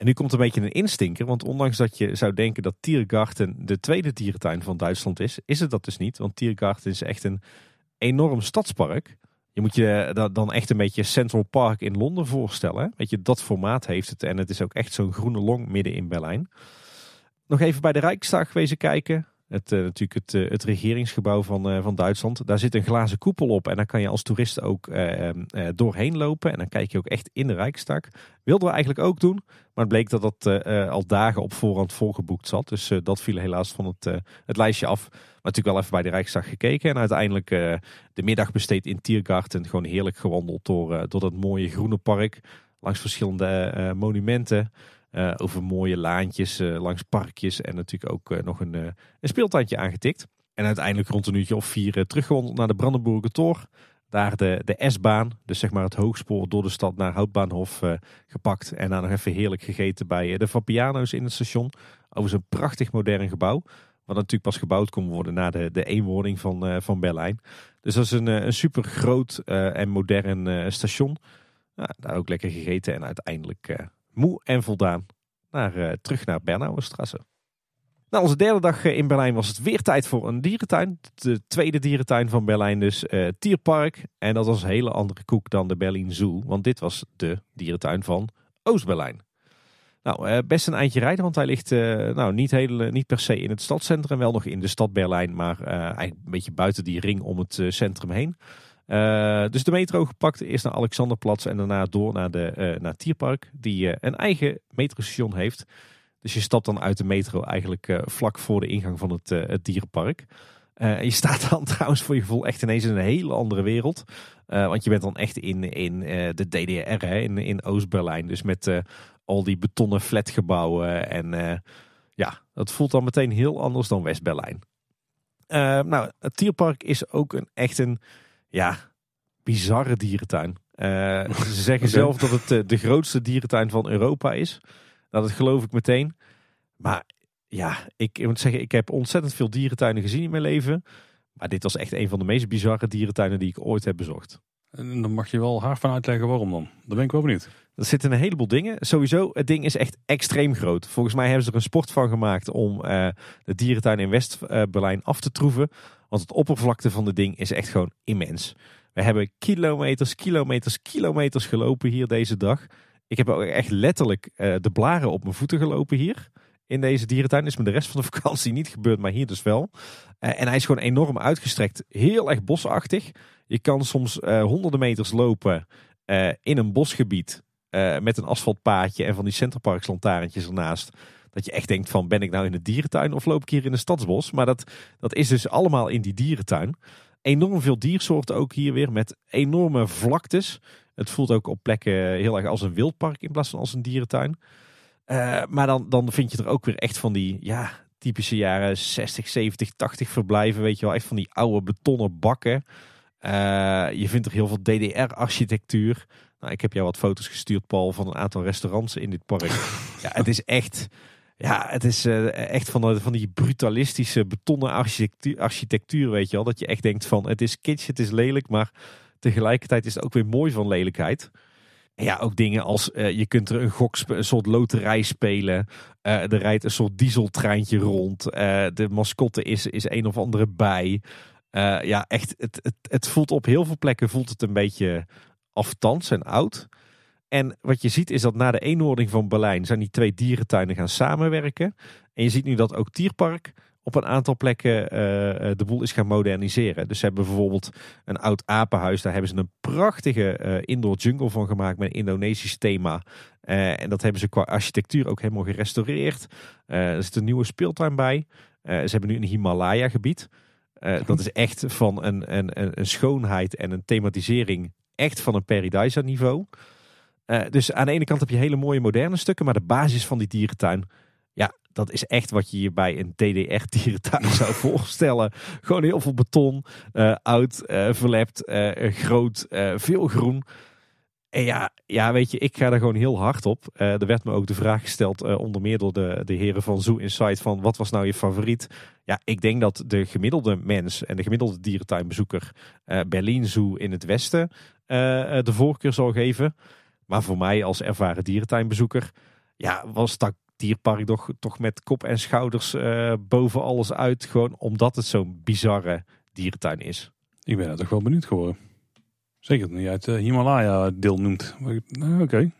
En nu komt een beetje een instinker. Want ondanks dat je zou denken dat Tiergarten de tweede dierentuin van Duitsland is. Is het dat dus niet. Want Tiergarten is echt een enorm stadspark. Je moet je dan echt een beetje Central Park in Londen voorstellen. Weet je, dat formaat heeft het. En het is ook echt zo'n groene long midden in Berlijn. Nog even bij de Rijksdag geweest kijken. Het, uh, natuurlijk het, uh, het regeringsgebouw van, uh, van Duitsland. Daar zit een glazen koepel op. En daar kan je als toerist ook doorheen lopen. En dan kijk je ook echt in de Rijksdag. Wilden we eigenlijk ook doen. Maar het bleek dat dat al dagen op voorhand volgeboekt zat. Dus dat viel helaas van het, het lijstje af. Maar natuurlijk wel even bij de Rijksdag gekeken. En uiteindelijk de middag besteed in Tiergarten. Gewoon heerlijk gewandeld door, door dat mooie groene park. Langs verschillende monumenten. Uh, over mooie laantjes uh, langs parkjes en natuurlijk ook uh, nog een, een speeltuintje aangetikt. En uiteindelijk rond een uurtje of vier teruggewandeld naar de Brandenburger Tor. Daar de, de S-baan, dus zeg maar het hoogspoor door de stad naar Houtbaanhof gepakt. En daar nog even heerlijk gegeten bij de Vapiano's in het station. Over zo'n prachtig modern gebouw. Wat natuurlijk pas gebouwd kon worden na de, de eenwording van, van Berlijn. Dus dat is een, een super groot en modern station. daar ook lekker gegeten en uiteindelijk moe en voldaan naar, uh, terug naar Bernauerstrasse. Na onze derde dag eh, in Berlijn was het weer tijd voor een dierentuin. De tweede dierentuin van Berlijn dus, uh, Tierpark. En dat was een hele andere koek dan de Berlin Zoo. Want dit was de dierentuin van Oost-Berlijn. Nou, best een eindje rijden, want hij ligt nou, niet, heel, niet per se in het stadscentrum. Wel nog in de stad Berlijn, maar eigenlijk een beetje buiten die ring om het centrum heen. Uh, dus de metro gepakt, eerst naar Alexanderplatz en daarna door naar, de, uh, naar Tierpark, die uh, een eigen metrostation heeft. Dus je stapt dan uit de metro eigenlijk vlak voor de ingang van het, het dierenpark. je staat dan trouwens voor je gevoel echt ineens in een hele andere wereld. want je bent dan echt in, in de DDR, in, in Oost-Berlijn. Dus met al die betonnen flatgebouwen. En ja, dat voelt dan meteen heel anders dan West-Berlijn. nou, het Tierpark is ook een, echt een ja, bizarre dierentuin. Uh, ze zeggen zelf dat het uh, de grootste dierentuin van Europa is. Nou, dat geloof ik meteen. Maar ja, ik, moet zeggen, ik heb ontzettend veel dierentuinen gezien in mijn leven. Maar dit was echt een van de meest bizarre dierentuinen die ik ooit heb bezocht. En dan mag je wel haar van uitleggen waarom dan. Daar ben ik wel benieuwd. Er zitten een heleboel dingen. Sowieso, het ding is echt extreem groot. Volgens mij hebben ze er een sport van gemaakt om uh, de dierentuin in West-Berlijn af te troeven. Want het oppervlakte van het ding is echt gewoon immens. We hebben kilometers, kilometers, kilometers gelopen hier deze dag. Ik heb ook echt letterlijk uh, de blaren op mijn voeten gelopen hier. In deze dierentuin is me de rest van de vakantie niet gebeurd, maar hier dus wel. Uh, en hij is gewoon enorm uitgestrekt. Heel erg bosachtig. Je kan soms uh, honderden meters lopen in een bosgebied. met een asfaltpaadje en van die centerparkslantaarntjes ernaast. Dat je echt denkt van ben ik nou in de dierentuin of loop ik hier in een stadsbos? Maar dat, dat is dus allemaal in die dierentuin. Enorm veel diersoorten ook hier weer met enorme vlaktes. Het voelt ook op plekken heel erg als een wildpark in plaats van als een dierentuin. Uh, maar dan, dan vind je er ook weer echt van die ja, typische jaren 60, 70, 80 verblijven. Weet je wel, echt van die oude betonnen bakken. Uh, je vindt er heel veel DDR-architectuur. Nou, ik heb jou wat foto's gestuurd, Paul, van een aantal restaurants in dit park. ja, het is echt ja, het is uh, echt van, van die brutalistische betonnen architectuur, architectuur, weet je wel. Dat je echt denkt van het is kitsch, het is lelijk, maar tegelijkertijd is het ook weer mooi van lelijkheid. En ja, ook dingen als uh, je kunt er een gok, een soort loterij spelen. Uh, er rijdt een soort dieseltreintje rond. de mascotte is, is een of andere bij. ja, echt, het, het, het voelt op heel veel plekken voelt het een beetje aftans en oud. En wat je ziet is dat na de eenwording van Berlijn zijn die twee dierentuinen gaan samenwerken. En je ziet nu dat ook Tierpark op een aantal plekken uh, de boel is gaan moderniseren. Dus ze hebben bijvoorbeeld een oud apenhuis. Daar hebben ze een prachtige uh, indoor jungle van gemaakt met een Indonesisch thema. Uh, en dat hebben ze qua architectuur ook helemaal gerestaureerd. er zit een nieuwe speeltuin bij. ze hebben nu een Himalaya gebied. dat is echt van een, een, een schoonheid en een thematisering echt van een Paradise niveau. Dus aan de ene kant heb je hele mooie moderne stukken, maar de basis van die dierentuin ja, dat is echt wat je je bij een DDR-dierentuin zou voorstellen. Gewoon heel veel beton, uh, oud, uh, verlept, groot, veel groen. En ja, ja, weet je, ik ga daar gewoon heel hard op. er werd me ook de vraag gesteld, onder meer door de, de heren van Zoo Insight, van wat was nou je favoriet? Ja, ik denk dat de gemiddelde mens en de gemiddelde dierentuinbezoeker Berlin Zoo in het westen de voorkeur zal geven. Maar voor mij als ervaren dierentuinbezoeker, ja, was dat dierpark toch, toch met kop en schouders uh, boven alles uit. Gewoon omdat het zo'n bizarre dierentuin is. Ik ben er toch wel benieuwd geworden. Zeker dat je uit de Himalaya deel noemt. Uh, Oké.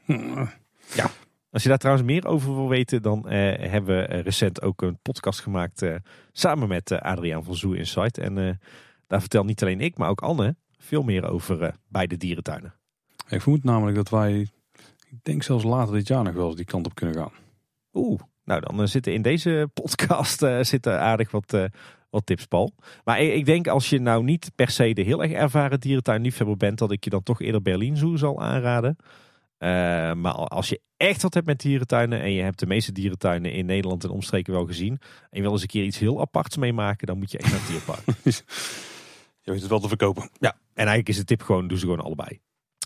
Ja. Als je daar trouwens meer over wil weten, dan uh, hebben we recent ook een podcast gemaakt samen met Adriaan van Zoo Insight. En daar vertelt niet alleen ik, maar ook Anne veel meer over beide dierentuinen. Ik vermoed namelijk dat wij, ik denk zelfs later dit jaar nog wel eens die kant op kunnen gaan. Oeh, nou dan zitten in deze podcast uh, zitten aardig wat, uh, wat tips, Paul. Maar ik, ik, denk als je nou niet per se de heel erg ervaren dierentuinliefhebber bent, dat ik je dan toch eerder Berlin Zoo zal aanraden. Uh, maar als je echt wat hebt met dierentuinen en je hebt de meeste dierentuinen in Nederland en omstreken wel gezien. En je wil eens een keer iets heel aparts meemaken, dan moet je echt naar het dierpark. je weet het wel te verkopen. Ja, en eigenlijk is de tip gewoon, doe ze gewoon allebei.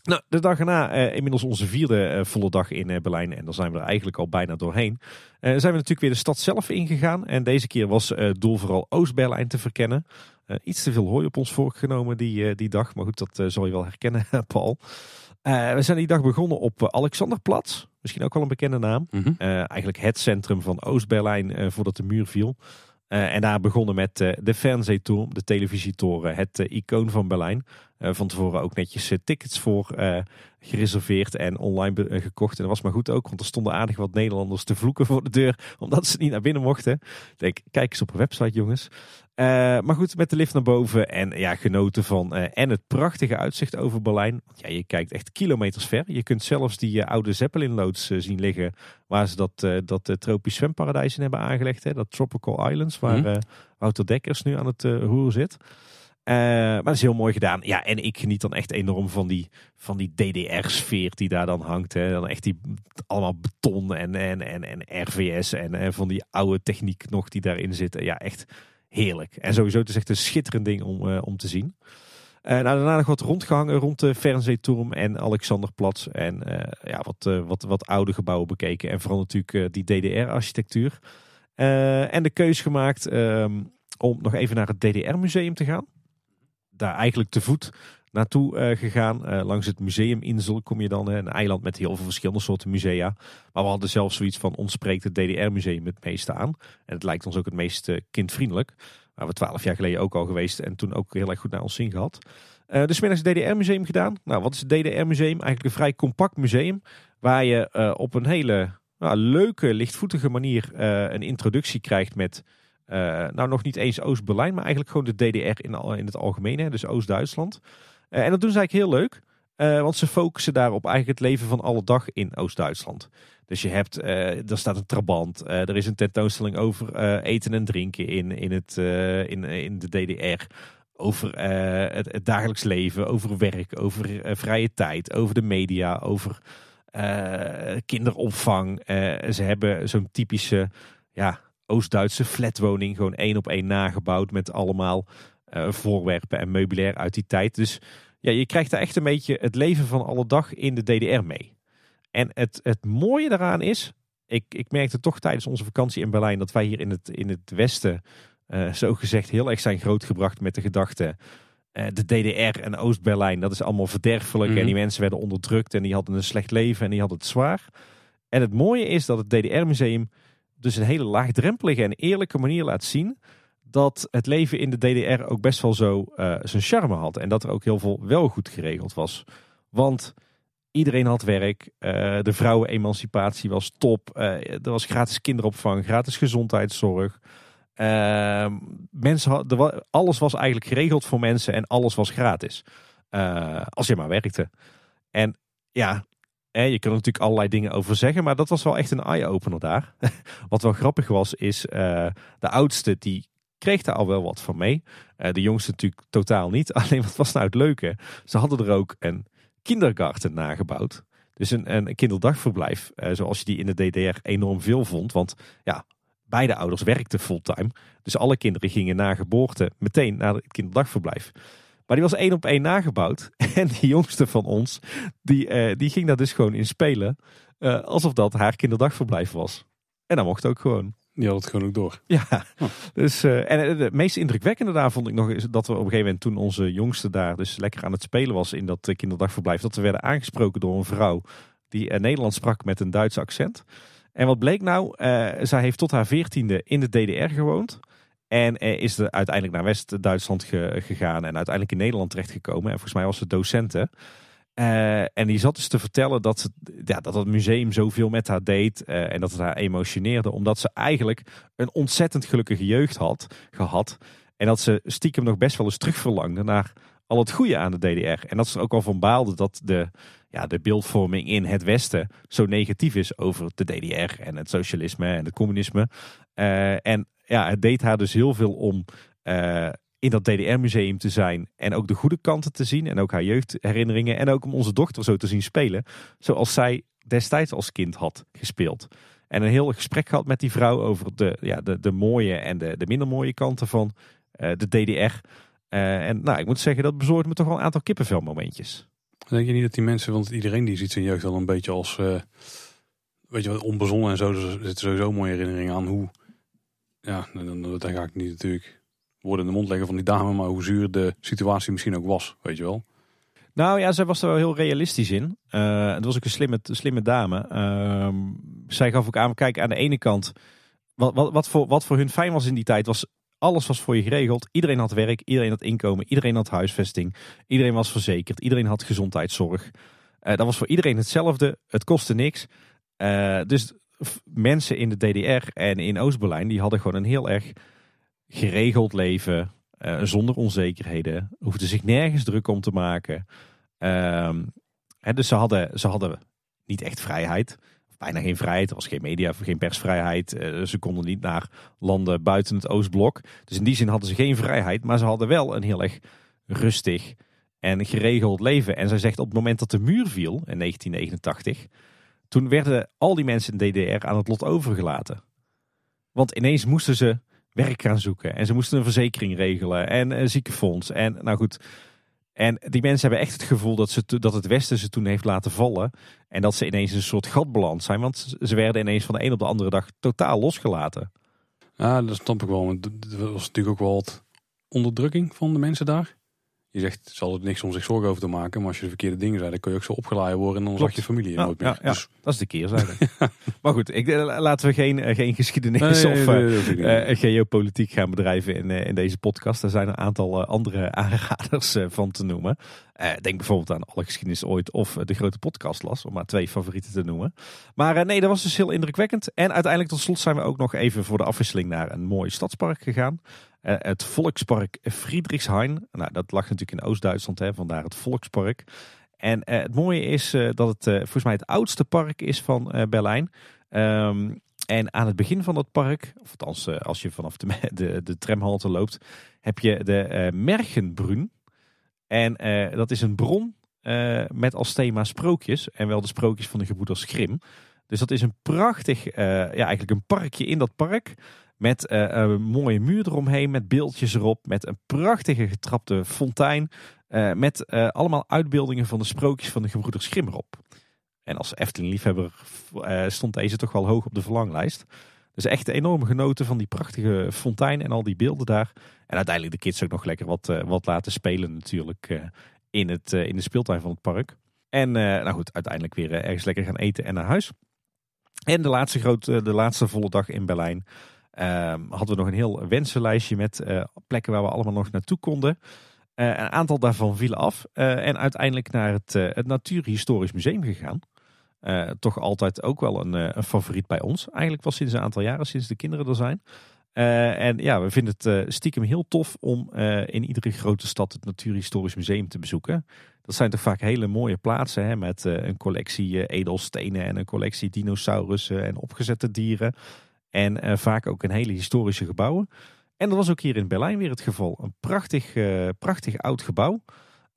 Nou, de dag erna, eh, inmiddels onze vierde eh, volle dag in eh, Berlijn. En dan zijn we er eigenlijk al bijna doorheen. Zijn we natuurlijk weer de stad zelf ingegaan. En deze keer was het doel vooral Oost-Berlijn te verkennen. Iets te veel hooi op ons voorgenomen die, die dag. Maar goed, dat zal je wel herkennen, Paul. we zijn die dag begonnen op Alexanderplatz. Misschien ook wel een bekende naam. Mhm. eigenlijk het centrum van Oost-Berlijn voordat de muur viel. En daar begonnen met de Fernsehturm, de televisietoren, het icoon van Berlijn. Eh, van tevoren ook netjes eh, tickets voor gereserveerd en online gekocht. En dat was maar goed ook, want er stonden aardig wat Nederlanders te vloeken voor de deur, omdat ze niet naar binnen mochten. Ik denk, kijk eens op een website jongens. Maar goed, met de lift naar boven en ja, genoten van en het prachtige uitzicht over Berlijn. Ja, je kijkt echt kilometers ver. Je kunt zelfs die oude Zeppelin-loods zien liggen, waar ze dat, dat tropisch zwemparadijs in hebben aangelegd. Hè, dat Tropical Islands, waar mm Wouter Dekkers nu aan het roer zit. Maar dat is heel mooi gedaan. Ja, en ik geniet dan echt enorm van die, van die DDR-sfeer die daar dan hangt. Hè. Dan echt die allemaal beton en, en, en, en RVS en, en van die oude techniek nog die daarin zit. Ja, echt heerlijk. En sowieso het is echt een schitterend ding om, uh, om te zien. Uh, daarna nog wat rondgehangen rond de Fernsehturm en Alexanderplatz. En ja, wat, wat, wat oude gebouwen bekeken. En vooral natuurlijk die DDR-architectuur. en de keus gemaakt um, om nog even naar het DDR-museum te gaan daar eigenlijk te voet naartoe uh, gegaan. Uh, langs het museuminsel kom je dan, uh, een eiland met heel veel verschillende soorten musea. Maar we hadden zelfs zoiets van, ons spreekt het DDR-museum het meeste aan. En het lijkt ons ook het meest kindvriendelijk. Waar we twaalf jaar geleden ook al geweest en toen ook heel erg goed naar ons zin gehad. dus middags het DDR-museum gedaan. Nou, wat is het DDR-museum? Eigenlijk een vrij compact museum. Waar je op een hele leuke, lichtvoetige manier een introductie krijgt met uh, nou, nog niet eens Oost-Berlijn, maar eigenlijk gewoon de DDR in, in het algemeen, hè, dus Oost-Duitsland. Uh, en dat doen ze eigenlijk heel leuk, uh, want ze focussen daar op eigenlijk het leven van alle dag in Oost-Duitsland. Dus je hebt, er staat een trabant, er is een tentoonstelling over eten en drinken in, in, het, in, in de DDR. Over het, het, dagelijks leven, over werk, over vrije tijd, over de media, over kinderopvang. ze hebben zo'n typische ja, Oost-Duitse flatwoning. Gewoon één op één nagebouwd met allemaal uh, voorwerpen en meubilair uit die tijd. Dus ja, je krijgt daar echt een beetje het leven van alle dag in de DDR mee. En het, het mooie daaraan is, ik, ik merkte toch tijdens onze vakantie in Berlijn dat wij hier in het, in het Westen uh, zo gezegd heel erg zijn grootgebracht met de gedachte. Uh, de DDR en Oost-Berlijn, dat is allemaal verderfelijk. En mhm. die mensen werden onderdrukt en die hadden een slecht leven en die hadden het zwaar. En het mooie is dat het DDR-museum dus een hele laagdrempelige en eerlijke manier laat zien dat het leven in de DDR ook best wel zo uh, zijn charme had. En dat er ook heel veel wel goed geregeld was. Want iedereen had werk, uh, de vrouwenemancipatie was top, uh, er was gratis kinderopvang, gratis gezondheidszorg. Ehm, mensen had, alles was eigenlijk geregeld voor mensen en alles was gratis. als je maar werkte. En ja, je kan er natuurlijk allerlei dingen over zeggen, maar dat was wel echt een eye-opener daar. Wat wel grappig was, is uh, de oudste die kreeg daar al wel wat van mee. de jongste natuurlijk totaal niet. Alleen wat was nou het leuke? Ze hadden er ook een kindergarten nagebouwd. Dus een, een kinderdagverblijf, zoals je die in de DDR enorm veel vond. Want ja, beide ouders werkten fulltime. Dus alle kinderen gingen na geboorte meteen naar het kinderdagverblijf. Maar die was één op één nagebouwd. En die jongste van ons, die, uh, die ging daar dus gewoon in spelen. Alsof dat haar kinderdagverblijf was. En dat mocht ook gewoon. Die had het gewoon ook door. Ja, oh. dus, uh, en het meest indrukwekkende daar vond ik nog is dat we op een gegeven moment toen onze jongste daar dus lekker aan het spelen was in dat kinderdagverblijf, dat we werden aangesproken door een vrouw die Nederlands sprak met een Duits accent. En wat bleek nou? Uh, zij heeft tot haar veertiende in de DDR gewoond. En is er uiteindelijk naar West-Duitsland gegaan en uiteindelijk in Nederland terechtgekomen. En volgens mij was ze docenten. Uh, en die zat dus te vertellen dat, ze, ja, dat het museum zoveel met haar deed uh, en dat het haar emotioneerde. Omdat ze eigenlijk een ontzettend gelukkige jeugd had gehad. En dat ze stiekem nog best wel eens terugverlangde naar al het goede aan de DDR. En dat ze er ook al van baalde dat de, ja, de beeldvorming in het Westen zo negatief is over de DDR en het socialisme en het communisme. Uh, en ja, het deed haar dus heel veel om in dat DDR-museum te zijn en ook de goede kanten te zien en ook haar jeugdherinneringen en ook om onze dochter zo te zien spelen zoals zij destijds als kind had gespeeld. En een heel gesprek gehad met die vrouw over de, ja, de, de mooie en de, de minder mooie kanten van uh, de DDR. Uh, en nou, ik moet zeggen, dat bezorgt me toch wel een aantal kippenvelmomentjes. Denk je niet dat die mensen, want iedereen die ziet zijn jeugd wel een beetje als, uh, weet je wat, onbezonnen en zo. Dus er zitten sowieso mooie herinneringen aan hoe, ja, dan, dan ga ik niet natuurlijk woorden in de mond leggen van die dame, maar hoe zuur de situatie misschien ook was, weet je wel. Nou ja, zij was er wel heel realistisch in. Uh, het was ook een slimme, slimme dame. Uh, zij gaf ook aan, kijk, aan de ene kant, wat, wat, wat, voor, wat voor hun fijn was in die tijd, was alles was voor je geregeld. Iedereen had werk, iedereen had inkomen, iedereen had huisvesting. Iedereen was verzekerd, iedereen had gezondheidszorg. Uh, dat was voor iedereen hetzelfde. Het kostte niks. Uh, dus mensen in de DDR en in Oost-Berlijn, die hadden gewoon een heel erg geregeld leven. Uh, zonder onzekerheden. Hoefden zich nergens druk om te maken. Ehm, hè, dus ze hadden, ze hadden niet echt vrijheid bijna geen vrijheid. Er was geen media, geen persvrijheid. Eh, ze konden niet naar landen buiten het Oostblok. Dus in die zin hadden ze geen vrijheid. Maar ze hadden wel een heel erg rustig en geregeld leven. En zij zegt op het moment dat de muur viel in 1989. Toen werden al die mensen in DDR aan het lot overgelaten. Want ineens moesten ze werk gaan zoeken. En ze moesten een verzekering regelen. En een ziekenfonds. En nou goed en die mensen hebben echt het gevoel dat, ze, dat het Westen ze toen heeft laten vallen. En dat ze ineens een soort gat beland zijn. Want ze werden ineens van de een op de andere dag totaal losgelaten. Ja, dat snap ik wel. Er was natuurlijk ook wel wat onderdrukking van de mensen daar. Je zegt, zal het niks om zich zorgen over te maken. Maar als je de verkeerde dingen zei, dan kun je ook zo opgeleid worden. En dan zag je familie ja, nooit meer. Ja, dus... Dat is de keerzijde. maar goed, ik, eh, laten we geen, eh, geen geschiedenis of uh, geopolitiek gaan bedrijven in, in deze podcast. Er zijn een aantal andere aanraders van te noemen. denk bijvoorbeeld aan Alle Geschiedenis Ooit of De Grote Podcast las. Om maar twee favorieten te noemen. Maar nee, dat was dus heel indrukwekkend. En uiteindelijk tot slot zijn we ook nog even voor de afwisseling naar een mooi stadspark gegaan. Uh, het Volkspark Friedrichshain. Nou, dat lag natuurlijk in Oost-Duitsland, vandaar het Volkspark. En uh, het mooie is uh, dat het volgens mij het oudste park is van Berlijn. Um, en aan het begin van dat park, of als je vanaf de, de, de tramhalte loopt, heb je de Mergenbrun. En dat is een bron met als thema sprookjes. En wel de sprookjes van de gebroeders Grim. Dus dat is een prachtig, ja eigenlijk een parkje in dat park. Met een mooie muur eromheen, met beeldjes erop, met een prachtige getrapte fontein. Uh, met allemaal uitbeeldingen van de sprookjes van de gebroeders Grimm erop. En als Efteling-liefhebber stond deze toch wel hoog op de verlanglijst. Dus echt enorm genoten van die prachtige fontein en al die beelden daar. En uiteindelijk de kids ook nog lekker wat, wat laten spelen natuurlijk in, het, in de speeltuin van het park. En nou goed, uiteindelijk weer ergens lekker gaan eten en naar huis. En de laatste, grote, de laatste volle dag in Berlijn Ehm, hadden we nog een heel wensenlijstje met eh, plekken waar we allemaal nog naartoe konden. Uh, een aantal daarvan vielen af uh, en uiteindelijk naar het, het Natuurhistorisch Museum gegaan. toch altijd ook wel een, een, favoriet bij ons. Eigenlijk was sinds een aantal jaren, sinds de kinderen er zijn. en ja, we vinden het stiekem heel tof om in iedere grote stad het Natuurhistorisch Museum te bezoeken. Dat zijn toch vaak hele mooie plaatsen hè, met een collectie edelstenen en een collectie dinosaurussen en opgezette dieren. En uh, vaak ook in hele historische gebouwen. En dat was ook hier in Berlijn weer het geval. Een prachtig, uh, prachtig oud gebouw.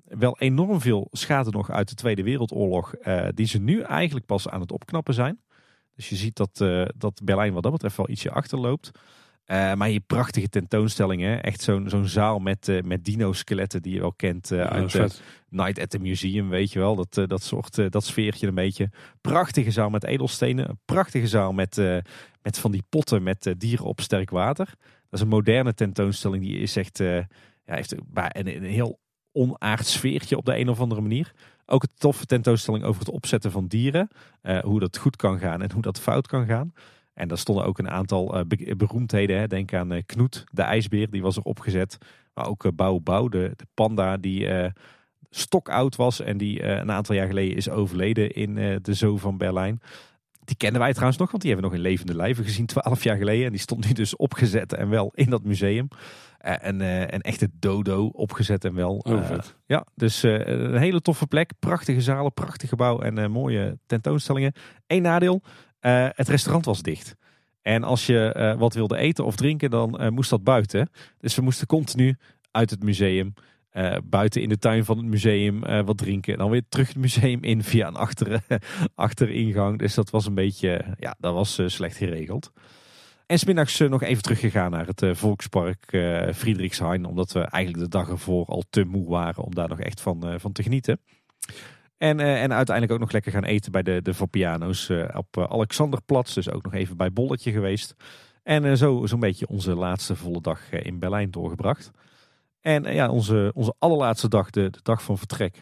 Wel enorm veel schade nog uit de Tweede Wereldoorlog, uh, die ze nu eigenlijk pas aan het opknappen zijn. Dus je ziet dat, dat Berlijn wat dat betreft wel ietsje achterloopt. Uh, maar je prachtige tentoonstellingen. Echt zo'n zo'n zaal met, uh, met dino-skeletten die je wel kent uh, uit Night at the Museum, weet je wel. Dat, dat soort, dat sfeertje een beetje. Prachtige zaal met edelstenen. Een prachtige zaal met, met van die potten met dieren op sterk water. Dat is een moderne tentoonstelling. Die is echt, ja, heeft een, een heel onaard sfeertje op de een of andere manier. Ook een toffe tentoonstelling over het opzetten van dieren. hoe dat goed kan gaan en hoe dat fout kan gaan. En daar stonden ook een aantal uh, beroemdheden. Hè. Denk aan uh, Knoet, de ijsbeer, die was er opgezet. Maar ook uh, Bau Bau, de, de panda die stokoud was. En die een aantal jaar geleden is overleden in de zoo van Berlijn. Die kennen wij trouwens nog, want die hebben we nog in levende lijven gezien twaalf jaar geleden. En die stond nu dus opgezet en wel in dat museum. en een echte dodo opgezet en wel. Oh, ja, dus een hele toffe plek. Prachtige zalen, prachtig gebouw en mooie tentoonstellingen. Eén nadeel, uh, het restaurant was dicht. En als je uh, wat wilde eten of drinken, dan uh, moest dat buiten. Dus we moesten continu uit het museum, buiten in de tuin van het museum wat drinken. En dan weer terug het museum in via een achter, achteringang. Dus dat was een beetje, ja, dat was slecht geregeld. En smiddags nog even teruggegaan naar het Volkspark Friedrichshain. Omdat we eigenlijk de dag ervoor al te moe waren om daar nog echt van, van te genieten. En, uh, en uiteindelijk ook nog lekker gaan eten bij de, de Vapiano's uh, op uh, Alexanderplatz. Dus ook nog even bij Bolletje geweest. En zo zo'n beetje onze laatste volle dag in Berlijn doorgebracht. En ja, onze, onze allerlaatste dag, de, de dag van vertrek,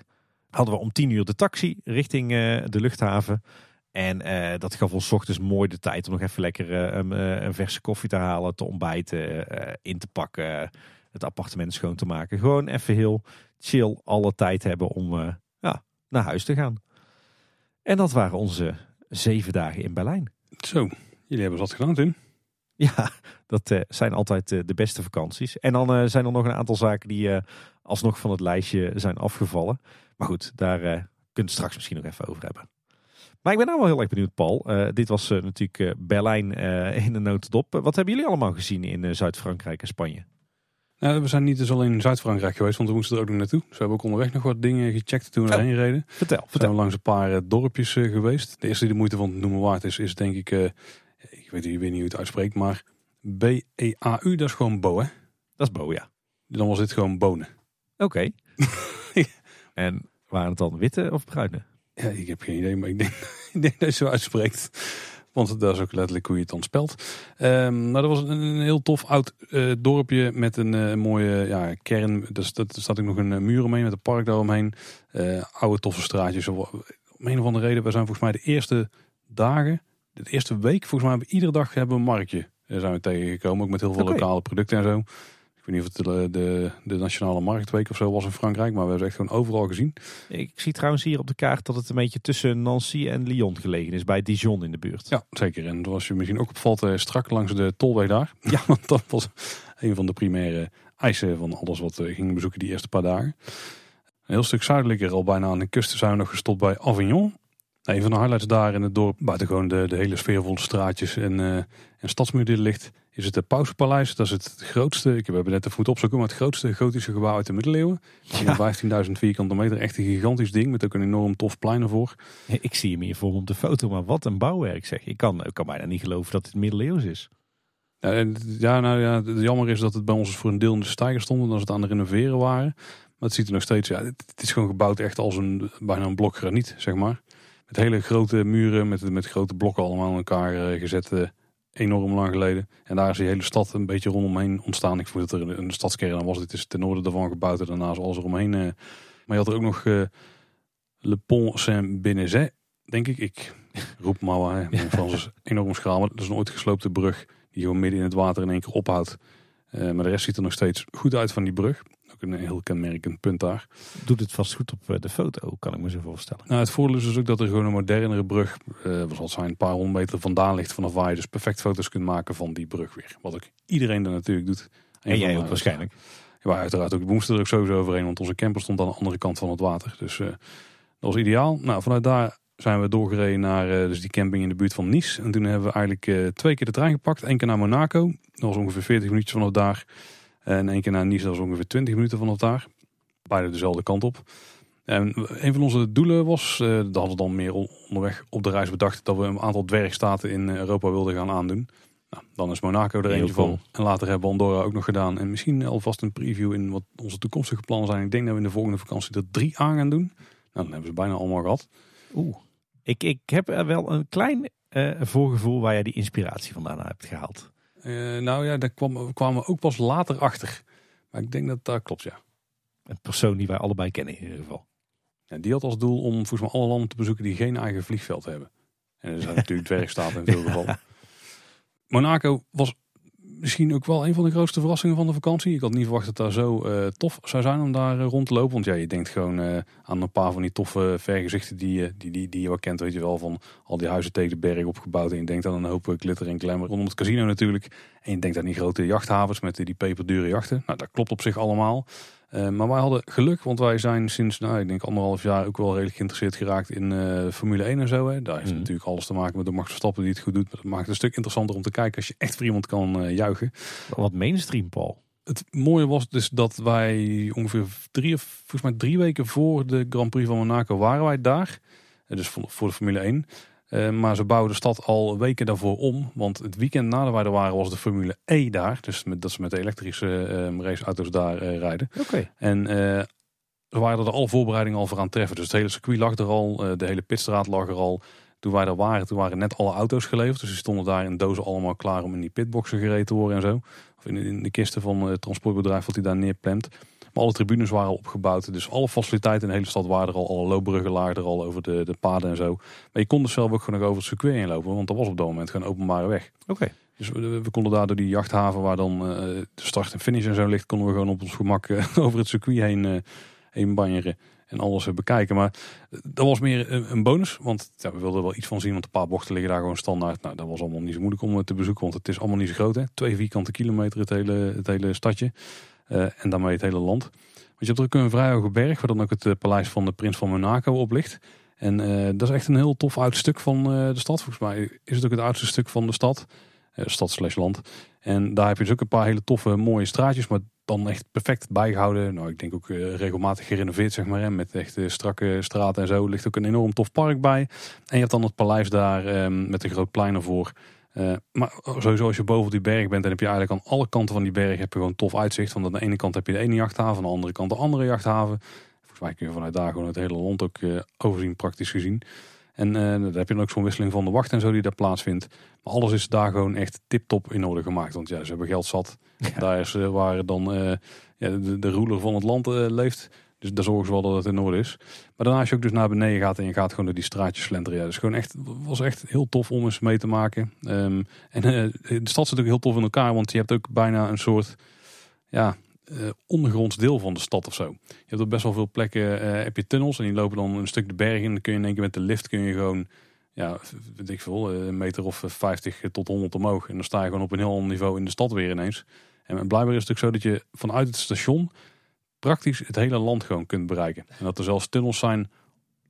hadden we om tien uur de taxi richting de luchthaven. En dat gaf ons ochtends mooi de tijd om nog even lekker een verse koffie te halen, te ontbijten, in te pakken, het appartement schoon te maken. Gewoon even heel chill alle tijd hebben om naar huis te gaan. En dat waren onze zeven dagen in Berlijn. Zo, jullie hebben wat gedaan Tim. Ja, dat uh, zijn altijd uh, de beste vakanties. En dan uh, zijn er nog een aantal zaken die alsnog van het lijstje zijn afgevallen. Maar goed, daar kunnen we het straks misschien nog even over hebben. Maar ik ben nou wel heel erg benieuwd, Paul. dit was natuurlijk Berlijn in de notendop. wat hebben jullie allemaal gezien in Zuid-Frankrijk en Spanje? Nou, we zijn niet dus alleen in Zuid-Frankrijk geweest, want we moesten er ook nog naartoe. Dus we hebben ook onderweg nog wat dingen gecheckt toen we oh, erheen reden. Vertel, we zijn langs een paar uh, dorpjes uh, geweest. De eerste die de moeite van het noemen waard is, is denk ik, uh, ik weet, ik weet niet hoe het uitspreekt, maar B-E-A-U, dat is gewoon Bo, hè? Dat is Bo, ja. Dan was dit gewoon bonen. Oké. en waren het dan witte of bruine? Ja, ik heb geen idee, maar ik denk, ik denk dat je zo uitspreekt. Want dat is ook letterlijk hoe je het dan spelt. Um, nou, dat was een, een heel tof oud uh, dorpje met een uh, mooie ja, kern. Dus dat, er staat ook nog een uh, muur omheen met een park daaromheen. oude toffe straatjes. Om een of andere reden, we zijn volgens mij de eerste dagen, de eerste week, volgens mij hebben we iedere dag hebben we een marktje. zijn we tegengekomen, ook met heel veel okay. lokale producten en zo. Ik weet niet of het de, de, de, Nationale Marktweek of zo was in Frankrijk, maar we hebben het echt gewoon overal gezien. Ik zie trouwens hier op de kaart dat het een beetje tussen Nancy en Lyon gelegen is, bij Dijon in de buurt. Ja, zeker. En was je misschien ook opvalt, eh, strak langs de tolweg daar. Ja, want dat was een van de primaire eisen van alles wat we gingen bezoeken die eerste paar dagen. Een heel stuk zuidelijker, al bijna aan de kust, zijn we nog gestopt bij Avignon. Een van de highlights daar in het dorp, buiten gewoon de, de hele sfeervolle straatjes en, uh, en stadsmuur die ligt, is het Pauspaleis. Dat is het grootste, ik heb net de voet opzoeken, maar het grootste gotische gebouw uit de middeleeuwen. Ja. 15.000 vierkante meter, echt een gigantisch ding met ook een enorm tof plein ervoor. Ik zie hem hier voor op de foto, maar wat een bouwwerk zeg. Ik kan, ik kan bijna niet geloven dat het middeleeuws is. Ja, nou ja, het jammer is dat het bij ons voor een deel in de stijger stond en dat ze het aan het renoveren waren. Maar het ziet er nog steeds, ja, het, is gewoon gebouwd echt als een, bijna een blok graniet, zeg maar. Met hele grote muren, met, met grote blokken allemaal aan elkaar uh, gezet. Enorm lang geleden. En daar is die hele stad een beetje rondomheen ontstaan. Ik voel dat er een stadskern was. Dit is ten noorden daarvan gebouwd en daarna zoals er omheen. Uh, maar je had er ook nog Le Pont Saint-Benezet, denk ik. Ik roep maar waar. Mijn Frans is enorm schraal. Maar dat is een ooit gesloopte brug die gewoon midden in het water in één keer ophoudt. maar de rest ziet er nog steeds goed uit van die brug een heel kenmerkend punt daar. Doet het vast goed op eh, de foto, kan ik me zo voorstellen. Nou, het voordeel is dus ook dat er gewoon een modernere brug, uh, wat zijn, een paar honderd meter vandaan ligt vanaf waar je dus perfect foto's kunt maken van die brug weer. Wat ook iedereen er natuurlijk doet. En, jij ook waarschijnlijk. Ja, uiteraard ook. We moesten er ook sowieso overheen, want onze camper stond aan de andere kant van het water. Dus uh, dat was ideaal. Nou, vanuit daar zijn we doorgereden naar dus die camping in de buurt van Nice. En toen hebben we eigenlijk twee keer de trein gepakt. Eén keer naar Monaco, dat was ongeveer 40 minuutjes vanaf daar. En één keer naar Nice, dat was ongeveer 20 minuten vanaf daar. Beide dezelfde kant op. En een van onze doelen was, uh, dat hadden we dan meer onderweg op de reis bedacht, dat we een aantal dwergstaten in Europa wilden gaan aandoen. Nou, dan is Monaco er eentje van. En later hebben we Andorra ook nog gedaan. En misschien alvast een preview in wat onze toekomstige plannen zijn. Ik denk dat we in de volgende vakantie er drie aan gaan doen. Nou, dan hebben ze bijna allemaal gehad. Oeh. Ik, ik heb er wel een klein uh, voorgevoel waar jij die inspiratie vandaan hebt gehaald. Uh, nou ja, daar kwam, kwamen we ook pas later achter. Maar ik denk dat dat klopt, ja. Een persoon die wij allebei kennen in ieder geval. Ja, die had als doel om volgens mij alle landen te bezoeken die geen eigen vliegveld hebben. En er zijn natuurlijk dwergstaten in veel gevallen. Monaco was misschien ook wel een van de grootste verrassingen van de vakantie. Ik had niet verwacht dat daar zo uh, tof zou zijn om daar uh, rond te lopen. Want ja, je denkt gewoon uh, aan een paar van die toffe vergezichten die, die, die, die je wel kent. Weet je wel, van al die huizen tegen de berg opgebouwd. En je denkt aan een hoop glitter en glamour rondom het casino natuurlijk. En je denkt aan die grote jachthavens met die peperdure jachten. Nou, dat klopt op zich allemaal. Uh, maar wij hadden geluk, want wij zijn sinds, nou, ik denk anderhalf jaar ook wel redelijk geïnteresseerd geraakt in uh, Formule 1 en zo. Hè. Daar heeft mm. natuurlijk alles te maken met de Max Verstappen die het goed doet. Maar dat maakt het een stuk interessanter om te kijken als je echt voor iemand kan uh, juichen. Wat mainstream, Paul. Het mooie was dus dat wij ongeveer drie, of volgens mij drie weken voor de Grand Prix van Monaco waren wij daar. Dus voor de Formule 1. Uh, maar ze bouwen de stad al weken daarvoor om. Want het weekend nadat wij er waren was de Formule E daar. Dus met, dat ze met de elektrische uh, raceauto's daar uh, rijden. Okay. En er waren er alle voorbereidingen al voor aan treffen. Dus het hele circuit lag er al. de hele pitstraat lag er al. Toen wij er waren, toen waren net alle auto's geleverd. Dus die stonden daar in dozen allemaal klaar om in die pitboxen gereden te worden en zo. Of in, in de kisten van het transportbedrijf wat hij daar neerplemt. Maar alle tribunes waren al opgebouwd. Dus alle faciliteiten in de hele stad waren er al. Alle loopbruggen lagen er al over de, de paden en zo. Maar je kon dus zelf ook gewoon nog over het circuit heen lopen. Want dat was op dat moment gewoon openbare weg. Oké. Dus we, we, konden daar door die jachthaven waar dan uh, de start en finish en zo ligt. Konden we gewoon op ons gemak uh, over het circuit heen, uh, heen banjeren. En alles bekijken. Maar dat was meer een, een bonus. Want ja, we wilden wel iets van zien. Want een paar bochten liggen daar gewoon standaard. Nou, dat was allemaal niet zo moeilijk om te bezoeken. Want het is allemaal niet zo groot. Hè? Twee vierkante kilometer het hele, het hele stadje. Uh, en daarmee het hele land. Want je hebt ook een vrij hoge berg, waar dan ook het uh, paleis van de prins van Monaco op ligt. En uh, dat is echt een heel tof oud stuk van de stad. Volgens mij is het ook het oudste stuk van de stad. stad slash land. En daar heb je dus ook een paar hele toffe mooie straatjes, maar dan echt perfect bijgehouden. Nou, ik denk ook regelmatig gerenoveerd, zeg maar. Hè, met echt strakke straten en zo. Ligt ook een enorm tof park bij. En je hebt dan het paleis daar ehm, met een groot plein ervoor. Uh, maar sowieso als je boven die berg bent, dan heb je eigenlijk aan alle kanten van die berg heb je gewoon tof uitzicht. Want aan de ene kant heb je de ene jachthaven, aan de andere kant de andere jachthaven. Volgens mij kun je vanuit daar gewoon het hele land ook uh, overzien, praktisch gezien. En uh, dan heb je dan ook zo'n wisseling van de wacht en zo die daar plaatsvindt. Maar alles is daar gewoon echt tip-top in orde gemaakt. Want ja, ze hebben geld zat. Daar is waar dan ja, de, de ruler van het land leeft. Dus daar zorgen ze wel dat het in orde is. Maar daarna als je ook dus naar beneden gaat en je gaat gewoon door die straatjes slenteren. Ja, dus gewoon echt, was echt heel tof om eens mee te maken. Um, en uh, de stad zit ook heel tof in elkaar, want je hebt ook bijna een soort ja, uh, ondergronds deel van de stad of zo. Je hebt op best wel veel plekken uh, heb je tunnels en die lopen dan een stuk de berg in. Dan kun je in één keer met de lift kun je gewoon ja, weet ik veel, een meter of 50 tot 100 omhoog. En dan sta je gewoon op een heel ander niveau in de stad weer ineens. En blijkbaar is het ook zo dat je vanuit het station praktisch het hele land gewoon kunt bereiken. En dat er zelfs tunnels zijn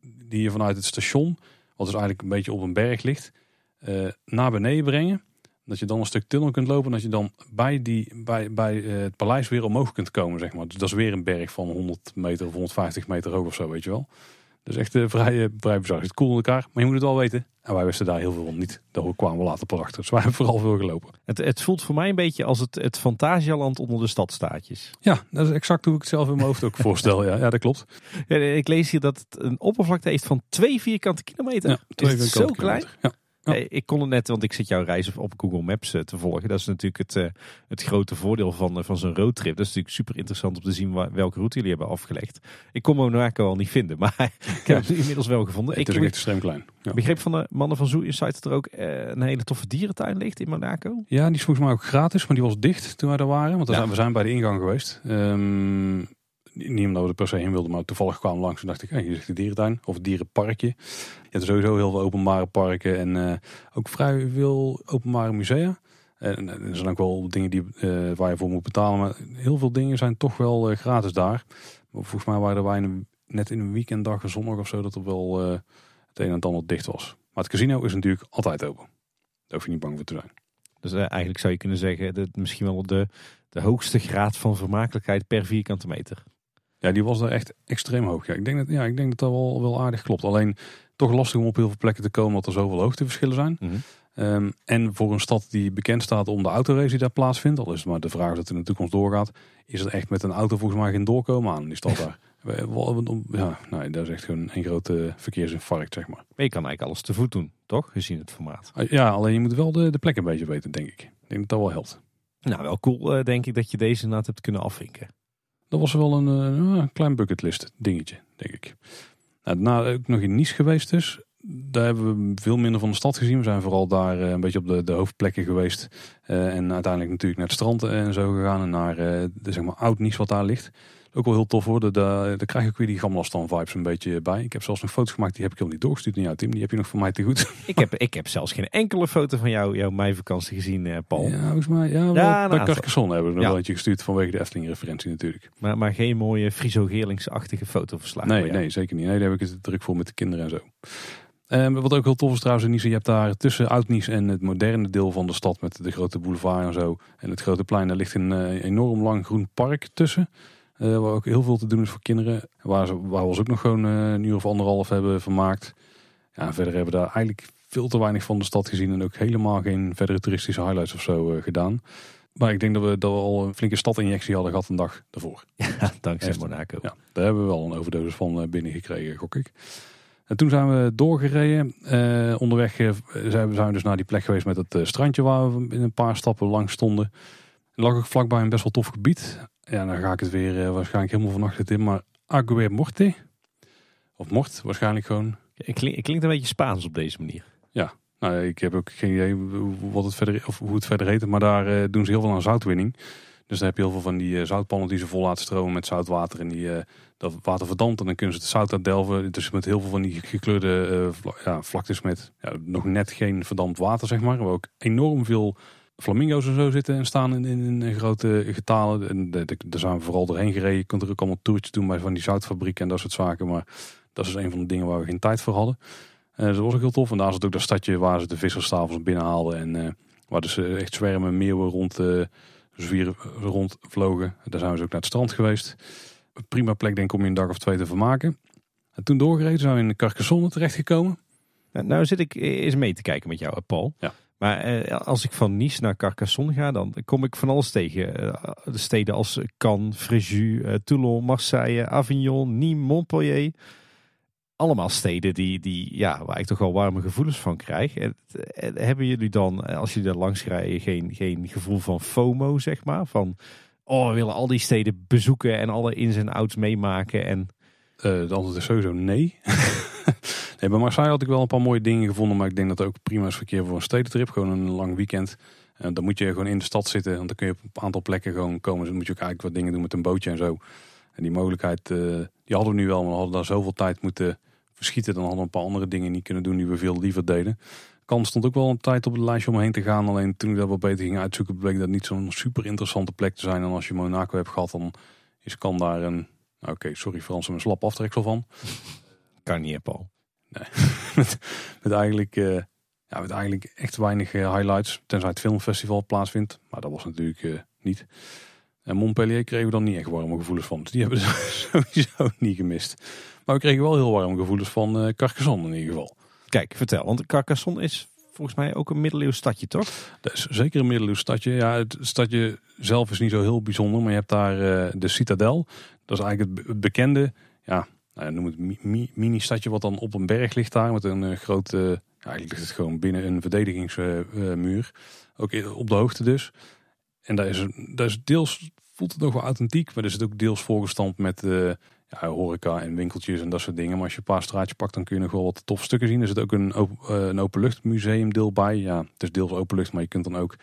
die je vanuit het station, wat dus eigenlijk een beetje op een berg ligt, uh, naar beneden brengen. Dat je dan een stuk tunnel kunt lopen en dat je dan bij, die, bij, bij uh, het paleis weer omhoog kunt komen, zeg maar. Dus dat is weer een berg van 100 meter of 150 meter hoog of zo, weet je wel. Dus echt uh, vrij, vrij bizar. Het cool in elkaar, maar je moet het wel weten. En wij wisten daar heel veel van niet. Daar kwamen we later pas achter. Dus wij hebben vooral veel gelopen. Het, het voelt voor mij een beetje als het, het Fantasialand onder de stadstaatjes. Ja, dat is exact hoe ik het zelf in mijn hoofd ook voorstel. Ja, ja dat klopt. Ja, ik lees hier dat het een oppervlakte heeft van twee vierkante kilometer. Ja, twee is zo klein? Ja. Ik kon het net, want ik zit jouw reis op Google Maps eh, te volgen. Dat is natuurlijk het, uh, het grote voordeel van, van zo'n roadtrip. Dat is natuurlijk super interessant om te zien welke route jullie hebben afgelegd. Ik kon Monaco al niet vinden, maar ik heb het inmiddels wel gevonden. Het is ik echt extreem klein. Ja. begreep van de mannen van Zoo Insight dat er ook een hele toffe dierentuin ligt in Monaco. Ja, die is volgens mij ook gratis, maar die was dicht toen wij er waren. Want zijn, we zijn bij de ingang geweest. Um, niet omdat we er per se heen wilden, maar toevallig kwamen langs en dacht ik, hey, hier is de dierentuin of dierenparkje. Je hebt sowieso heel veel openbare parken en uh, ook vrij veel openbare musea. En, er zijn ook wel dingen die, uh, waar je voor moet betalen, maar heel veel dingen zijn toch wel uh, gratis daar. Maar volgens mij waren wij net in een weekenddag, een zondag of zo, dat er wel het een en ander dicht was. Maar het casino is natuurlijk altijd open. Daar hoef je niet bang voor te zijn. Dus eigenlijk zou je kunnen zeggen, dat misschien wel de, de hoogste graad van vermakelijkheid per vierkante meter. Ja, die was daar echt extreem hoog. Ja, ik denk dat, ja, ik denk dat dat wel, wel aardig klopt. Alleen toch lastig om op heel veel plekken te komen, omdat er zoveel hoogteverschillen zijn. Mhm. Um, en voor een stad die bekend staat om de autorace die daar plaatsvindt, al is het maar de vraag dat in de toekomst doorgaat, is het echt met een auto volgens mij geen doorkomen aan die stad daar. Ja, nee, dat is echt gewoon een grote verkeersinfarct, zeg maar. Maar je kan eigenlijk alles te voet doen, toch? Gezien het formaat. Ja, alleen je moet wel de, de plek een beetje weten, denk ik. Ik denk dat dat wel helpt. Nou, wel cool, uh, denk ik, dat je deze inderdaad hebt kunnen afvinken. Dat was wel een uh, klein bucketlist dingetje, denk ik. Nou, daarna ook nog in Nice geweest dus daar hebben we veel minder van de stad gezien. We zijn vooral daar eh, een beetje op de, de hoofdplekken geweest. Uh, en uiteindelijk natuurlijk naar het strand en zo gegaan. En naar de zeg maar, oud Nice wat daar ligt. Ook wel heel tof hoor. Daar, krijg ik weer die Gamlastan vibes een beetje bij. Ik heb zelfs een foto gemaakt, die heb ik helemaal niet doorgestuurd naar jou Tim. Die heb je nog voor mij te goed. Ik heb, ik heb zelfs geen enkele foto van jou, jouw meivakantie gezien Paul. Ja, volgens mij. Ja, ja bij Carcassonne hebben we nog wel eentje gestuurd vanwege de Efteling referentie natuurlijk. Maar, maar geen mooie Friso Geerlingsachtige fotoverslag. Nee, nee, zeker niet. Nee, daar heb ik het druk voor met de kinderen en zo. Um, wat ook heel tof is trouwens in Nice, je hebt daar tussen Oud-Nice en het moderne deel van de stad met de grote boulevard en zo. En het grote plein, daar ligt een uh, enorm lang groen park tussen. Uh, waar ook heel veel te doen is voor kinderen. Waar, ze, waar we ons ook nog gewoon uh, een uur of anderhalf hebben vermaakt. Ja, verder hebben we daar eigenlijk veel te weinig van de stad gezien. En ook helemaal geen verdere toeristische highlights of zo gedaan. Maar ik denk dat we, dat we al een flinke stadinjectie hadden gehad een dag daarvoor. Ja, dankzij Monaco. Ja, daar hebben we wel een overdosis van binnengekregen, gok ik. En toen zijn we doorgereden. Uh, onderweg uh, zijn, we, zijn we dus naar die plek geweest met het uh, strandje waar we in een paar stappen lang stonden. Er lag ook vlakbij een best wel tof gebied. Ja, dan ga ik het weer waarschijnlijk helemaal vannacht in. Maar Ague Morte. Of Mort, waarschijnlijk gewoon. Het klinkt, klinkt een beetje Spaans op deze manier. Ja, nou, ik heb ook geen idee wat het verder, of hoe het verder heet. Maar daar doen ze heel veel aan zoutwinning. Dus dan heb je heel veel van die zoutpannen die ze vol laten stromen met zoutwater. En die dat water verdampt en dan kunnen ze het zout uitdelven. Dus met heel veel van die gekleurde uh, ja, vlaktes met ja, nog net geen verdampt water, zeg maar. Waar ook enorm veel flamingo's en zo zitten en staan in, in, in grote getalen. En daar zijn we vooral doorheen gereden. Je kunt er ook allemaal toertjes doen bij van die zoutfabrieken en dat soort zaken. Maar dat is een van de dingen waar we geen tijd voor hadden. Uh, dat was ook heel tof. En daar zat ook dat stadje waar ze de visserstafels binnenhaalden. En uh, waar dus echt zwermen meeuwen rond, uh, zwieren rond vlogen. Daar zijn we dus ook naar het strand geweest prima plek denk ik om je een dag of twee te vermaken. En toen doorgereden zijn we in de Carcassonne terechtgekomen. Nou, nou zit ik eens mee te kijken met jou, Paul. Ja. Maar eh, als ik van Nice naar Carcassonne ga, dan kom ik van alles tegen. Uh, de steden als Cannes, Fréjus, uh, Toulon, Marseille, Avignon, Nîmes, Montpellier. Allemaal steden die, die, ja, waar ik toch wel warme gevoelens van krijg. En, hebben jullie dan, als jullie daar langs rijden, geen, geen gevoel van FOMO, zeg maar? Van oh, we willen al die steden bezoeken en alle ins en outs meemaken. En... Uh, de antwoord is sowieso nee. nee. Bij Marseille had ik wel een paar mooie dingen gevonden, maar ik denk dat het ook prima is verkeer voor een stedentrip. Gewoon een lang weekend. Uh, dan moet je gewoon in de stad zitten, want dan kun je op een aantal plekken gewoon komen. Dus dan moet je ook eigenlijk wat dingen doen met een bootje en zo. En die mogelijkheid, uh, die hadden we nu wel, maar we hadden daar zoveel tijd moeten verschieten. Dan hadden we een paar andere dingen niet kunnen doen die we veel liever deden. Kan stond ook wel een tijd op het lijstje om heen te gaan. Alleen toen ik dat wat beter ging uitzoeken, bleek dat niet zo'n super interessante plek te zijn. En als je Monaco hebt gehad, dan is kan daar een. Nou, Oké, sorry Frans, een slap aftreksel van. Kan niet, Paul. Nee, met, met, eigenlijk, uh, ja, met eigenlijk echt weinig uh, highlights. Tenzij het filmfestival plaatsvindt. Maar dat was natuurlijk uh, niet. En Montpellier kregen we dan niet echt warme gevoelens van. Dus die hebben we sowieso niet gemist. Maar we kregen wel heel warme gevoelens van Carcassonne in ieder geval. Kijk, vertel. Want Carcassonne is volgens mij ook een middeleeuws stadje, toch? Dat is zeker een middeleeuws stadje. Ja, het stadje zelf is niet zo heel bijzonder. Maar je hebt daar uh, de Citadel. Dat is eigenlijk het bekende, ja, nou, noem het mini-stadje wat dan op een berg ligt daar. Met een uh, grote, eigenlijk ligt het gewoon binnen een verdedigingsmuur. ook op de hoogte dus. En daar is, daar is deels, voelt het nog wel authentiek. Maar er zit ook deels volgestampt met... Uh, ja, horeca en winkeltjes en dat soort dingen. Maar als je een paar straatjes pakt, dan kun je nog wel wat tof stukken zien. Er zit ook een een openluchtmuseum deel bij. Ja, het is deels openlucht, maar je kunt dan ook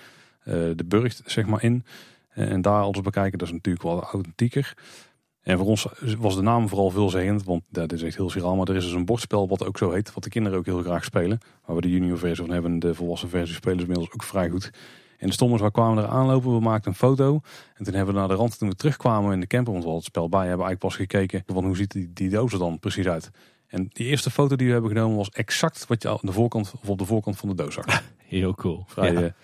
de burcht zeg maar in. En daar alles bekijken, dat is natuurlijk wel authentieker. En voor ons was de naam vooral veelzeggend, want dat is echt heel viraal. Maar er is dus een bordspel wat ook zo heet, wat de kinderen ook heel graag spelen. Waar we de junior versie van hebben, de volwassen versie spelen ze inmiddels ook vrij goed. En de stommers, waar kwamen we er aanlopen? We maakten een foto. En toen hebben we naar de rand, toen we terugkwamen in de camper, want we hadden het spel bij, hebben eigenlijk pas gekeken van hoe ziet die, die doos er dan precies uit. En die eerste foto die we hebben genomen was exact wat je aan de voorkant of op de voorkant van de doos zag. Heel cool. Vrij, ja.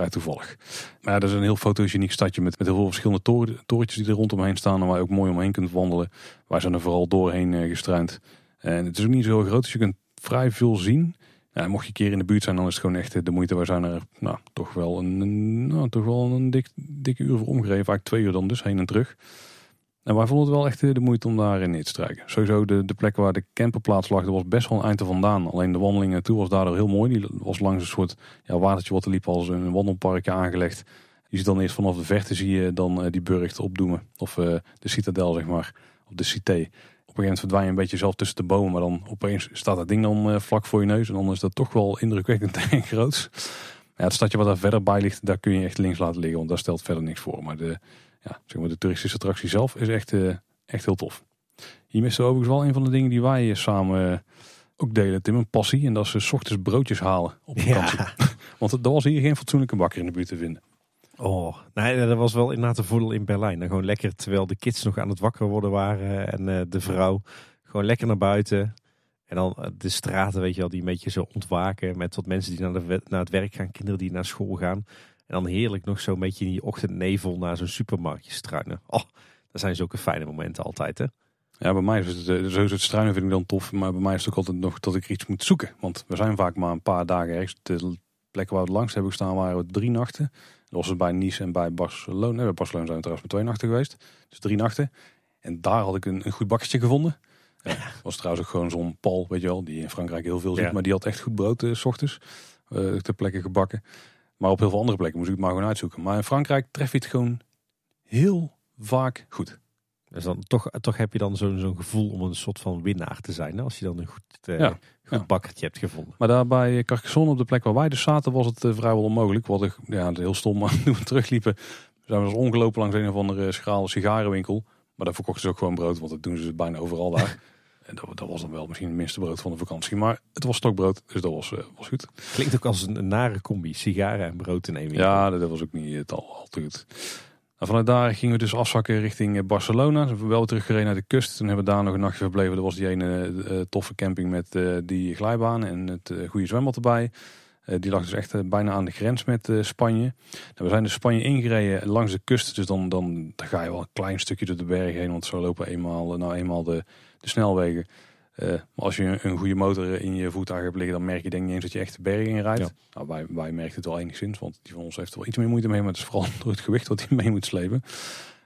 Vrij toevallig. Maar dat is een heel fotogeniek stadje met, met heel veel verschillende toren, torentjes die er rondomheen staan en waar je ook mooi omheen kunt wandelen. Wij zijn er vooral doorheen gestruind. En het is ook niet zo groot, dus je kunt vrij veel zien. Ja, mocht je een keer in de buurt zijn, dan is het gewoon echt de moeite. We zijn er nou, toch wel een, nou, toch wel een dik, dikke uur voor omgegeven. Vaak twee uur dan dus, heen en terug. En wij vonden het wel echt de moeite om daarin in te strijken. Sowieso de, de plek waar de camperplaats lag, dat was best wel een eind vandaan. Alleen de wandeling naartoe was daardoor heel mooi. Die was langs een soort ja, watertje wat er liep als een wandelparkje aangelegd. Je ziet dan eerst vanaf de verte zie je dan uh, die burcht opdoemen. Of uh, de citadel zeg maar. Of de cité op een gegeven moment verdwijn je een beetje zelf tussen de bomen. Maar dan opeens staat dat ding dan vlak voor je neus. En dan is dat toch wel indrukwekkend en groot. Ja, het stadje wat daar verder bij ligt, daar kun je echt links laten liggen. Want daar stelt verder niks voor. Maar de, ja, zeg maar de toeristische attractie zelf is echt, uh, echt heel tof. Hier miste overigens wel een van de dingen die wij samen ook delen, Tim. Een passie. En dat is s ochtends broodjes halen op vakantie. Ja. Want er was hier geen fatsoenlijke bakker in de buurt te vinden. Oh, nee, dat was wel inderdaad een voordeel in Berlijn. Dan gewoon lekker, terwijl de kids nog aan het wakker worden waren en de vrouw. Gewoon lekker naar buiten. En dan de straten, weet je wel, die een beetje zo ontwaken. Met wat mensen die naar, de, naar het werk gaan, kinderen die naar school gaan. En dan heerlijk nog zo'n beetje in die ochtendnevel naar zo'n supermarktje struinen. Oh, dat zijn zulke fijne momenten altijd, hè? Ja, bij mij is het, uh, sowieso het struinen vind ik dan tof. Maar bij mij is het ook altijd nog dat ik iets moet zoeken. Want we zijn vaak maar een paar dagen ergens. De plekken waar we het langst hebben gestaan waren we drie nachten. Dat was het bij Nice en bij Barcelona. Bij Barcelona zijn we trouwens met twee nachten geweest. Dus drie nachten. En daar had ik een, een goed bakkertje gevonden. Ja, was trouwens ook gewoon zo'n Paul, weet je wel, die in Frankrijk heel veel ziet. Ja. Maar die had echt goed brood uh, s ochtends. Uh, ter plekke gebakken. Maar op heel veel andere plekken moest ik het maar gewoon uitzoeken. Maar in Frankrijk tref je het gewoon heel vaak goed. Dus dan toch, toch heb je dan zo'n zo'n gevoel om een soort van winnaar te zijn. Hè? Als je dan een goed, ja, goed ja. bakkertje hebt gevonden. Maar daar bij Carcassonne op de plek waar wij dus zaten was het uh, vrijwel onmogelijk. Wat ik ja, heel stom, maar toen we terugliepen zijn we dus ongelopen langs een of andere schrale sigarenwinkel. Maar daar verkochten ze ook gewoon brood, want dat doen ze bijna overal daar. en dat, dat, was dan wel misschien het minste brood van de vakantie. Maar het was stokbrood, dus dat was, uh, was goed. Klinkt ook als een, een nare combi, sigaren en brood in één. Ja, dat was ook niet het al, al te goed. Nou, vanuit daar gingen we dus afzakken richting Barcelona. We hebben wel teruggereden naar de kust. Toen hebben we daar nog een nachtje verbleven. Dat was die ene uh, toffe camping met uh, die glijbaan en het goede zwembad erbij. die lag dus echt bijna aan de grens met Spanje. Nou, we zijn dus Spanje ingereden langs de kust. Dus dan, dan, dan ga je wel een klein stukje door de berg heen. Want zo lopen eenmaal, nou eenmaal de, de snelwegen. Uh, maar als je een goede motor in je voertuig hebt liggen, dan merk je denk ik niet eens dat je echt de berg in rijdt. Ja. Nou, wij, wij merken het wel enigszins, want die van ons heeft er wel iets meer moeite mee. Maar het is vooral door het gewicht wat hij mee moet slepen.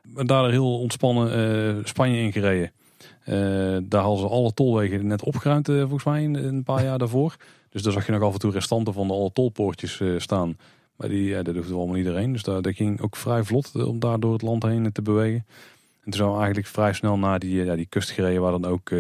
Maar daar heel ontspannen uh, Spanje in gereden. Uh, daar hadden ze alle tolwegen net opgeruimd, volgens mij, een, een paar jaar daarvoor. Dus daar zag je nog af en toe restanten van de alle tolpoortjes staan. Maar die, ja, dat hoefde allemaal iedereen. Dus daar, dat ging ook vrij vlot om daar door het land heen te bewegen. En toen zijn we eigenlijk vrij snel naar die, ja, die kust gereden, waar dan ook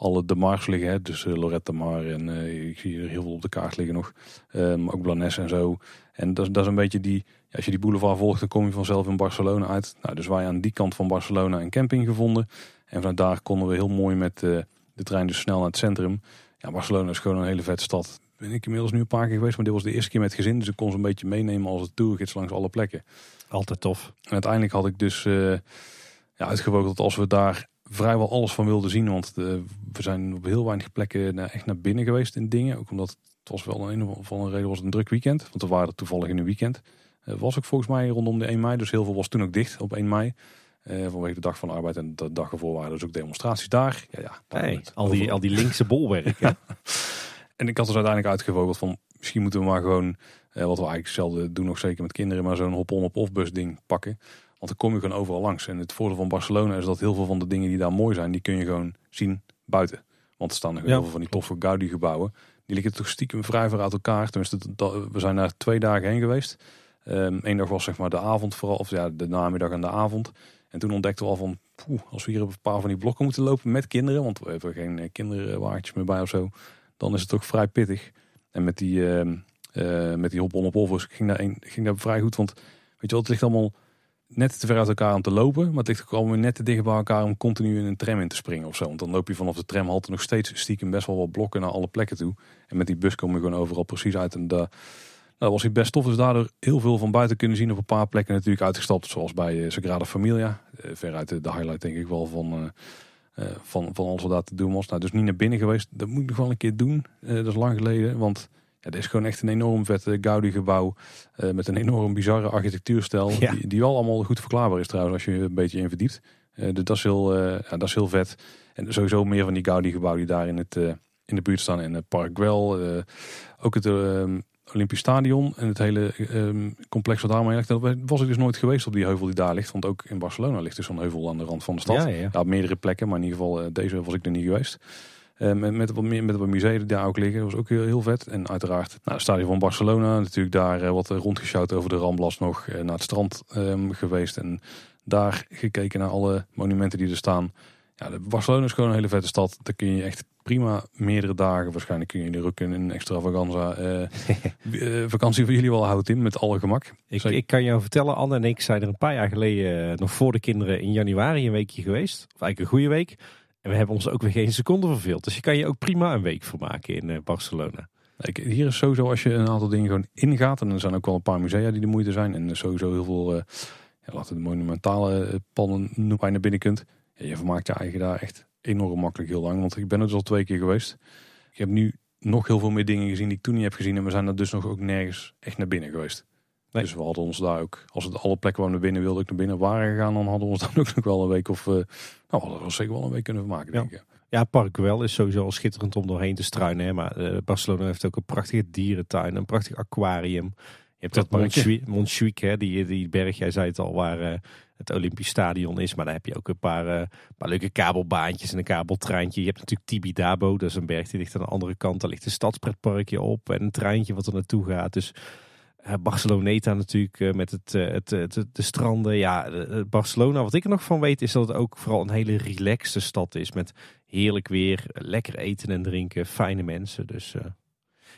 alle de Mars liggen. Hè? Dus uh, Lorette Mar en uh, ik zie er heel veel op de kaart liggen nog. Um, ook Blanes en zo. En dat, dat is een beetje die, ja, als je die boulevard volgt, dan kom je vanzelf in Barcelona uit. Nou, dus wij aan die kant van Barcelona een camping gevonden. En vanuit daar konden we heel mooi met de trein dus snel naar het centrum. Ja, Barcelona is gewoon een hele vette stad. Ben ik inmiddels nu een paar keer geweest, maar dit was de eerste keer met gezin. Dus ik kon ze een beetje meenemen als het tourgids langs alle plekken. Altijd tof. En uiteindelijk had ik dus ja, dat als we daar vrijwel alles van wilde zien. Want de, we zijn op heel weinig plekken naar, echt naar binnen geweest in dingen. Ook omdat het was wel een, een of andere reden was een druk weekend. Want we waren toevallig in een weekend. Uh, was ook volgens mij rondom de 1 mei. Dus heel veel was toen ook dicht op 1 mei. Uh, vanwege de dag van de arbeid en de dag ervoor waren dus ook demonstraties daar. Ja, ja, hey, al, die, al die linkse bolwerken. en ik had dus uiteindelijk uitgevogeld van misschien moeten we maar gewoon, uh, wat we eigenlijk zelden doen nog zeker met kinderen, maar zo'n hop-on op off bus ding pakken. Want dan kom je gewoon overal langs. En het voordeel van Barcelona is dat heel veel van de dingen die daar mooi zijn, die kun je gewoon zien buiten. Want er staan nog heel veel van die toffe Gaudi gebouwen. Die liggen toch stiekem vrij ver uit elkaar. Tenminste, we zijn daar twee dagen heen geweest. Um, Eén dag was zeg maar de avond vooral, of ja, de namiddag en de avond. En toen ontdekten we al van, poeh, als we hier op een paar van die blokken moeten lopen met kinderen, want we hebben geen kinderwagentjes meer bij of zo, dan is het toch vrij pittig. En met die, uh, uh, met die hop-on op offers ging daar, een, ging daar vrij goed, want weet je wel, het ligt allemaal net te ver uit elkaar om te lopen. Maar het ligt ook allemaal net te dicht bij elkaar om continu in een tram in te springen of zo. Want dan loop je vanaf de tramhalte nog steeds stiekem best wel wat blokken naar alle plekken toe. En met die bus kom je gewoon overal precies uit. En daar was hij best tof. Dus daardoor heel veel van buiten kunnen zien. Op een paar plekken natuurlijk uitgestapt. Zoals bij uh, Sagrada Familia. Uh, veruit de, de highlight denk ik wel van, van, van alles wat daar te doen was. Nou, dus niet naar binnen geweest. Dat moet ik nog wel een keer doen. dat is lang geleden. Want dit is gewoon echt een enorm vette Gaudi gebouw. met een enorm bizarre architectuurstijl. Die, die wel allemaal goed verklaarbaar is trouwens als je een beetje in verdiept. dus dat is, heel, ja, dat is heel vet. En sowieso meer van die Gaudi gebouwen die daar in, het, in de buurt staan. In het Park Gwel. ook het ehm, Olympisch Stadion en het hele um, complex wat daarmee ligt. Dat was ik dus nooit geweest op die heuvel die daar ligt. Want ook in Barcelona ligt dus zo'n heuvel aan de rand van de stad. Ja, ja. op meerdere plekken, maar in ieder geval deze was ik er niet geweest. Um, met, met, wat, met wat musea die daar ook liggen, was ook heel, heel vet. En uiteraard nou, het stadion van Barcelona, natuurlijk daar uh, wat rondgeschouwd over de Ramblas nog. Naar het strand um, geweest en daar gekeken naar alle monumenten die er staan. Ja, Barcelona is gewoon een hele vette stad. Daar kun je echt prima meerdere dagen. Waarschijnlijk kun je de ruk in een extravaganza uh, vakantie voor jullie wel houden in met alle gemak. Ik, ik, kan jou vertellen, Anne en ik zijn er een paar jaar geleden, eh, nog voor de kinderen, in januari een weekje geweest. Of eigenlijk een goede week. En we hebben ons ook weer geen seconde verveeld. Dus je kan je ook prima een week vermaken in Barcelona. hier is sowieso als je een aantal dingen gewoon ingaat. En er zijn ook wel een paar musea die de moeite zijn. En sowieso heel veel, ja, laten we de monumentale pannen noemen je naar binnen kunt. Je vermaakt je eigen daar echt enorm makkelijk heel lang. Want ik ben er al twee keer geweest. Ik heb nu nog heel veel meer dingen gezien die ik toen niet heb gezien. En we zijn er dus nog ook nergens echt naar binnen geweest. Dus we hadden ons daar ook, als het alle plekken waar we naar binnen wilden, ook naar binnen waren gegaan, dan hadden we ons dan ook nog wel een week of, uh, nou hadden we zeker wel een week kunnen vermaken, denk ik. Ja, Park wel is sowieso al schitterend om doorheen te struinen. Hè? Maar uh, Barcelona heeft ook een prachtige dierentuin, een prachtig aquarium. Je hebt dat, dat Montjuïc, hè, die, die berg, jij zei het al, waar uh, het Olympisch Stadion is. Maar daar heb je ook een paar, uh, paar leuke kabelbaantjes en een kabeltreintje. Je hebt natuurlijk Tibidabo, dat is een berg die ligt aan de andere kant. Daar ligt een stadspretparkje op en een treintje wat er naartoe gaat. Dus Barceloneta natuurlijk met het, het, het, de stranden. Ja, Barcelona, wat ik er nog van weet, is dat het ook vooral een hele relaxte stad is. Met heerlijk weer, lekker eten en drinken, fijne mensen. Dus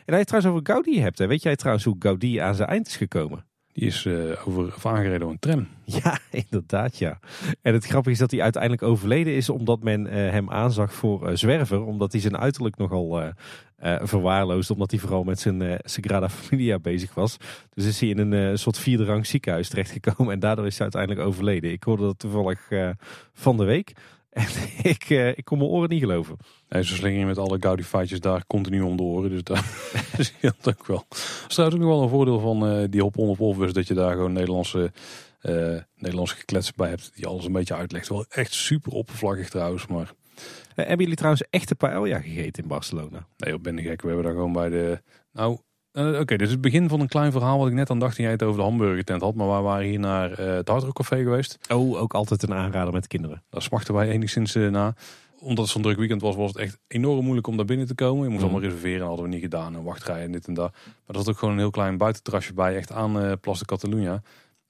en hij trouwens over Gaudi hebt, hè. weet jij trouwens hoe Gaudi aan zijn eind is gekomen? Die is uh, over, aangereden door een tram. Ja, inderdaad, ja. En het grappige is dat hij uiteindelijk overleden is omdat men uh, hem aanzag voor uh, zwerver. Omdat hij zijn uiterlijk nogal verwaarloosde. Omdat hij vooral met zijn Sagrada Familia bezig was. Dus is hij in een soort vierde rang ziekenhuis terechtgekomen. En daardoor is hij uiteindelijk overleden. Ik hoorde dat toevallig van de week. En ik, uh, ik kon mijn oren niet geloven. Nee, ze slingen met alle Gaudi feitjes daar continu om de oren. Dus daar is dat ook wel. Dat is trouwens ook nog wel een voordeel van uh, die hop-on of off Dat je daar gewoon Nederlandse, uh, Nederlandse geklets bij hebt. Die alles een beetje uitlegt. Wel echt super oppervlakkig trouwens. Maar... hebben jullie trouwens echte paella gegeten in Barcelona? Nee, op ben de gek. We hebben daar gewoon bij de... Nou, uh, Oké, okay, dit is het begin van een klein verhaal wat ik net aan dacht toen jij het over de hamburgertent had. Maar we waren hier naar uh, het Hard Café geweest. Oh, ook altijd een aanrader met kinderen. Daar smachten wij enigszins uh, na. Omdat het zo'n druk weekend was, was het echt enorm moeilijk om daar binnen te komen. Je moest mm. allemaal reserveren, dat hadden we niet gedaan. En wachtrijen en dit en dat. Maar er zat ook gewoon een heel klein buitenterrasje bij, echt aan Plas de Catalunya.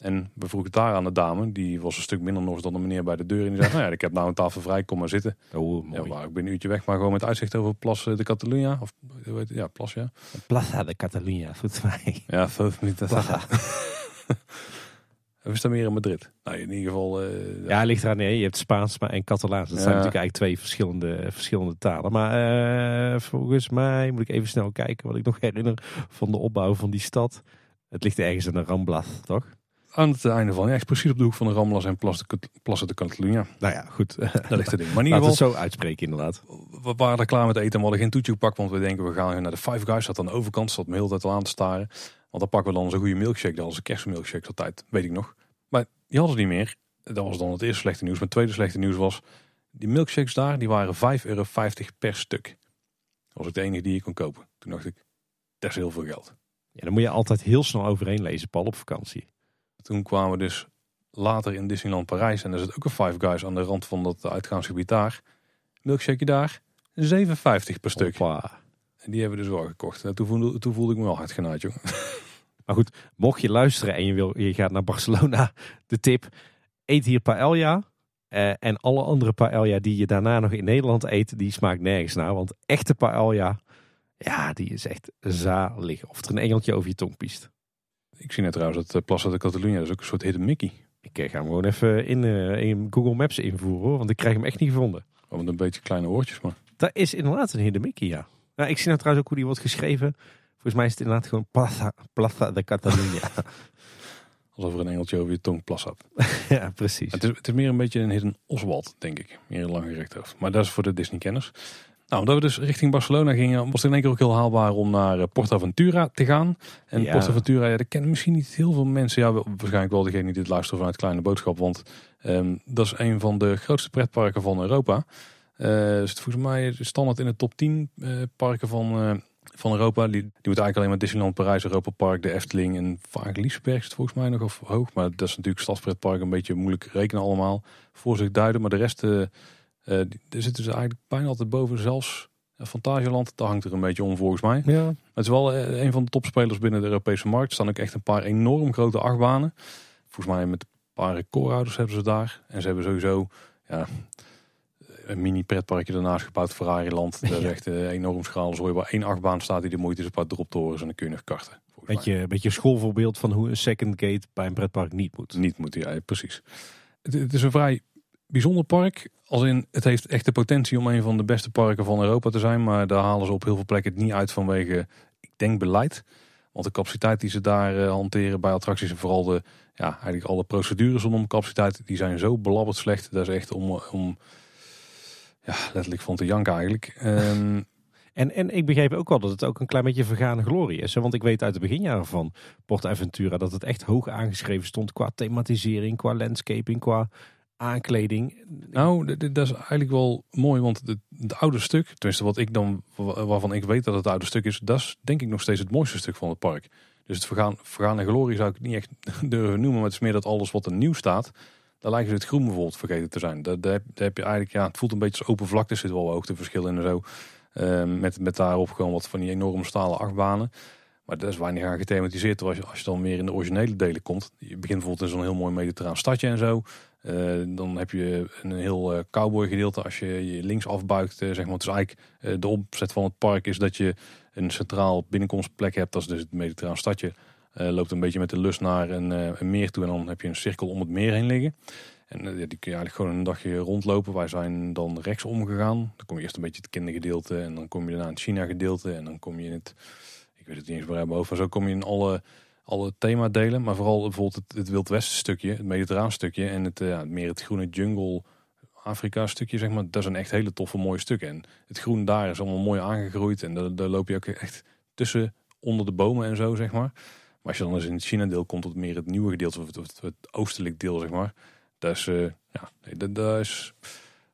En we vroegen het daar aan de dame. Die was een stuk minder nog dan de meneer bij de deur. En die zei, nou ja, ik heb nou een tafel vrij, kom maar zitten. Oh, mooi. Ja, ik ben een uurtje weg, maar gewoon met uitzicht over Plas de Catalunya. Of, ja, Plas, ja. Plaza de Catalunya, volgens mij. Ja, vijf minuten. We staan meer in Madrid. Nou, in ieder geval. Uh, ja, ligt eraan. Nee, je hebt Spaans en Catalaans. Dat zijn natuurlijk eigenlijk twee verschillende, verschillende talen. Maar uh, volgens mij moet ik even snel kijken wat ik nog herinner van de opbouw van die stad. Het ligt ergens in de Rambla, toch? Aan het einde van. Ja, echt precies op de hoek van de Ramblas en Plaza de Catalunya. Nou ja, goed. Daar ligt het ding. Maar in ieder geval, het zo uitspreken inderdaad. We waren er klaar met eten en we hadden geen toetje gepakt. Want we denken we gaan naar de Five Guys. Dat aan de overkant zat me heel tijd al aan te staren. Want dan pakken we dan onze goede milkshake. Dat was een kerstmilkshake altijd, weet ik nog. Maar die hadden ze niet meer. Dat was dan het eerste slechte nieuws. Maar het tweede slechte nieuws was... Die milkshakes daar, die waren 5,50 euro per stuk. Dat was ook de enige die je kon kopen. Toen dacht ik, dat is heel veel geld. Ja, dan moet je altijd heel snel overheen lezen, Paul, op vakantie. Toen kwamen we dus later in Disneyland Parijs. En er zit ook een Five Guys aan de rand van dat uitgaansgebied daar. Milkshake daar, 7,50 per stuk. En die hebben we dus wel gekocht. En toen voelde, toen voelde ik me wel hard genaaid, joh. Maar goed, mocht je luisteren en je, wil, je gaat naar Barcelona, de tip, eet hier paella. Uh, en alle andere paella die je daarna nog in Nederland eet, die smaakt nergens naar. Want echte paella, ja, die is echt zalig. Of er een engeltje over je tong piest. Ik zie net trouwens dat uh, Plaza de Catalunya, dat is ook een soort hidden Mickey. Ik ga hem gewoon even in, uh, in Google Maps invoeren hoor, want ik krijg hem echt niet gevonden. Oh, met een beetje kleine oortjes maar. Dat is inderdaad een hidden Mickey, ja. Nou, ik zie nou trouwens ook hoe die wordt geschreven. Volgens mij is het inderdaad gewoon Plaza, Plaza de Catalunya. Alsof er een engeltje over je tong plas had. ja, precies. Het is, het is meer een beetje een hidden Oswald, denk ik. Meer een lang gerecht hoofd. Maar dat is voor de Disney-kenners. Nou, omdat we dus richting Barcelona gingen, was het in één keer ook heel haalbaar om naar eh, Portaventura te gaan. En Ja. Portaventura, ja, dat kennen misschien niet heel veel mensen. Ja, waarschijnlijk wel degene die dit luisteren vanuit Kleine Boodschap. Want ehm, dat is een van de grootste pretparken van Europa. Eh zit volgens mij standaard in de top 10 eh, parken van, van Europa. Die, die moet eigenlijk alleen maar Disneyland Parijs, Europa Park, de Efteling en vaak Liesberg zit volgens mij nog of hoog. Maar dat is natuurlijk stadspretpark een beetje moeilijk rekenen allemaal. Voor zich duiden. Maar de rest, eh eh, die- daar zitten ze eigenlijk bijna altijd boven. Zelfs eh, Fantasieland, daar hangt er een beetje om volgens mij. Ja, Het is wel eh, een van de topspelers binnen de Europese markt. Er staan ook echt een paar enorm grote achtbanen. Volgens mij met een paar recordhouders hebben ze daar. En ze hebben sowieso ja, een mini pretparkje daarnaast gebouwd, Ferrari-land. Dat is echt enorm schaal. Dus je waar één achtbaan staat die de moeite is, een paar droptorens en dan kun je nog karten. beetje, beetje schoolvoorbeeld van hoe een second gate bij een pretpark niet moet. Niet moet hij, ja, precies. Het, het is een vrij bijzonder park. Als in, het heeft echt de potentie om een van de beste parken van Europa te zijn. Maar daar halen ze op heel veel plekken het niet uit vanwege, ik denk, beleid. Want de capaciteit die ze daar eh, hanteren bij attracties en vooral de, ja, eigenlijk alle procedures rondom capaciteit, die zijn zo belabberd slecht. Dat is echt om, om ja, letterlijk van te janken eigenlijk. Ehm, En, en ik begreep ook wel dat het ook een klein beetje vergane glorie is. Want ik weet uit de beginjaren van Porta Aventura dat het echt hoog aangeschreven stond qua thematisering, qua landscaping, qua aankleding. Nou, dat is eigenlijk wel mooi, want het, oude stuk, tenminste wat ik dan, wa- waarvan ik weet dat het oude stuk is, dat is denk ik nog steeds het mooiste stuk van het park. Dus het vergaan, vergane glorie zou ik niet echt durven noemen, maar het is meer dat alles wat er nieuw staat, daar lijken ze het groen bijvoorbeeld vergeten te zijn. Daar, heb, je eigenlijk, ja, het voelt een beetje als open vlakte, er zit wel hoogteverschil in en zo. Ehm, met, met daarop gewoon wat van die enorme stalen achtbanen. Maar dat is weinig aan gethematiseerd. Als je, als je dan meer in de originele delen komt. Je begint bijvoorbeeld in zo'n heel mooi mediterraan stadje en zo. Eh, dan heb je een heel eh, cowboy gedeelte als je je links afbuigt. eh, zeg maar. Is eigenlijk de opzet van het park is dat je een centraal binnenkomstplek hebt. Dat is dus het mediterraan stadje. Loopt een beetje met de lus naar een, meer toe. En dan heb je een cirkel om het meer heen liggen. En die kun je eigenlijk gewoon een dagje rondlopen. Wij zijn dan rechtsom gegaan. Dan kom je eerst een beetje het kindergedeelte. En dan kom je daarna het China gedeelte. En dan kom je in het, ik weet het niet eens waar boven. Zo kom je in alle, alle themadelen. Maar vooral bijvoorbeeld het, het Wild Westen stukje. Het mediterraan stukje. En het, eh, ja, meer het groene jungle Afrika stukje zeg maar. Dat zijn echt hele toffe mooie stukken. En het groen daar is allemaal mooi aangegroeid. En daar, daar loop je ook echt tussen onder de bomen en zo zeg maar. Maar als je dan eens in het China deel komt. Tot meer het nieuwe gedeelte. Of het, het oostelijk deel zeg maar. Dat is, eh, ja, nee, dat, is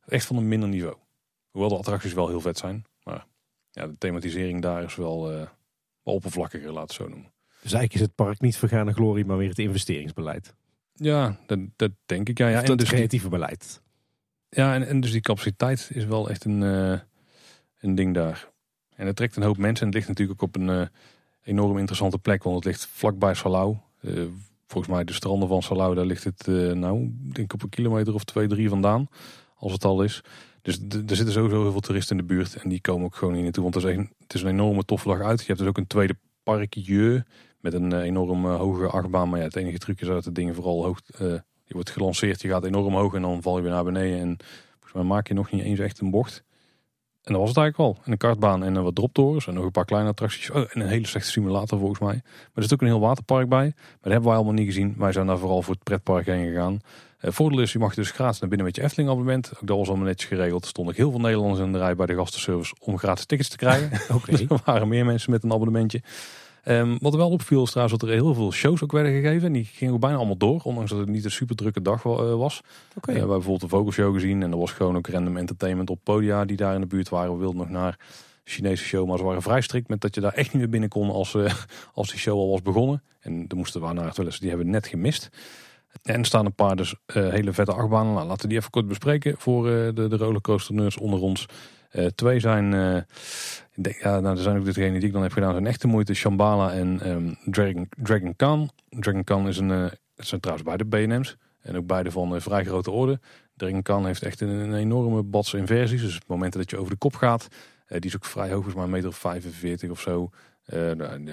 echt van een minder niveau. Hoewel de attracties wel heel vet zijn. Maar ja, de thematisering daar is wel, eh, wel oppervlakkiger, laat het zo noemen. Dus eigenlijk is het park niet vergane glorie, maar weer het investeringsbeleid. Ja, dat, dat denk ik. Ja, ja, en, het dus die, creatieve beleid. ja en, en dus die capaciteit is wel echt een, eh, een ding daar. En het trekt een hoop mensen. En het ligt natuurlijk ook op een eh, enorm interessante plek. Want het ligt vlakbij Salau. Eh, volgens mij de stranden van Salau, daar ligt het nou, ik denk op een kilometer of twee, drie vandaan. Als het al is. Dus er zitten sowieso heel veel toeristen in de buurt. En die komen ook gewoon hier naartoe. Want het is, een, het is een enorme toffe dag uit. Je hebt dus ook een tweede parkje. Met een eh, enorm eh, hoge achtbaan. Maar ja, het enige truc is dat het ding vooral hoog... eh, je wordt gelanceerd, je gaat enorm hoog en dan val je weer naar beneden. En volgens mij maak je nog niet eens echt een bocht. En dat was het eigenlijk al. En een kartbaan en eh, wat droptorens en nog een paar kleine attracties. Oh, en een hele slechte simulator volgens mij. Maar er zit ook een heel waterpark bij. Maar dat hebben wij allemaal niet gezien. Wij zijn daar vooral voor het pretpark heen gegaan. Eh voordeel is, je mag dus gratis naar binnen met je Efteling abonnement. Ook dat was allemaal netjes geregeld. Er stonden heel veel Nederlanders in de rij bij de gastenservice om gratis tickets te krijgen. Oké. Er waren meer mensen met een abonnementje. Ehm, wat er wel opviel is trouwens dat er heel veel shows ook werden gegeven. En die gingen ook bijna allemaal door. Ondanks dat het niet een super drukke dag eh, was. Eh, we hebben bijvoorbeeld de Vogelshow gezien. En er was gewoon ook random entertainment op podia die daar in de buurt waren. We wilden nog naar Chinese show. Maar ze waren vrij strikt met dat je daar echt niet meer binnen kon als, eh, als die show al was begonnen. En er moesten we naar het wel. Die hebben we net gemist. En er staan een paar dus hele vette achtbanen. Nou, laten we die even kort bespreken voor de, de rollercoaster nerds onder ons. Eh, twee zijn, eh, ik denk, ja, nou, er zijn ook degene die ik dan heb gedaan, zijn echte moeite. Shambhala en ehm, Dragon, Dragon Khan. Dragon Khan is een, eh, het zijn trouwens beide B&M's. En ook beide van eh, vrij grote orde. Dragon Khan heeft echt een, een enorme bats inversies. Dus op het moment dat je over de kop gaat. eh, die is ook vrij hoog, volgens mij een meter of 45 of zo. Eh, nou,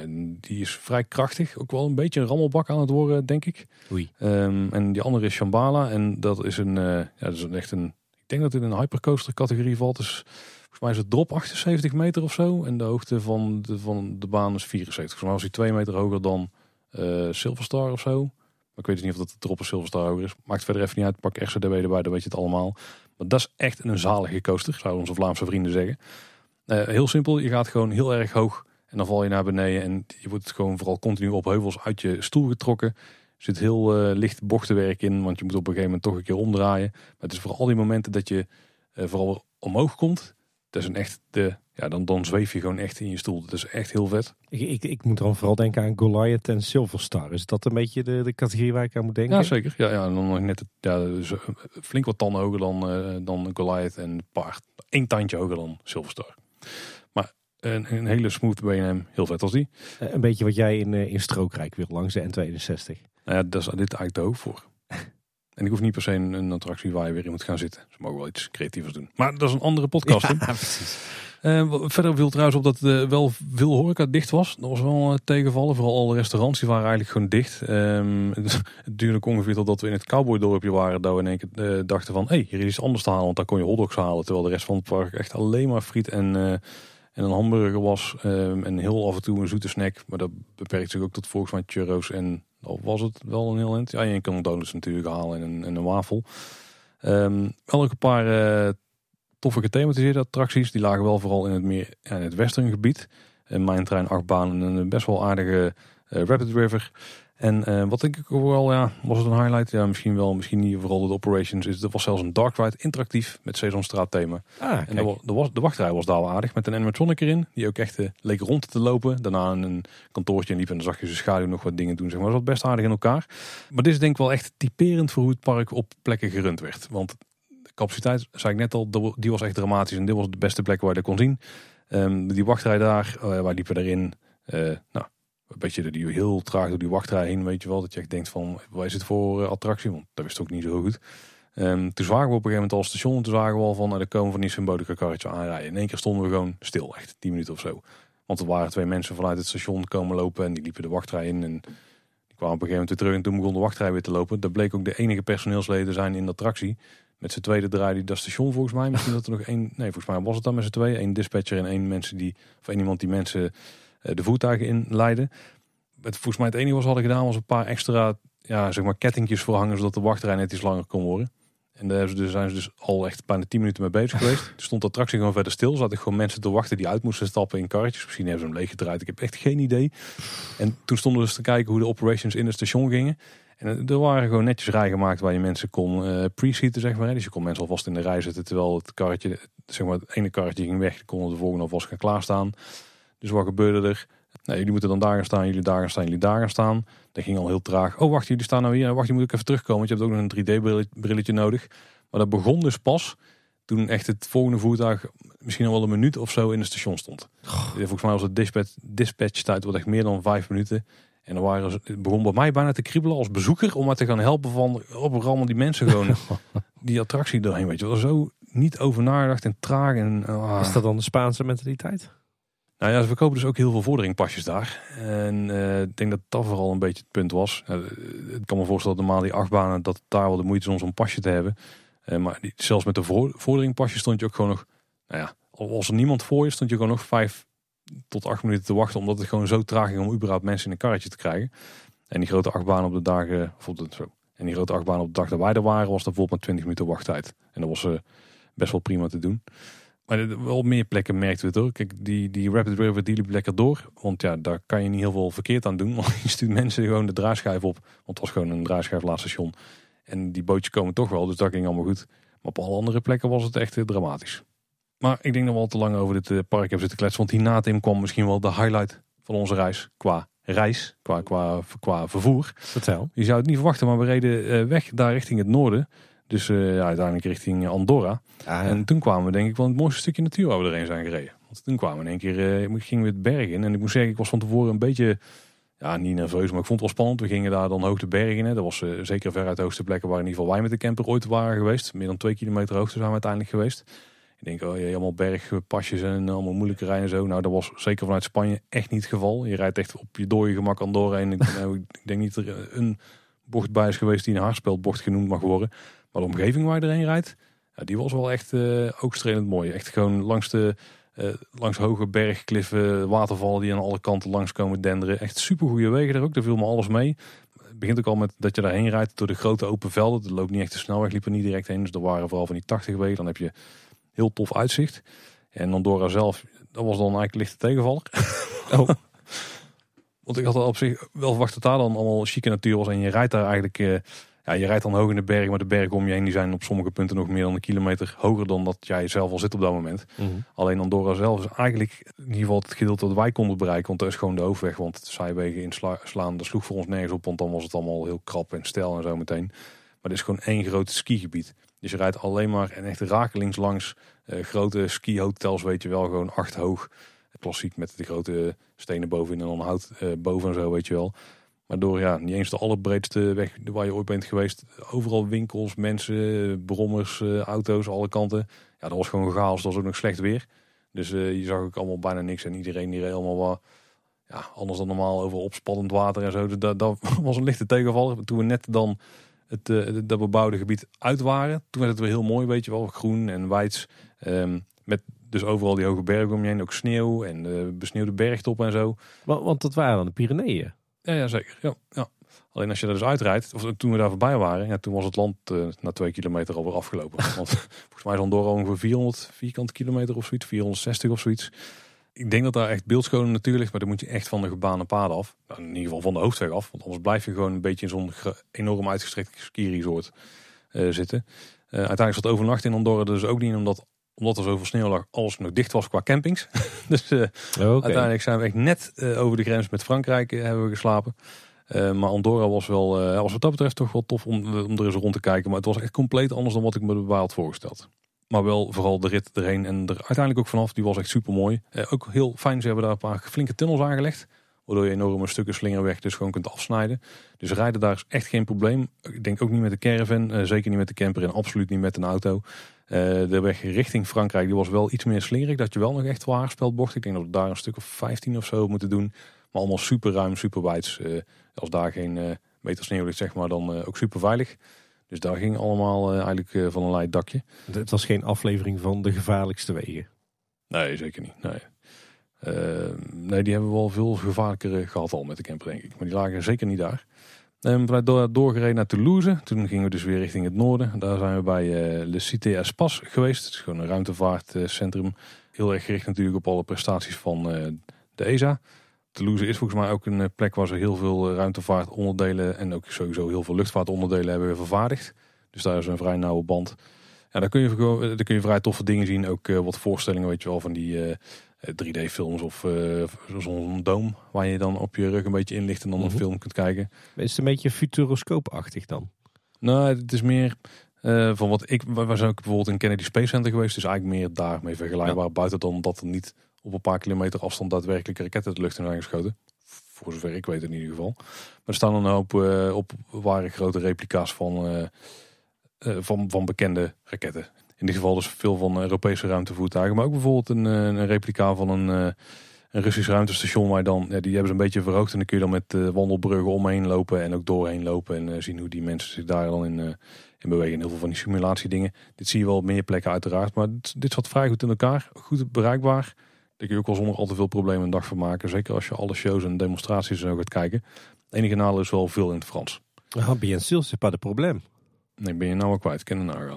die is vrij krachtig. Ook wel een beetje een rammelbak aan het worden, denk ik. Oei. Ehm, en die andere is Shambhala. En dat is een, eh, ja, dat is echt een, denk dat het in een hypercoaster categorie valt. Dus volgens mij is het drop 78 meter of zo. En de hoogte van de, van de baan is 74. Volgens mij was hij 2 meter hoger dan eh Silverstar of zo. ik weet dus niet of dat de Dropper Silverstar hoger is. Maakt verder even niet uit. Pak RCDB erbij, dan weet je het allemaal. Maar dat is echt een zalige coaster, zouden onze Vlaamse vrienden zeggen. Uh, heel simpel, je gaat gewoon heel erg hoog en dan val je naar beneden. En je wordt gewoon vooral continu op heuvels uit je stoel getrokken. Er zit heel uh, licht bochtenwerk in, want je moet op een gegeven moment toch een keer omdraaien. Maar het is vooral die momenten dat je uh, vooral omhoog komt. Dat is een echt de ja, dan, dan zweef je gewoon echt in je stoel. Dat is echt heel vet. Ik, ik, ik moet dan vooral denken aan Goliath en Silverstar. Is dat een beetje de, de categorie waar ik aan moet denken? Ja, zeker. Ja, ja dan nog net ja, dus eh, flink wat tanden hoger dan, uh, dan Goliath en paard. Eén tandje hoger dan Silverstar. Maar een, een hele smooth BM, heel vet als die. Eh, een beetje wat jij in, in Strookrijk wil langs de N62. Nou ja, dat is dit eigenlijk de hoog voor. En ik hoef niet per se een, een, attractie waar je weer in moet gaan zitten. Ze mogen wel iets creatievers doen. Maar dat is een andere podcast. Ja, precies. Uh, verder viel trouwens op dat uh, wel veel horeca dicht was. Dat was wel uh, tegenvallen. Vooral alle restaurants die waren eigenlijk gewoon dicht. Um, het duurde ongeveer totdat we in het cowboydorpje waren. Dat we in één keer dachten van, hé, hey, hier is iets anders te halen. Want daar kon je hotdogs halen. Terwijl de rest van het park echt alleen maar friet en, en een hamburger was. Um, en heel af en toe een zoete snack. Maar dat beperkt zich ook tot volgens mij churros. En al was het wel een heel eind. Ja, je kan donuts natuurlijk halen en een, en een wafel. Um, wel een paar toffe gethematiseerde attracties. Die lagen wel vooral in het, meer, in het western gebied. Mijn trein, achtbaan en een best wel aardige uh, Rapid River. En uh, wat denk ik wel, ja, was het een highlight? Ja, misschien wel, misschien niet vooral de operations. Is, er was zelfs een dark ride interactief met Sesamstraat thema. Ah, en de, de, was, de wachtrij was daar wel aardig met een animatronic erin. Die ook echt uh, leek rond te lopen. Daarna een kantoortje en liep en dan zag je zijn schaduw nog wat dingen doen. Zeg maar. Dat was best aardig in elkaar. Maar dit is denk ik wel echt typerend voor hoe het park op plekken gerund werd. Want capaciteit, zei ik net al, die was echt dramatisch. En dit was de beste plek waar je dat kon zien. Um, die wachtrij daar, uh, waar liepen erin. Nou, een beetje die heel traag door die wachtrij heen, weet je wel. Dat je echt denkt van, waar is het voor uh, attractie? Want dat wist ook niet zo goed. Um, toen zagen we op een gegeven moment al station. Toen zagen we al van, er komen van die symbolica karretje aanrijden. In één keer stonden we gewoon stil, echt 10 minuten of zo. Want er waren twee mensen vanuit het station komen lopen en die liepen de wachtrij in. En die kwamen op een gegeven moment weer terug en toen begon de wachtrij weer te lopen. Dat bleek ook de enige personeelsleden zijn in de attractie. Met z'n tweede draaide dat station volgens mij. Misschien dat er nog één. Nee, volgens mij was het dan met z'n tweeën. één dispatcher en één mensen die. Of één iemand die mensen de voertuigen inleiden. Het, volgens mij het enige wat ze hadden gedaan was een paar extra. Ja, zeg maar kettingjes voorhangen. Zodat de wachtrij net iets langer kon worden. En daar zijn ze dus al echt bijna 10 minuten mee bezig geweest. Toen stond de attractie gewoon verder stil. Zaten gewoon mensen te wachten die uit moesten stappen in karretjes. Misschien hebben ze hem leeg gedraaid. Ik heb echt geen idee. En toen stonden we dus te kijken hoe de operations in het station gingen. En er waren gewoon netjes rij gemaakt waar je mensen kon uh, pre-seaten, zeg maar. Dus je kon mensen alvast in de rij zetten terwijl het karretje, zeg maar, het ene karretje ging weg. Dan konden de volgende alvast gaan klaarstaan. Dus wat gebeurde er? Nee, jullie moeten dan daar gaan staan, jullie daar gaan staan, jullie daar gaan staan. Dat ging al heel traag. Oh, wacht, jullie staan nou hier. Wacht, je moet ook even terugkomen, want je hebt ook nog een 3D-brilletje nodig. Maar dat begon dus pas toen echt het volgende voertuig misschien al wel een minuut of zo in het station stond. Volgens mij was het dispatch, dispatch tijd wat echt meer dan vijf minuten. En dan waren, het begon bij mij bijna te kriebelen als bezoeker om maar te gaan helpen van op allemaal die mensen gewoon die attractie doorheen. Weet je wel, zo niet over nagedacht en traag. En, ah. Is dat dan de Spaanse mentaliteit? Nou ja, ze verkopen dus ook heel veel vorderingpasjes daar. En uh, ik denk dat dat vooral een beetje het punt was. Uh, ik kan me voorstellen dat normaal die achtbanen dat daar wel de moeite is om zo'n pasje te hebben. Uh, maar die, zelfs met de vorderingpasje stond je ook gewoon nog, nou ja, als er niemand voor je stond je gewoon nog vijf tot acht minuten te wachten. Omdat het gewoon zo traag ging om überhaupt mensen in een karretje te krijgen. En die grote achtbaan op de dagen, zo. En die grote achtbaan op de dag dat wij er waren, was dan bijvoorbeeld maar 20 minuten wachttijd. En dat was best wel prima te doen. Maar wel meer plekken merkten we het ook. Kijk, die, die Rapid River die liep lekker door. Want ja, daar kan je niet heel veel verkeerd aan doen. Want je stuurt mensen gewoon de draaischijf op. Want het was gewoon een draaischijf laatste station. En die bootjes komen toch wel, dus dat ging allemaal goed. Maar op alle andere plekken was het echt dramatisch. Maar ik denk dat we al te lang over dit eh, park hebben zitten kletsen. Want hierna Tim kwam misschien wel de highlight van onze reis. Qua reis, qua, qua, qua vervoer. Vertel. Je zou het niet verwachten, maar we reden eh, weg daar richting het noorden. Dus ja, uiteindelijk richting Andorra. Ah, En toen kwamen we denk ik wel het mooiste stukje natuur waar we erheen zijn gereden. Want toen kwamen we in één keer, uh, gingen we het berg in. En ik moet zeggen, ik was van tevoren een beetje, ja niet nerveus, maar ik vond het wel spannend. We gingen daar dan hoog de berg in. Hè. Dat was zeker ver uit de hoogste plekken waar in ieder geval wij met de camper ooit waren geweest. Meer dan twee kilometer hoogte zijn we uiteindelijk geweest. Ik denk, oh, je allemaal bergpasjes en allemaal moeilijke rijden en zo. Nou, dat was zeker vanuit Spanje echt niet het geval. Je rijdt echt op je dode gemak aan doorheen. Ik, nou, ik denk niet dat er een bocht bij is geweest die een haarspeldbocht genoemd mag worden. Maar de omgeving waar je erheen rijdt, ja, die was wel echt uh, ook strelend mooi. Echt gewoon langs de uh, langs hoge bergkliffen, watervallen die aan alle kanten langs komen denderen. Echt super goede wegen er ook. Daar viel me alles mee. Het begint ook al met dat je daarheen rijdt door de grote open velden. Er loopt niet echt de snelweg, liep er niet direct heen. Dus er waren vooral van die 80 wegen. Dan heb je heel tof uitzicht. En Andorra zelf, dat was dan eigenlijk lichte tegenvaller. Oh. Want ik had al op zich wel verwacht dat daar dan allemaal chique natuur was. En je rijdt daar eigenlijk... Uh, ja, je rijdt dan hoog in de berg, maar de bergen om je heen die zijn op sommige punten nog meer dan een kilometer hoger dan dat jij zelf al zit op dat moment. Mm -hmm. Alleen Andorra zelf is eigenlijk in ieder geval het gedeelte dat wij konden bereiken, want dat is gewoon de hoofdweg. Want de zijwegen inslaan, dat sloeg voor ons nergens op, want dan was het allemaal heel krap en stijl en zo meteen. Maar het is gewoon één groot skigebied. Dus je rijdt alleen maar en echt rakelings langs uh, grote skihotels, weet je wel, gewoon acht hoog. Klassiek met de grote stenen bovenin en dan hout uh, boven en zo, weet je wel. Maar door ja, niet eens de allerbreedste weg waar je ooit bent geweest. Overal winkels, mensen, brommers, uh, auto's, alle kanten. Ja, dat was gewoon chaos. Dat was ook nog slecht weer. Dus uh, je zag ook allemaal bijna niks. En iedereen die reed helemaal wat, ja, anders dan normaal over opspannend water en zo. Dus dat, dat was een lichte tegenvaller. Toen we net dan het, uh, dat bebouwde gebied uit waren. Toen werd het weer heel mooi, weet je wel. Groen en weids. Um, met dus overal die hoge bergen om je heen. Ook sneeuw en besneeuwde bergtop en zo. Want, want dat waren dan de Pyreneeën? Ja, ja zeker. Ja, ja. Alleen als je er dus uitrijdt, of toen we daar voorbij waren, ja, toen was het land uh, na twee kilometer alweer afgelopen. Want volgens mij is Andorra ongeveer 400 vierkante kilometer of zoiets, 460 of zoiets. Ik denk dat daar echt beeldschone natuur ligt, maar dan moet je echt van de gebaande paden af. Nou, in ieder geval van de hoofdweg af, want anders blijf je gewoon een beetje in zo'n enorm uitgestrekt ski-resort uh, zitten. Uh, uiteindelijk zat overnacht in Andorra dus ook niet, omdat omdat er zoveel sneeuw lag, alles nog dicht was qua campings. dus uh, okay. uiteindelijk zijn we echt net uh, over de grens met Frankrijk uh, hebben we geslapen. maar Andorra was wel, was wat dat betreft toch wel tof om, om er eens rond te kijken. Maar het was echt compleet anders dan wat ik me had voorgesteld. Maar wel vooral de rit erheen en er uiteindelijk ook vanaf, die was echt super mooi. ook heel fijn, ze hebben daar een paar flinke tunnels aangelegd. Waardoor je enorme stukken slingerweg dus gewoon kunt afsnijden. Dus rijden daar is echt geen probleem. Ik denk ook niet met de caravan, zeker niet met de camper en absoluut niet met een auto. Uh, de weg richting Frankrijk die was wel iets meer slingerig. Dat je wel nog echt wel bocht. Ik denk dat we daar een stuk of 15 of zo moeten doen. Maar allemaal super ruim, super wijd. Uh, als daar geen meter sneeuw ligt, zeg maar, dan ook super veilig. Dus daar ging allemaal eigenlijk van een leid dakje. Het was geen aflevering van de gevaarlijkste wegen? Nee, zeker niet. Nee. Nee, die hebben we wel veel gevaarlijker gehad al met de camper, denk ik. Maar die lagen zeker niet daar. En we door, doorgereden naar Toulouse. Toen gingen we dus weer richting het noorden. Daar zijn we bij uh, Le Cité Espas geweest. Het is gewoon een ruimtevaartcentrum. Heel erg gericht natuurlijk op alle prestaties van uh, de ESA. Toulouse is volgens mij ook een plek waar ze heel veel ruimtevaartonderdelen en ook sowieso heel veel luchtvaartonderdelen hebben vervaardigd. Dus daar is een vrij nauwe band. Ja, daar kun je, daar kun je vrij toffe dingen zien. Ook wat voorstellingen, weet je wel, van die 3D-films of uh, zo'n doom waar je dan op je rug een beetje in ligt en dan een mhm. film kunt kijken. Is het een beetje futuroscoopachtig dan? Nou, het is meer uh, van wat ik. We zijn ook bijvoorbeeld in Kennedy Space Center geweest, dus eigenlijk meer daarmee vergelijkbaar. Buiten dan dat er niet op een paar kilometer afstand daadwerkelijk raketten de lucht in zijn geschoten. Voor zover ik weet in ieder geval. Maar er staan een hoop uh, op ware grote replica's van, van, van bekende raketten in dit geval dus veel van Europese ruimtevoertuigen. Maar ook bijvoorbeeld een, eh, een replica van een, eh, een Russisch ruimtestation. Waar dan, ja, die hebben ze een beetje verhoogd. En dan kun je dan met uh, wandelbruggen omheen lopen en ook doorheen lopen. En zien hoe die mensen zich daar dan in, in bewegen. Heel veel van die simulatiedingen. Dit zie je wel op meer plekken uiteraard. Maar dit, dit zat vrij goed in elkaar. Goed bereikbaar. Daar kun je ook wel zonder al te veel problemen een dag van maken. Zeker als je alle shows en demonstraties zo gaat kijken. Het enige nadeel is wel veel in het Frans. Ah, bien sûr, c'est pas de probleem. Nee, ben je nou wel kwijt. Ken nou.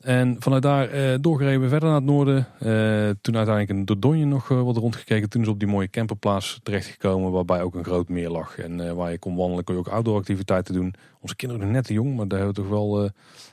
En vanuit daar uh, doorgereden we verder naar het noorden. Uh, toen uiteindelijk in Dordogne nog uh, wat rondgekeken. Toen is op die mooie camperplaats terechtgekomen waarbij ook een groot meer lag. En waar je kon wandelen kon je ook outdoor activiteiten doen. Onze kinderen nog net te jong, maar daar hebben we toch wel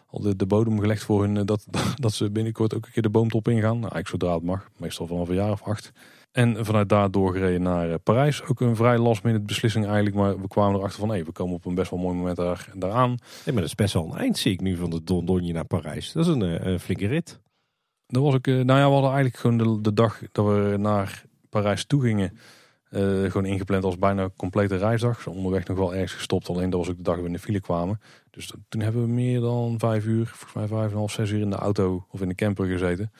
al de, de, bodem gelegd voor hun. dat, dat ze binnenkort ook een keer de boomtop ingaan. Nou, eigenlijk zodra het mag. Meestal vanaf een jaar of acht. En vanuit daar doorgereden naar eh, Parijs. Ook een vrij last minute beslissing eigenlijk. Maar we kwamen erachter van, hé, we komen op een best wel mooi moment daar, daaraan. Nee, maar dat is best wel een eind, zie ik nu, van de Dondonje naar Parijs. Dat is een, eh, een flinke rit. Dat was ook, eh, nou ja, we hadden eigenlijk gewoon de, de dag dat we naar Parijs toe gingen. Uh, gewoon ingepland als bijna complete reisdag. Zo onderweg nog wel ergens gestopt. Alleen dat was ook de dag dat we in de file kwamen. Dus toen hebben we meer dan vijf uur, volgens mij vijf en een half, zes uur in de auto of in de camper gezeten.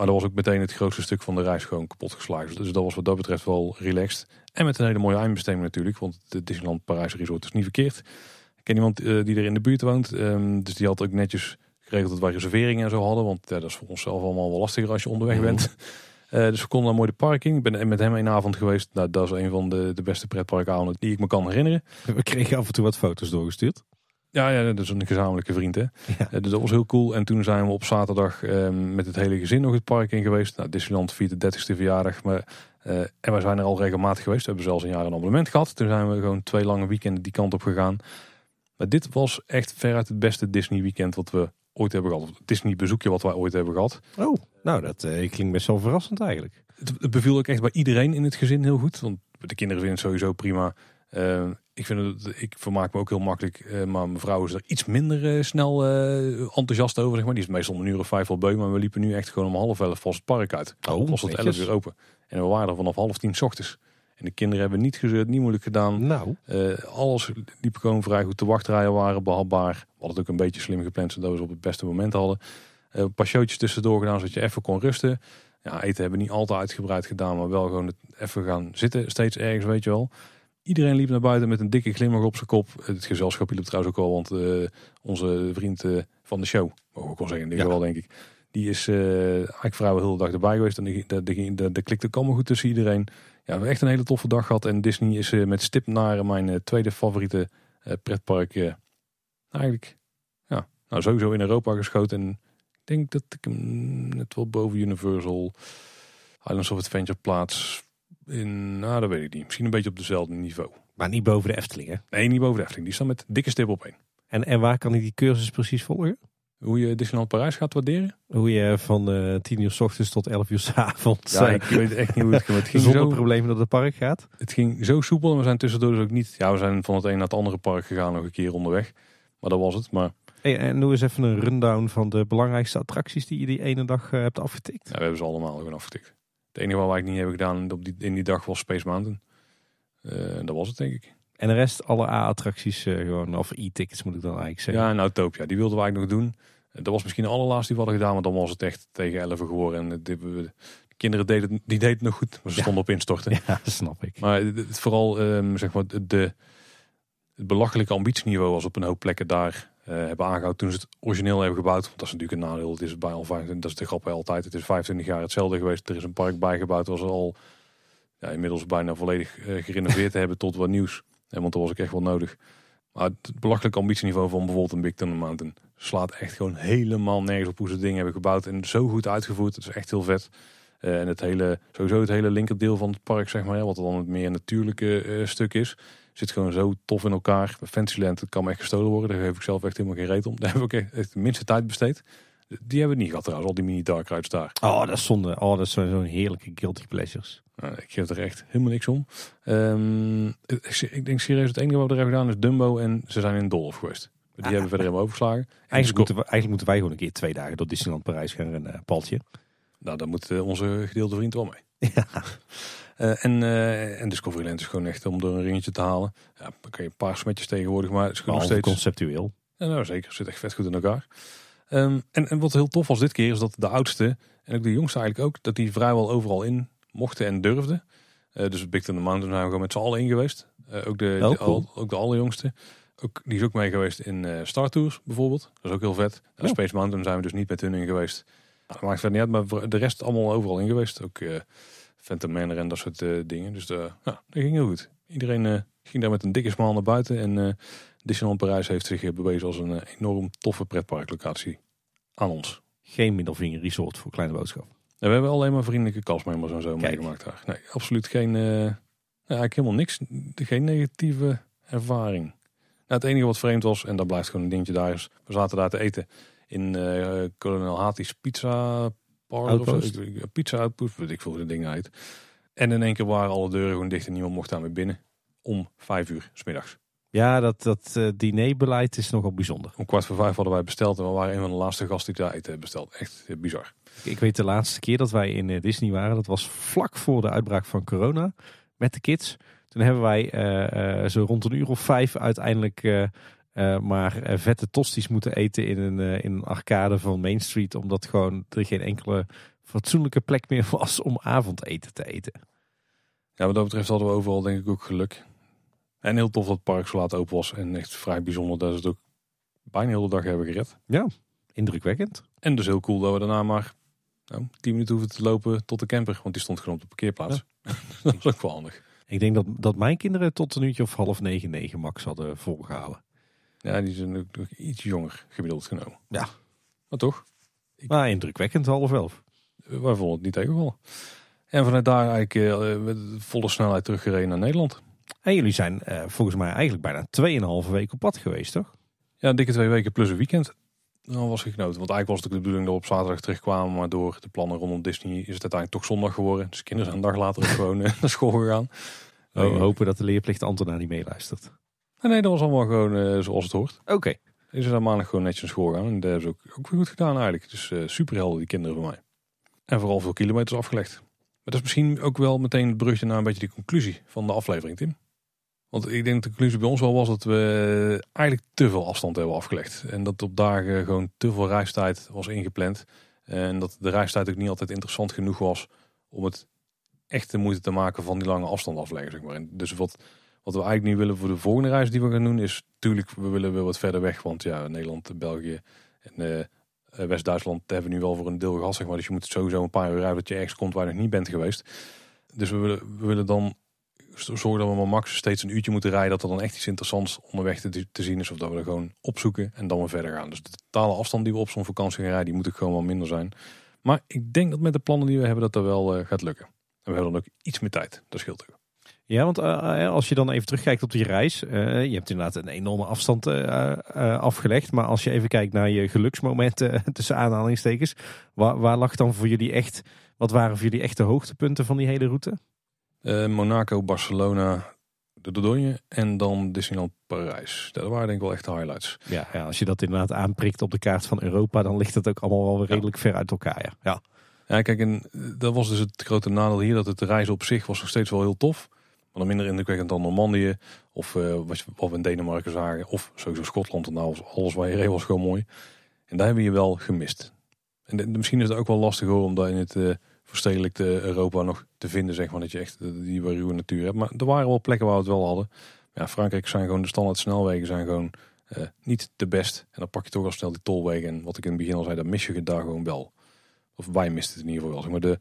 Maar dat was ook meteen het grootste stuk van de reis gewoon kapot geslagen. Dus dat was wat dat betreft wel relaxed. En met een hele mooie eindbestemming natuurlijk. Want het Disneyland Parijs Resort is niet verkeerd. Ik ken iemand uh, die er in de buurt woont. Um, dus die had ook netjes geregeld dat wij reserveringen en zo hadden. Want ja, dat is voor onszelf allemaal wel lastiger als je onderweg bent. Uh, dus we konden naar mooi de parking. Ik ben met hem een avond geweest. Nou, dat is een van de, de beste pretparkavonden die ik me kan herinneren. We kregen af en toe wat foto's doorgestuurd. Ja, ja, dat is een gezamenlijke vriend. Hè? Ja. dus dat was heel cool. En toen zijn we op zaterdag ehm, met het hele gezin nog het park in geweest. Nou, Disneyland viert de 30ste verjaardag. Maar, uh, en we zijn er al regelmatig geweest. We hebben zelfs een jaar een abonnement gehad. Toen zijn we gewoon twee lange weekenden die kant op gegaan. Maar dit was echt veruit het beste Disney weekend wat we ooit hebben gehad. Het Disney bezoekje wat wij ooit hebben gehad. Oh, nou dat uh, klinkt best wel verrassend eigenlijk. Het, het, beviel ook echt bij iedereen in het gezin heel goed. Want de kinderen vinden het sowieso prima. Uh, ik, vind het, ik vermaak me ook heel makkelijk. Uh, maar mijn vrouw is er iets minder snel enthousiast over. Zeg maar. Die is meestal om een uur of vijf al beu. Maar we liepen nu echt gewoon om half elf vast het park uit. Oh, was het elf uur open. En we waren er vanaf half tien s ochtends. En de kinderen hebben niet gezeurd, niet moeilijk gedaan. Nou. Alles liep gewoon vrij goed. De wachtrijen waren behapbaar. We hadden het ook een beetje slim gepland, zodat we ze op het beste moment hadden. Een paar showtjes tussendoor gedaan, zodat je even kon rusten. Ja, eten hebben we niet altijd uitgebreid gedaan, maar wel gewoon even gaan zitten. Steeds ergens, weet je wel. Iedereen liep naar buiten met een dikke glimlach op zijn kop. Het gezelschap liep trouwens ook al, want uh, onze vriend van de show, mogen we ook wel zeggen in dit geval denk ik. Die is eigenlijk vrijwel heel de dag erbij geweest. En de, de, de, de, de klikte allemaal goed tussen iedereen. Ja, we hebben echt een hele toffe dag gehad. En Disney is met stip naar mijn tweede favoriete pretpark. eigenlijk, ja, nou sowieso in Europa geschoten. En ik denk dat ik hem net wel boven Universal Islands of Adventure plaats. In, nou, dat weet ik niet. Misschien een beetje op dezelfde niveau. Maar niet boven de Efteling, hè? Nee, niet boven de Efteling. Die staat met dikke stip op één. En, en waar kan ik die cursus precies volgen? Hoe je Disneyland Parijs gaat waarderen? Hoe je van uh, 10 uur s ochtends tot 11 uur s avonds. Ja, ik weet echt niet hoe het ging. Het ging Zonder zo, problemen dat het park gaat. Het ging zo soepel en we zijn tussendoor dus ook niet. Ja, we zijn van het een naar het andere park gegaan nog een keer onderweg. Maar dat was het. Maar... Hey, en doe eens even een rundown van de belangrijkste attracties die je die ene dag uh, hebt afgetikt. Ja, we hebben ze allemaal gewoon afgetikt. Het enige wat wij niet hebben gedaan op die, in die dag was Space Mountain. Uh, dat was het denk ik. En de rest, alle A-attracties uh, gewoon, of e-tickets moet ik dan eigenlijk zeggen. Ja, nou Topia, die wilden we eigenlijk nog doen. Dat was misschien de allerlaatste die we hadden gedaan, maar dan was het echt tegen 11 geworden. En de, de kinderen deden, die deden het nog goed, maar ze stonden op instorten. Ja, dat snap ik. Maar het, vooral um, zeg maar de, het belachelijke ambitieniveau was op een hoop plekken daar hebben aangehouden toen ze het origineel hebben gebouwd. Want dat is natuurlijk een nadeel. Het is bij al 25, dat is de grap altijd. Het is 25 jaar hetzelfde geweest. Er is een park bijgebouwd, was al ja, inmiddels bijna volledig uh, gerenoveerd te hebben tot wat nieuws. En want dat was ik echt wel nodig. Maar het belachelijke ambitieniveau van bijvoorbeeld een Big Thunder Mountain slaat echt gewoon helemaal nergens op hoe ze dingen hebben gebouwd. En zo goed uitgevoerd. Het is echt heel vet. En het hele, sowieso het hele linkerdeel van het park, zeg maar, wat dan het meer natuurlijke stuk is, zit gewoon zo tof in elkaar. Fantasyland kan me echt gestolen worden. Daar geef ik zelf echt helemaal geen reet om. Daar heb ik echt, de minste tijd besteed. Die hebben we niet gehad trouwens, al die mini dark rides daar. Oh, dat is zonde. Oh, dat is zo'n heerlijke guilty pleasures. Nou, ik geef er echt helemaal niks om. Um, ik denk serieus, het enige wat we er hebben gedaan is Dumbo en ze zijn in Dolf geweest. Die ah, hebben we verder helemaal overgeslagen. Eigenlijk moeten, we, eigenlijk moeten wij gewoon een keer twee dagen door Disneyland Parijs gaan rennen, uh, Paltje. Nou, dan moet uh, onze gedeelde vriend wel mee. Ja. Uh, en, uh, en Discoveryland is gewoon echt om door een ringetje te halen. Ja, dan kan je een paar smetjes tegenwoordig, maar het is gewoon nog steeds... conceptueel. Ja, nou zeker, het zit echt vet goed in elkaar. Um, en, en wat heel tof was dit keer is dat de oudste en ook de jongste eigenlijk ook, dat die vrijwel overal in mochten en durfden. Uh, dus Big Thunder Mountain zijn we gewoon met z'n allen in geweest. ook, de, oh, cool. al, ook de allerjongste. Ook, die is ook mee geweest in Star Tours bijvoorbeeld. Dat is ook heel vet. Oh. Space Mountain zijn we dus niet met hun in geweest. Nou, dat maakt verder niet uit, maar de rest allemaal overal in geweest. Ook Phantom Manor en dat soort uh, dingen. Dus de, ja, dat ging heel goed. Iedereen ging daar met een dikke smaal naar buiten. En Disneyland Parijs heeft zich bewezen als een enorm toffe pretparklocatie aan ons. Geen middelvinger resort voor kleine boodschap. we hebben alleen maar vriendelijke castmembers en zo Kijk. meegemaakt daar. Nee, absoluut geen, eigenlijk helemaal niks. Geen negatieve ervaring. Nou, het enige wat vreemd was, en dat blijft gewoon een dingetje daar is, we zaten daar te eten in uh, Colonel Pizza Parlor of zo. Pizza Outpost, weet ik veel de dingen uit. En in één keer waren alle deuren gewoon dicht en niemand mocht daar meer binnen. Om vijf uur s middags. Ja, dat, dat uh, dinerbeleid is nogal bijzonder. Om kwart voor vijf hadden wij besteld en we waren een van de laatste gasten die daar eten besteld. Echt bizar. Ik weet de laatste keer dat wij in Disney waren, dat was vlak voor de uitbraak van corona met de kids. Toen hebben wij uh, zo rond een uur of vijf uiteindelijk uh, maar vette tosties moeten eten in een, in een arcade van Main Street. Omdat gewoon er geen enkele fatsoenlijke plek meer was om avondeten te eten. Ja, wat dat betreft hadden we overal denk ik ook geluk. En heel tof dat het park zo laat open was. En echt vrij bijzonder dat ze het ook bijna de hele dag hebben gered. Ja, indrukwekkend. En dus heel cool dat we daarna maar Nou, 10 minuten hoeven te lopen tot de camper, want die stond gewoon op de parkeerplaats. dat is ook wel handig. Ik denk dat, dat mijn kinderen tot een uurtje of half negen, negen max hadden volgehouden. Ja, die zijn ook nog iets jonger gemiddeld genomen. Ja. Maar toch? Maar indrukwekkend half elf. Wij vonden het niet tegenvallen. En vanuit daar eigenlijk uh, met volle snelheid teruggereden naar Nederland. En jullie zijn uh, volgens mij eigenlijk bijna 2,5 weken op pad geweest, toch? Ja, dikke twee weken plus een weekend. Dan was ik genoten. Want eigenlijk was het de bedoeling dat we op zaterdag terugkwamen. Maar door de plannen rondom Disney is het uiteindelijk toch zondag geworden. Dus kinderen zijn een dag later gewoon naar school gegaan. We hopen dat de leerplicht Antonia niet meeluistert. Nee, nee, dat was allemaal gewoon uh, zoals het hoort. Oké. Okay. Ze zijn maandag gewoon netjes naar school gaan. En dat hebben ze ook, ook weer goed gedaan eigenlijk. Dus uh, super helder die kinderen van mij. En vooral veel kilometers afgelegd. Maar dat is misschien ook wel meteen het brugje naar een beetje de conclusie van de aflevering, Tim. Want ik denk dat de conclusie bij ons wel was dat we eigenlijk te veel afstand hebben afgelegd. En dat op dagen gewoon te veel reistijd was ingepland. En dat de reistijd ook niet altijd interessant genoeg was om het echt de moeite te maken van die lange afstand afleggen. Zeg maar. En dus wat, wat we eigenlijk nu willen voor de volgende reis die we gaan doen is natuurlijk, we willen weer wat verder weg. Want ja, Nederland, België en uh, West-Duitsland hebben nu wel voor een deel gehad. Maar. Dus je moet sowieso een paar uur rijden dat je ergens komt waar je nog niet bent geweest. Dus we willen, we willen dan zorgen dat we maar max steeds een uurtje moeten rijden. Dat er dan echt iets interessants onderweg te, zien is. Of dat we er gewoon opzoeken en dan weer verder gaan. Dus de totale afstand die we op zo'n vakantie gaan rijden, die moet ook gewoon wel minder zijn. Maar ik denk dat met de plannen die we hebben, dat dat wel uh, gaat lukken. En we hebben dan ook iets meer tijd. Dat scheelt ook. Ja, want uh, als je dan even terugkijkt op die reis. Uh, je hebt inderdaad een enorme afstand uh, afgelegd. Maar als je even kijkt naar je geluksmomenten tussen aanhalingstekens. Waar, waar, lag dan voor jullie echt, wat waren voor jullie echt de hoogtepunten van die hele route? Monaco, Barcelona, de Dordogne en dan Disneyland Parijs. Dat waren denk ik wel echt de highlights. Ja, ja, als je dat inderdaad aanprikt op de kaart van Europa, dan ligt het ook allemaal wel redelijk ver uit elkaar. Ja. ja. Ja, kijk, en dat was dus het grote nadeel hier, dat het reizen op zich was nog steeds wel heel tof. Maar dan minder indrukwekkend dan Normandië, of uh, wat, we in Denemarken zagen, of sowieso Schotland. En nou, alles waar je reed was gewoon mooi. En daar hebben je wel gemist. En misschien is het ook wel lastig hoor, om daar in het uh, verstedelijkte Europa nog te vinden, zeg maar, dat je echt die ruwe natuur hebt. Maar er waren wel plekken waar we het wel hadden. Ja, Frankrijk zijn gewoon de standaard snelwegen zijn gewoon niet de best. En dan pak je toch al snel die tolwegen. En wat ik in het begin al zei, dan mis je daar gewoon wel. Of wij misten het in ieder geval wel. Maar de,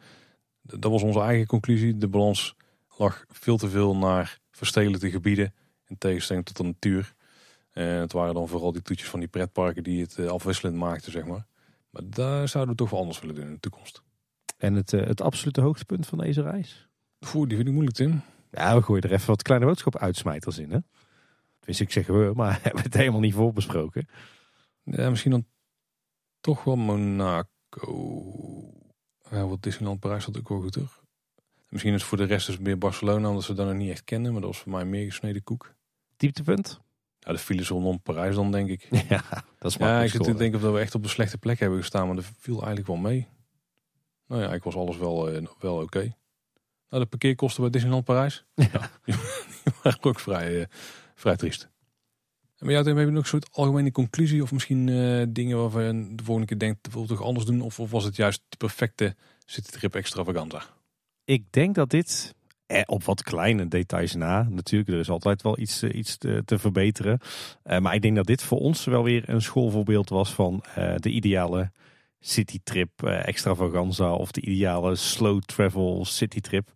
dat was onze eigen conclusie. De balans lag veel te veel naar verstedelijkte gebieden. In tegenstelling tot de natuur. En het waren dan vooral die toetjes van die pretparken die het afwisselend maakten, zeg maar. Maar daar zouden we toch wel anders willen doen in de toekomst. En het, het absolute hoogtepunt van deze reis? Oeh, die vind ik moeilijk, Tim. Ja, we gooien er even wat kleine boodschap uitsmijters in, hè? Wist ik zeggen we, maar hebben het helemaal niet voorbesproken. Ja, misschien dan toch wel Monaco. Ja, wat Disneyland Parijs had ook wel goed terug. Misschien is het voor de rest dus meer Barcelona, omdat ze dat nog niet echt kennen. Maar dat was voor mij meer gesneden koek. Dieptepunt? Ja, de files rondom Parijs dan, denk ik. Ja, dat is Ja, ik zit denk dat we echt op een slechte plek hebben gestaan. Maar dat viel eigenlijk wel mee. Nou ja, ik was alles wel, uh, wel oké. Okay. Nou, de parkeerkosten bij Disneyland Parijs. Ja. die waren ook vrij, uh, vrij triest. En bij jou heb je nog een soort algemene conclusie of misschien uh, dingen waarvan je de volgende keer denkt, dat we toch anders doen? Of, of was het juist de perfecte citytrip extravaganza? Ik denk dat dit eh, op wat kleine details na. Natuurlijk, er is altijd wel iets, uh, iets te, te verbeteren. Uh, maar ik denk dat dit voor ons wel weer een schoolvoorbeeld was van de ideale citytrip extravaganza. Of de ideale slow travel citytrip.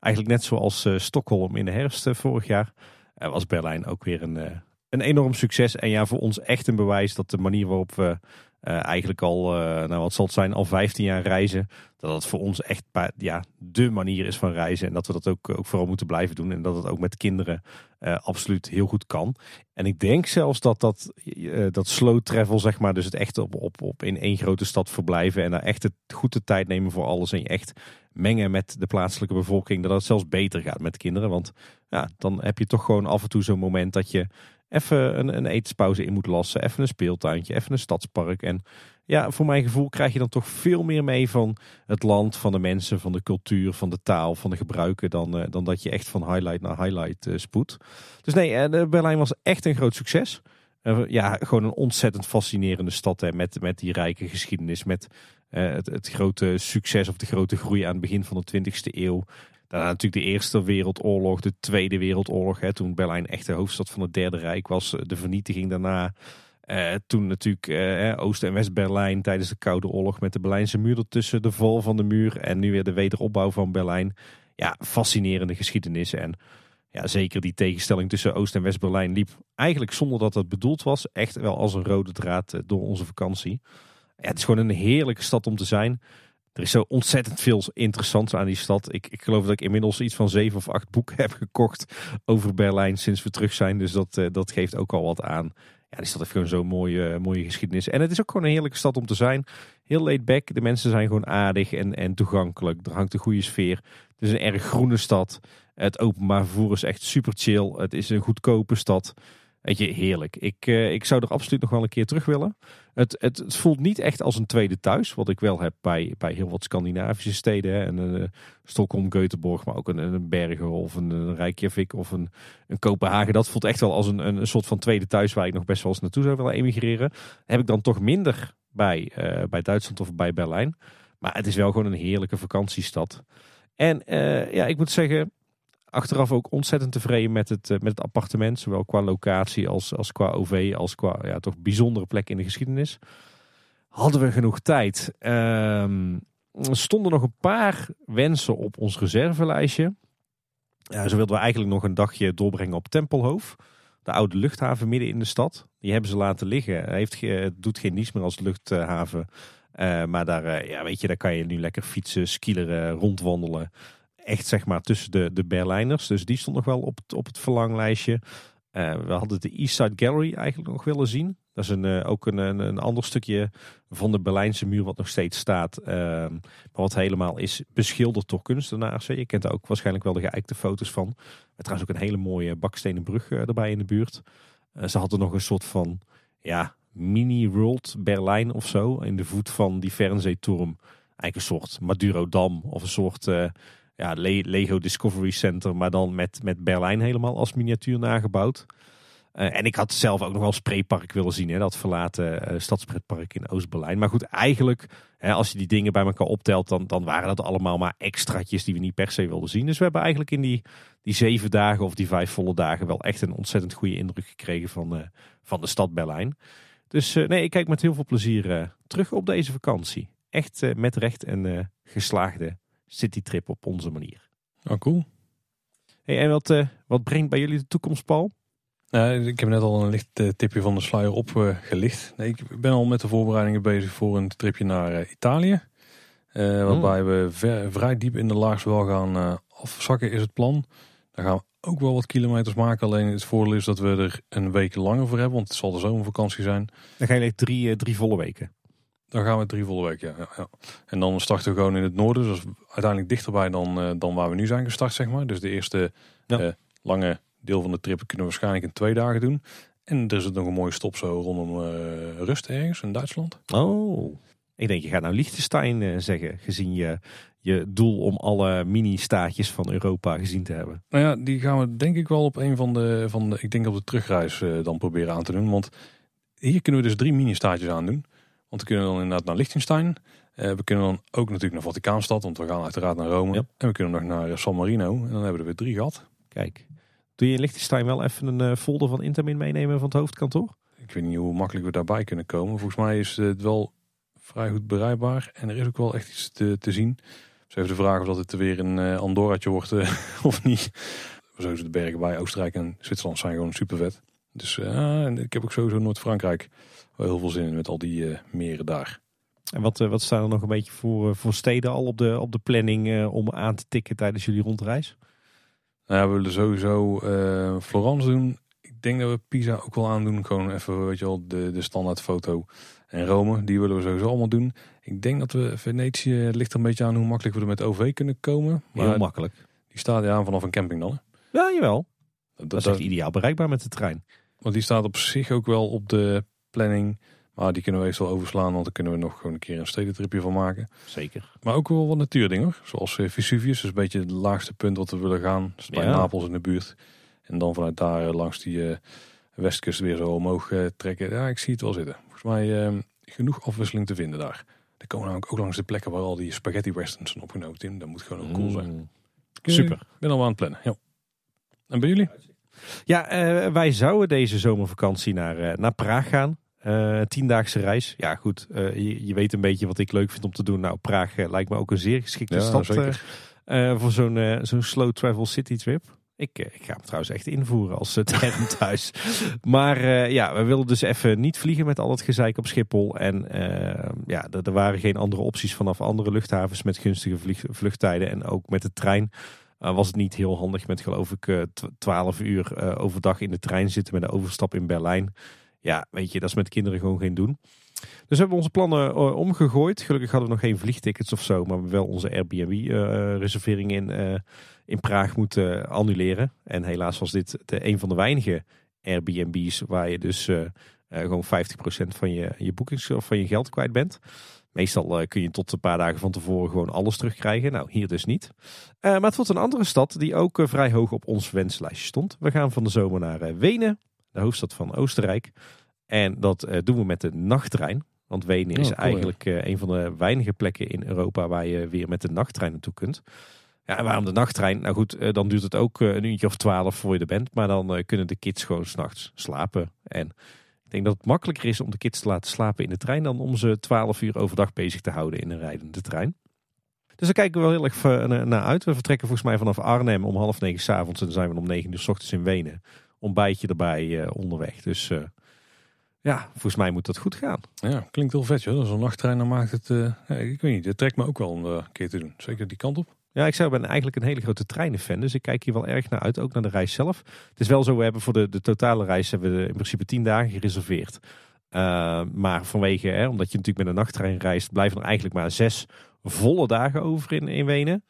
Eigenlijk net zoals Stockholm in de herfst vorig jaar. was Berlijn ook weer een een enorm succes. En ja, voor ons echt een bewijs dat de manier waarop we uh, eigenlijk al, uh, nou wat zal het zijn, al 15 jaar reizen. Dat het voor ons echt ja, de manier is van reizen. En dat we dat ook, ook vooral moeten blijven doen. En dat het ook met kinderen uh, absoluut heel goed kan. En ik denk zelfs dat dat, dat slow travel, zeg maar, dus het echt op, op, op in één grote stad verblijven. En daar echt het goede tijd nemen voor alles. En je echt mengen met de plaatselijke bevolking. Dat het zelfs beter gaat met kinderen. Want ja, dan heb je toch gewoon af en toe zo'n moment dat je even een, een etenspauze in moet lassen. Even een speeltuintje, even een stadspark. En ja, voor mijn gevoel krijg je dan toch veel meer mee van het land, van de mensen, van de cultuur, van de taal, van de gebruiken. Dan, uh, dan dat je echt van highlight naar highlight uh, spoedt. Dus nee, uh, Berlijn was echt een groot succes. ja, gewoon een ontzettend fascinerende stad hè, met, met die rijke geschiedenis. Met het, het grote succes of de grote groei aan het begin van de 20e eeuw. Daarna natuurlijk de Eerste Wereldoorlog, de Tweede Wereldoorlog. Hè, toen Berlijn echt de hoofdstad van het Derde Rijk was. De vernietiging daarna. Uh, toen natuurlijk Oost- en West-Berlijn tijdens de Koude Oorlog met de Berlijnse muur ertussen, de val van de muur en nu weer de wederopbouw van Berlijn. Ja, fascinerende geschiedenis. En ja, zeker die tegenstelling tussen Oost- en West-Berlijn liep eigenlijk zonder dat het bedoeld was, echt wel als een rode draad door onze vakantie. Ja, het is gewoon een heerlijke stad om te zijn. Er is zo ontzettend veel interessants aan die stad. Ik, ik geloof dat ik inmiddels iets van zeven of acht boeken heb gekocht over Berlijn sinds we terug zijn. Dus dat, uh, dat geeft ook al wat aan. Ja, die stad heeft gewoon zo'n mooie, mooie geschiedenis. En het is ook gewoon een heerlijke stad om te zijn. Heel laid back. De mensen zijn gewoon aardig en, en toegankelijk. Er hangt een goede sfeer. Het is een erg groene stad. Het openbaar vervoer is echt super chill. Het is een goedkope stad. Weet je, heerlijk. Ik, uh, ik zou er absoluut nog wel een keer terug willen. Het, het, het, voelt niet echt als een tweede thuis. Wat ik wel heb bij, bij heel wat Scandinavische steden. Hè. En, uh, Stockholm, Göteborg, maar ook een, een Bergen of een, een Reykjavik of een, een Kopenhagen. Dat voelt echt wel als een, een, soort van tweede thuis waar ik nog best wel eens naartoe zou willen emigreren. Heb ik dan toch minder bij, uh, bij Duitsland of bij Berlijn. Maar het is wel gewoon een heerlijke vakantiestad. En ja, ik moet zeggen, achteraf ook ontzettend tevreden met het, met het appartement. Zowel qua locatie als, als qua OV, als qua ja, toch bijzondere plek in de geschiedenis. Hadden we genoeg tijd. Er stonden nog een paar wensen op ons reservelijstje. Ja, zo wilden we eigenlijk nog een dagje doorbrengen op Tempelhoofd. De oude luchthaven midden in de stad. Die hebben ze laten liggen. Heeft, het doet geen niets meer als luchthaven. Uh, maar daar, uh, ja, weet je, daar kan je nu lekker fietsen, skileren, rondwandelen echt zeg maar tussen de, de Berlijners. Dus die stond nog wel op het, op het verlanglijstje. Uh, we hadden de East Side Gallery eigenlijk nog willen zien. Dat is een, uh, ook een, een, ander stukje van de Berlijnse muur wat nog steeds staat. Uh, maar wat helemaal is beschilderd door kunstenaars. Je kent ook waarschijnlijk wel de geëikte foto's van. Met trouwens ook een hele mooie bakstenen brug erbij in de buurt. ze hadden nog een soort van ja, mini-world Berlijn of zo. In de voet van die Fernsehturm. Eigenlijk een soort Maduro-dam of een soort ja, Lego Discovery Center, maar dan met, met Berlijn helemaal als miniatuur nagebouwd. Uh, en ik had zelf ook nog wel Spreepark willen zien, hè, dat verlaten uh, stadspretpark in Oost-Berlijn. Maar goed, eigenlijk, hè, als je die dingen bij elkaar optelt, dan, dan waren dat allemaal maar extraatjes die we niet per se wilden zien. Dus we hebben eigenlijk in die, die zeven dagen of die vijf volle dagen wel echt een ontzettend goede indruk gekregen van, uh, van de stad Berlijn. Dus nee, ik kijk met heel veel plezier terug op deze vakantie. Echt met recht een geslaagde citytrip op onze manier. Oh, cool. Hey, en wat, uh, wat brengt bij jullie de toekomst, Paul? Uh, ik heb net al een licht uh, tipje van de sluier opgelicht. nee, ik ben al met de voorbereidingen bezig voor een tripje naar Italië. waarbij mm. we ver, vrij diep in de laars wel gaan afzakken is het plan. Daar gaan we ook wel wat kilometers maken. Alleen het voordeel is dat we er een week langer voor hebben. Want het zal de zomervakantie zijn. Dan ga je drie, drie volle weken. Dan gaan we drie volle week, ja, ja, ja, En dan starten we gewoon in het noorden. Dus uiteindelijk dichterbij dan, uh, dan waar we nu zijn gestart, zeg maar. Dus de eerste ja. uh, lange deel van de trip kunnen we waarschijnlijk in twee dagen doen. En er is het nog een mooie stop zo rondom uh, Rust ergens in Duitsland. Oh, ik denk je gaat nou Liechtenstein zeggen, gezien je, je doel om alle mini-staatjes van Europa gezien te hebben. Nou ja, die gaan we denk ik wel op een van de, van de ik denk op de terugreis dan proberen aan te doen. Want hier kunnen we dus drie mini-staatjes aan doen. Want we kunnen dan inderdaad naar Liechtenstein. Uh, we kunnen dan ook natuurlijk naar Vaticaanstad, want we gaan uiteraard naar Rome. En we kunnen nog naar San Marino. En dan hebben we er weer drie gehad. Kijk, doe je in Liechtenstein wel even een uh, folder van Intermin meenemen van het hoofdkantoor? Ik weet niet hoe makkelijk we daarbij kunnen komen. Volgens mij is het wel vrij goed bereikbaar. En er is ook wel echt iets te, te zien. Dus even de vraag of dat het weer een uh, Andorratje wordt of niet. Sowieso de bergen bij Oostenrijk en Zwitserland zijn gewoon super vet. Dus ik heb ook sowieso Noord-Frankrijk wel heel veel zin in met al die uh, meren daar. En wat, uh, wat staan er nog een beetje voor, uh, voor steden al op de, op de planning om aan te tikken tijdens jullie rondreis? Nou, we willen sowieso Florence doen. Ik denk dat we Pisa ook wel aandoen. Gewoon even, weet je wel, de, de standaard foto. En Rome, die willen we sowieso allemaal doen. Ik denk dat we Venetië ligt er een beetje aan hoe makkelijk we er met OV kunnen komen. Maar Heel makkelijk. Die staat ja vanaf een camping dan. Hè? Ja, jawel. Dat, dat is echt ideaal bereikbaar met de trein. Want die staat op zich ook wel op de planning. Maar die kunnen we wel overslaan, want dan kunnen we nog gewoon een keer een stedentripje van maken. Zeker. Maar ook wel wat natuurdingen, zoals eh, Vesuvius. Dus een beetje het laagste punt wat we willen gaan. Dus bij Napels in de buurt. En dan vanuit daar eh, langs die uh, westkust weer zo omhoog uh, trekken. Ja, ik zie het wel zitten. Volgens mij uh, genoeg afwisseling te vinden daar. Dan komen we namelijk ook langs de plekken waar al die spaghetti westerns zijn opgenomen. Tim. Dat moet gewoon ook cool zijn. Mm. Super. Ik ben al aan het plannen. Ja. En bij jullie? Ja, wij zouden deze zomervakantie naar, naar Praag gaan. Uh, tiendaagse reis. Ja, goed. Uh, je, je, weet een beetje wat ik leuk vind om te doen. Nou, Praag uh, lijkt me ook een zeer geschikte ja, stad voor zo'n zo'n slow travel city trip. Ik, ik ga hem trouwens echt invoeren als term thuis. maar ja, we wilden dus even niet vliegen met al het gezeik op Schiphol. En ja, er, er, waren geen andere opties vanaf andere luchthavens met gunstige vluchttijden. En ook met de trein was het niet heel handig met geloof ik 12 uur overdag in de trein zitten met een overstap in Berlijn. Ja, weet je, dat is met kinderen gewoon geen doen. Dus hebben we onze plannen uh, omgegooid. Gelukkig hadden we nog geen vliegtickets of zo, maar we wel onze Airbnb-reservering in, uh, in Praag moeten annuleren. En helaas was dit de, een van de weinige Airbnb's waar je dus gewoon 50% van je, je boekings of van je geld kwijt bent. Meestal kun je tot een paar dagen van tevoren gewoon alles terugkrijgen. Nou, hier dus niet. maar het wordt een andere stad die ook vrij hoog op ons wenslijstje stond. We gaan van de zomer naar Wenen de hoofdstad van Oostenrijk. En dat uh, doen we met de nachttrein. Want Wenen is oh, eigenlijk uh, een van de weinige plekken in Europa waar je weer met de nachttrein naartoe kunt. Ja, en waarom de nachttrein? Nou goed, uh, dan duurt het ook een uurtje of twaalf voor je er bent. Maar dan kunnen de kids gewoon s'nachts slapen. En ik denk dat het makkelijker is om de kids te laten slapen in de trein... dan om ze twaalf uur overdag bezig te houden in een rijdende trein. Dus daar kijken we wel heel erg naar uit. We vertrekken volgens mij vanaf Arnhem om half negen s'avonds. En dan zijn we om negen uur s ochtends in Wenen ontbijtje erbij uh, onderweg. Dus uh, ja, volgens mij moet dat goed gaan. Ja, klinkt heel vet joh. Zo'n nachttrein dan maakt het, ja, ik weet niet, dat trekt me ook wel een keer te doen. Zeker die kant op. Ja, ik zou ben eigenlijk een hele grote treinenfan, dus ik kijk hier wel erg naar uit, ook naar de reis zelf. Het is wel zo, we hebben voor de, de totale reis hebben we in principe tien dagen gereserveerd. maar vanwege, hè, omdat je natuurlijk met een nachttrein reist, blijven er eigenlijk maar zes volle dagen over in, in Wenen.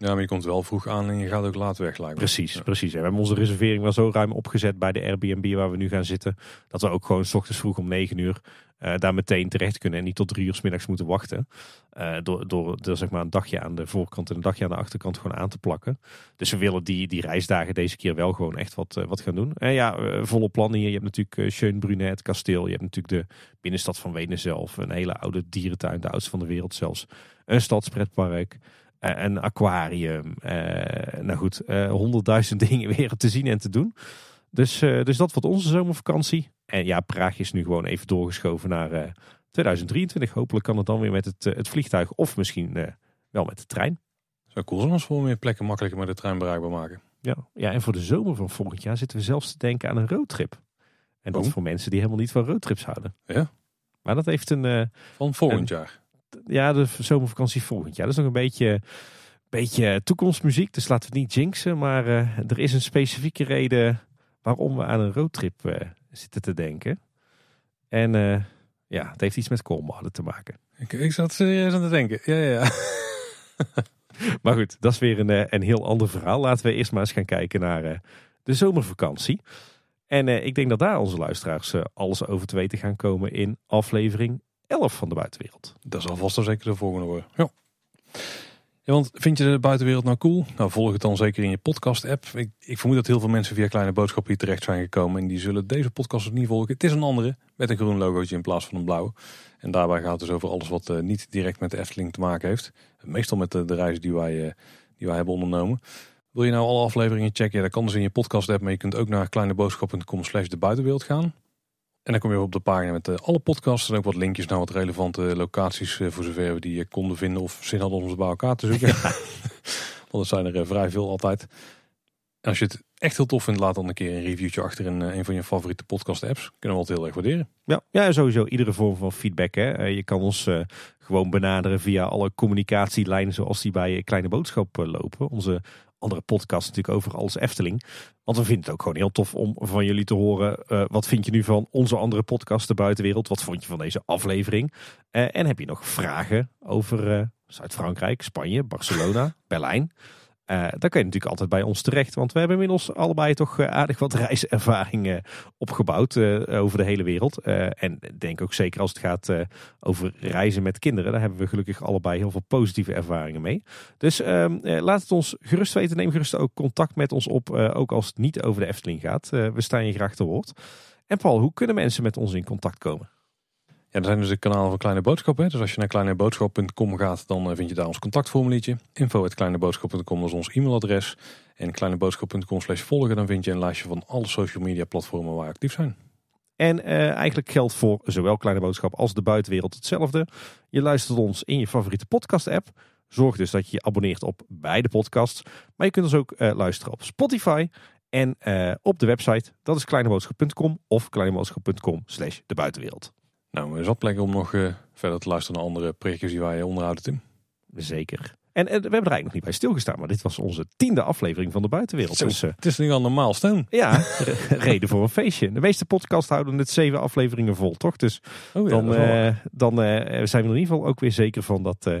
Ja, maar je komt wel vroeg aan en je gaat ook laat weg lijkt Precies, precies. En we hebben onze reservering wel zo ruim opgezet bij de Airbnb waar we nu gaan zitten. Dat we ook gewoon s ochtends vroeg om 9 uur uh, daar meteen terecht kunnen. En niet tot drie uur s middags moeten wachten. Uh, door, door, door zeg maar een dagje aan de voorkant en een dagje aan de achterkant gewoon aan te plakken. Dus we willen die, die reisdagen deze keer wel gewoon echt wat, uh, wat gaan doen. En ja, volle plannen hier. Je hebt natuurlijk Schönbrunn, het kasteel. Je hebt natuurlijk de binnenstad van Wenen zelf. Een hele oude dierentuin, de oudste van de wereld zelfs. Een stadspretpark. Eh, een aquarium. Uh, nou goed, uh, honderdduizend dingen weer te zien en te doen. Dus, dus dat wordt onze zomervakantie. En ja, Praag is nu gewoon even doorgeschoven naar 2023. Hopelijk kan het dan weer met het, het vliegtuig of misschien wel met de trein. Zou cool zijn als we meer plekken makkelijker met de trein bereikbaar maken. Ja, ja, en voor de zomer van volgend jaar zitten we zelfs te denken aan een roadtrip. En dat oh. voor mensen die helemaal niet van roadtrips houden. Ja. Maar dat heeft een... van volgend jaar ja, de zomervakantie volgend jaar. Dat is nog een beetje, beetje toekomstmuziek, dus laten we het niet jinxen. Maar uh, er is een specifieke reden waarom we aan een roadtrip uh, zitten te denken. En uh, ja, het heeft iets met koolmolen te maken. Ik, ik zat serieus aan te denken. Ja, ja, ja. maar goed, dat is weer een, een heel ander verhaal. Laten we eerst maar eens gaan kijken naar de zomervakantie. En ik denk dat daar onze luisteraars alles over te weten gaan komen in aflevering 11 van de buitenwereld. Dat zal vast wel zeker de volgende worden. Ja. want vind je de buitenwereld nou cool? Nou, volg het dan zeker in je podcast-app. Ik, ik, vermoed dat heel veel mensen via Kleine Boodschap hier terecht zijn gekomen. En die zullen deze podcast ook niet volgen. Het is een andere, met een groen logootje in plaats van een blauw. En daarbij gaat het dus over alles wat uh, niet direct met de Efteling te maken heeft. Meestal met de, reizen die wij, uh, die wij hebben ondernomen. Wil je nou alle afleveringen checken? Ja, dat kan dus in je podcast-app. Maar je kunt ook naar kleineboodschap.com slash de buitenwereld gaan. En dan kom je op de pagina met uh, alle podcasts en ook wat linkjes naar wat relevante locaties uh, voor zover we die konden vinden of zin hadden om ze bij elkaar te zoeken. Want er zijn er vrij veel altijd. En als je het echt heel tof vindt, laat dan een keer een reviewtje achter in een van je favoriete podcast apps. Kunnen we altijd heel erg waarderen. Ja, ja sowieso iedere vorm van feedback. Hè. je kan ons gewoon benaderen via alle communicatielijnen zoals die bij Kleine Boodschap lopen. Onze andere podcast natuurlijk over alles Efteling. Want we vinden het ook gewoon heel tof om van jullie te horen. Uh, wat vind je nu van onze andere podcast, De Buitenwereld? Wat vond je van deze aflevering? Uh, en heb je nog vragen over uh, Zuid-Frankrijk, Spanje, Barcelona, Berlijn? Uh, dan kun je natuurlijk altijd bij ons terecht. Want we hebben inmiddels allebei toch eh, aardig wat reiservaring opgebouwd uh, over de hele wereld. en denk ook zeker als het gaat over reizen met kinderen. Daar hebben we gelukkig allebei heel veel positieve ervaringen mee. Dus ehm, laat het ons gerust weten. Neem gerust ook contact met ons op. ook als het niet over de Efteling gaat. we staan je graag te woord. En Paul, hoe kunnen mensen met ons in contact komen? Ja, er zijn dus de kanalen van Kleine Boodschappen. Dus als je naar kleineboodschap.com gaat, dan eh, vind je daar ons contactformuliertje. Info.kleineboodschap.com is ons e-mailadres. En kleineboodschap.com slash volgen, dan vind je een lijstje van alle social media platformen waar we actief zijn. En eh, eigenlijk geldt voor zowel Kleine Boodschap als de buitenwereld hetzelfde. Je luistert ons in je favoriete podcast app. Zorg dus dat je je abonneert op beide podcasts. Maar je kunt ons ook eh, luisteren op Spotify en op de website. Dat is kleineboodschap.com of kleineboodschap.com slash de buitenwereld. Nou, er zat plek om nog eh, verder te luisteren naar andere projectjes die wij onderhouden, Tim. Zeker. En, en we hebben er eigenlijk nog niet bij stilgestaan, maar dit was onze tiende aflevering van de buitenwereld. Zo, Dus eh, Het is nu al normaal steun. ja, re- reden voor een feestje. De meeste podcasts houden het zeven afleveringen vol, toch? Dus Oh ja, dan, eh, eh, zijn we er in ieder geval ook weer zeker van dat eh,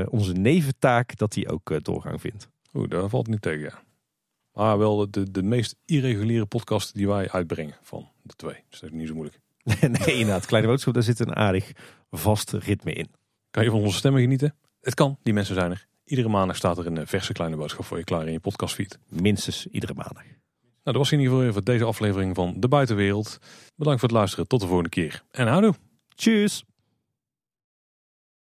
eh, onze neventaak dat die ook eh, doorgang vindt. Oeh, daar valt niet tegen, ja. Maar wel de, de meest irreguliere podcast die wij uitbrengen van de twee. Dus dat is niet zo moeilijk. nee, inderdaad. Kleine boodschap, daar zit een aardig vast ritme in. Kan je van onze stemmen genieten? Het kan, die mensen zijn er. Iedere maandag staat er een eh, verse kleine boodschap voor je klaar in je podcastfeed. Minstens iedere maandag. Nou, dat was in ieder geval voor deze aflevering van De Buitenwereld. Bedankt voor het luisteren. Tot de volgende keer. En houdoe! Tjus!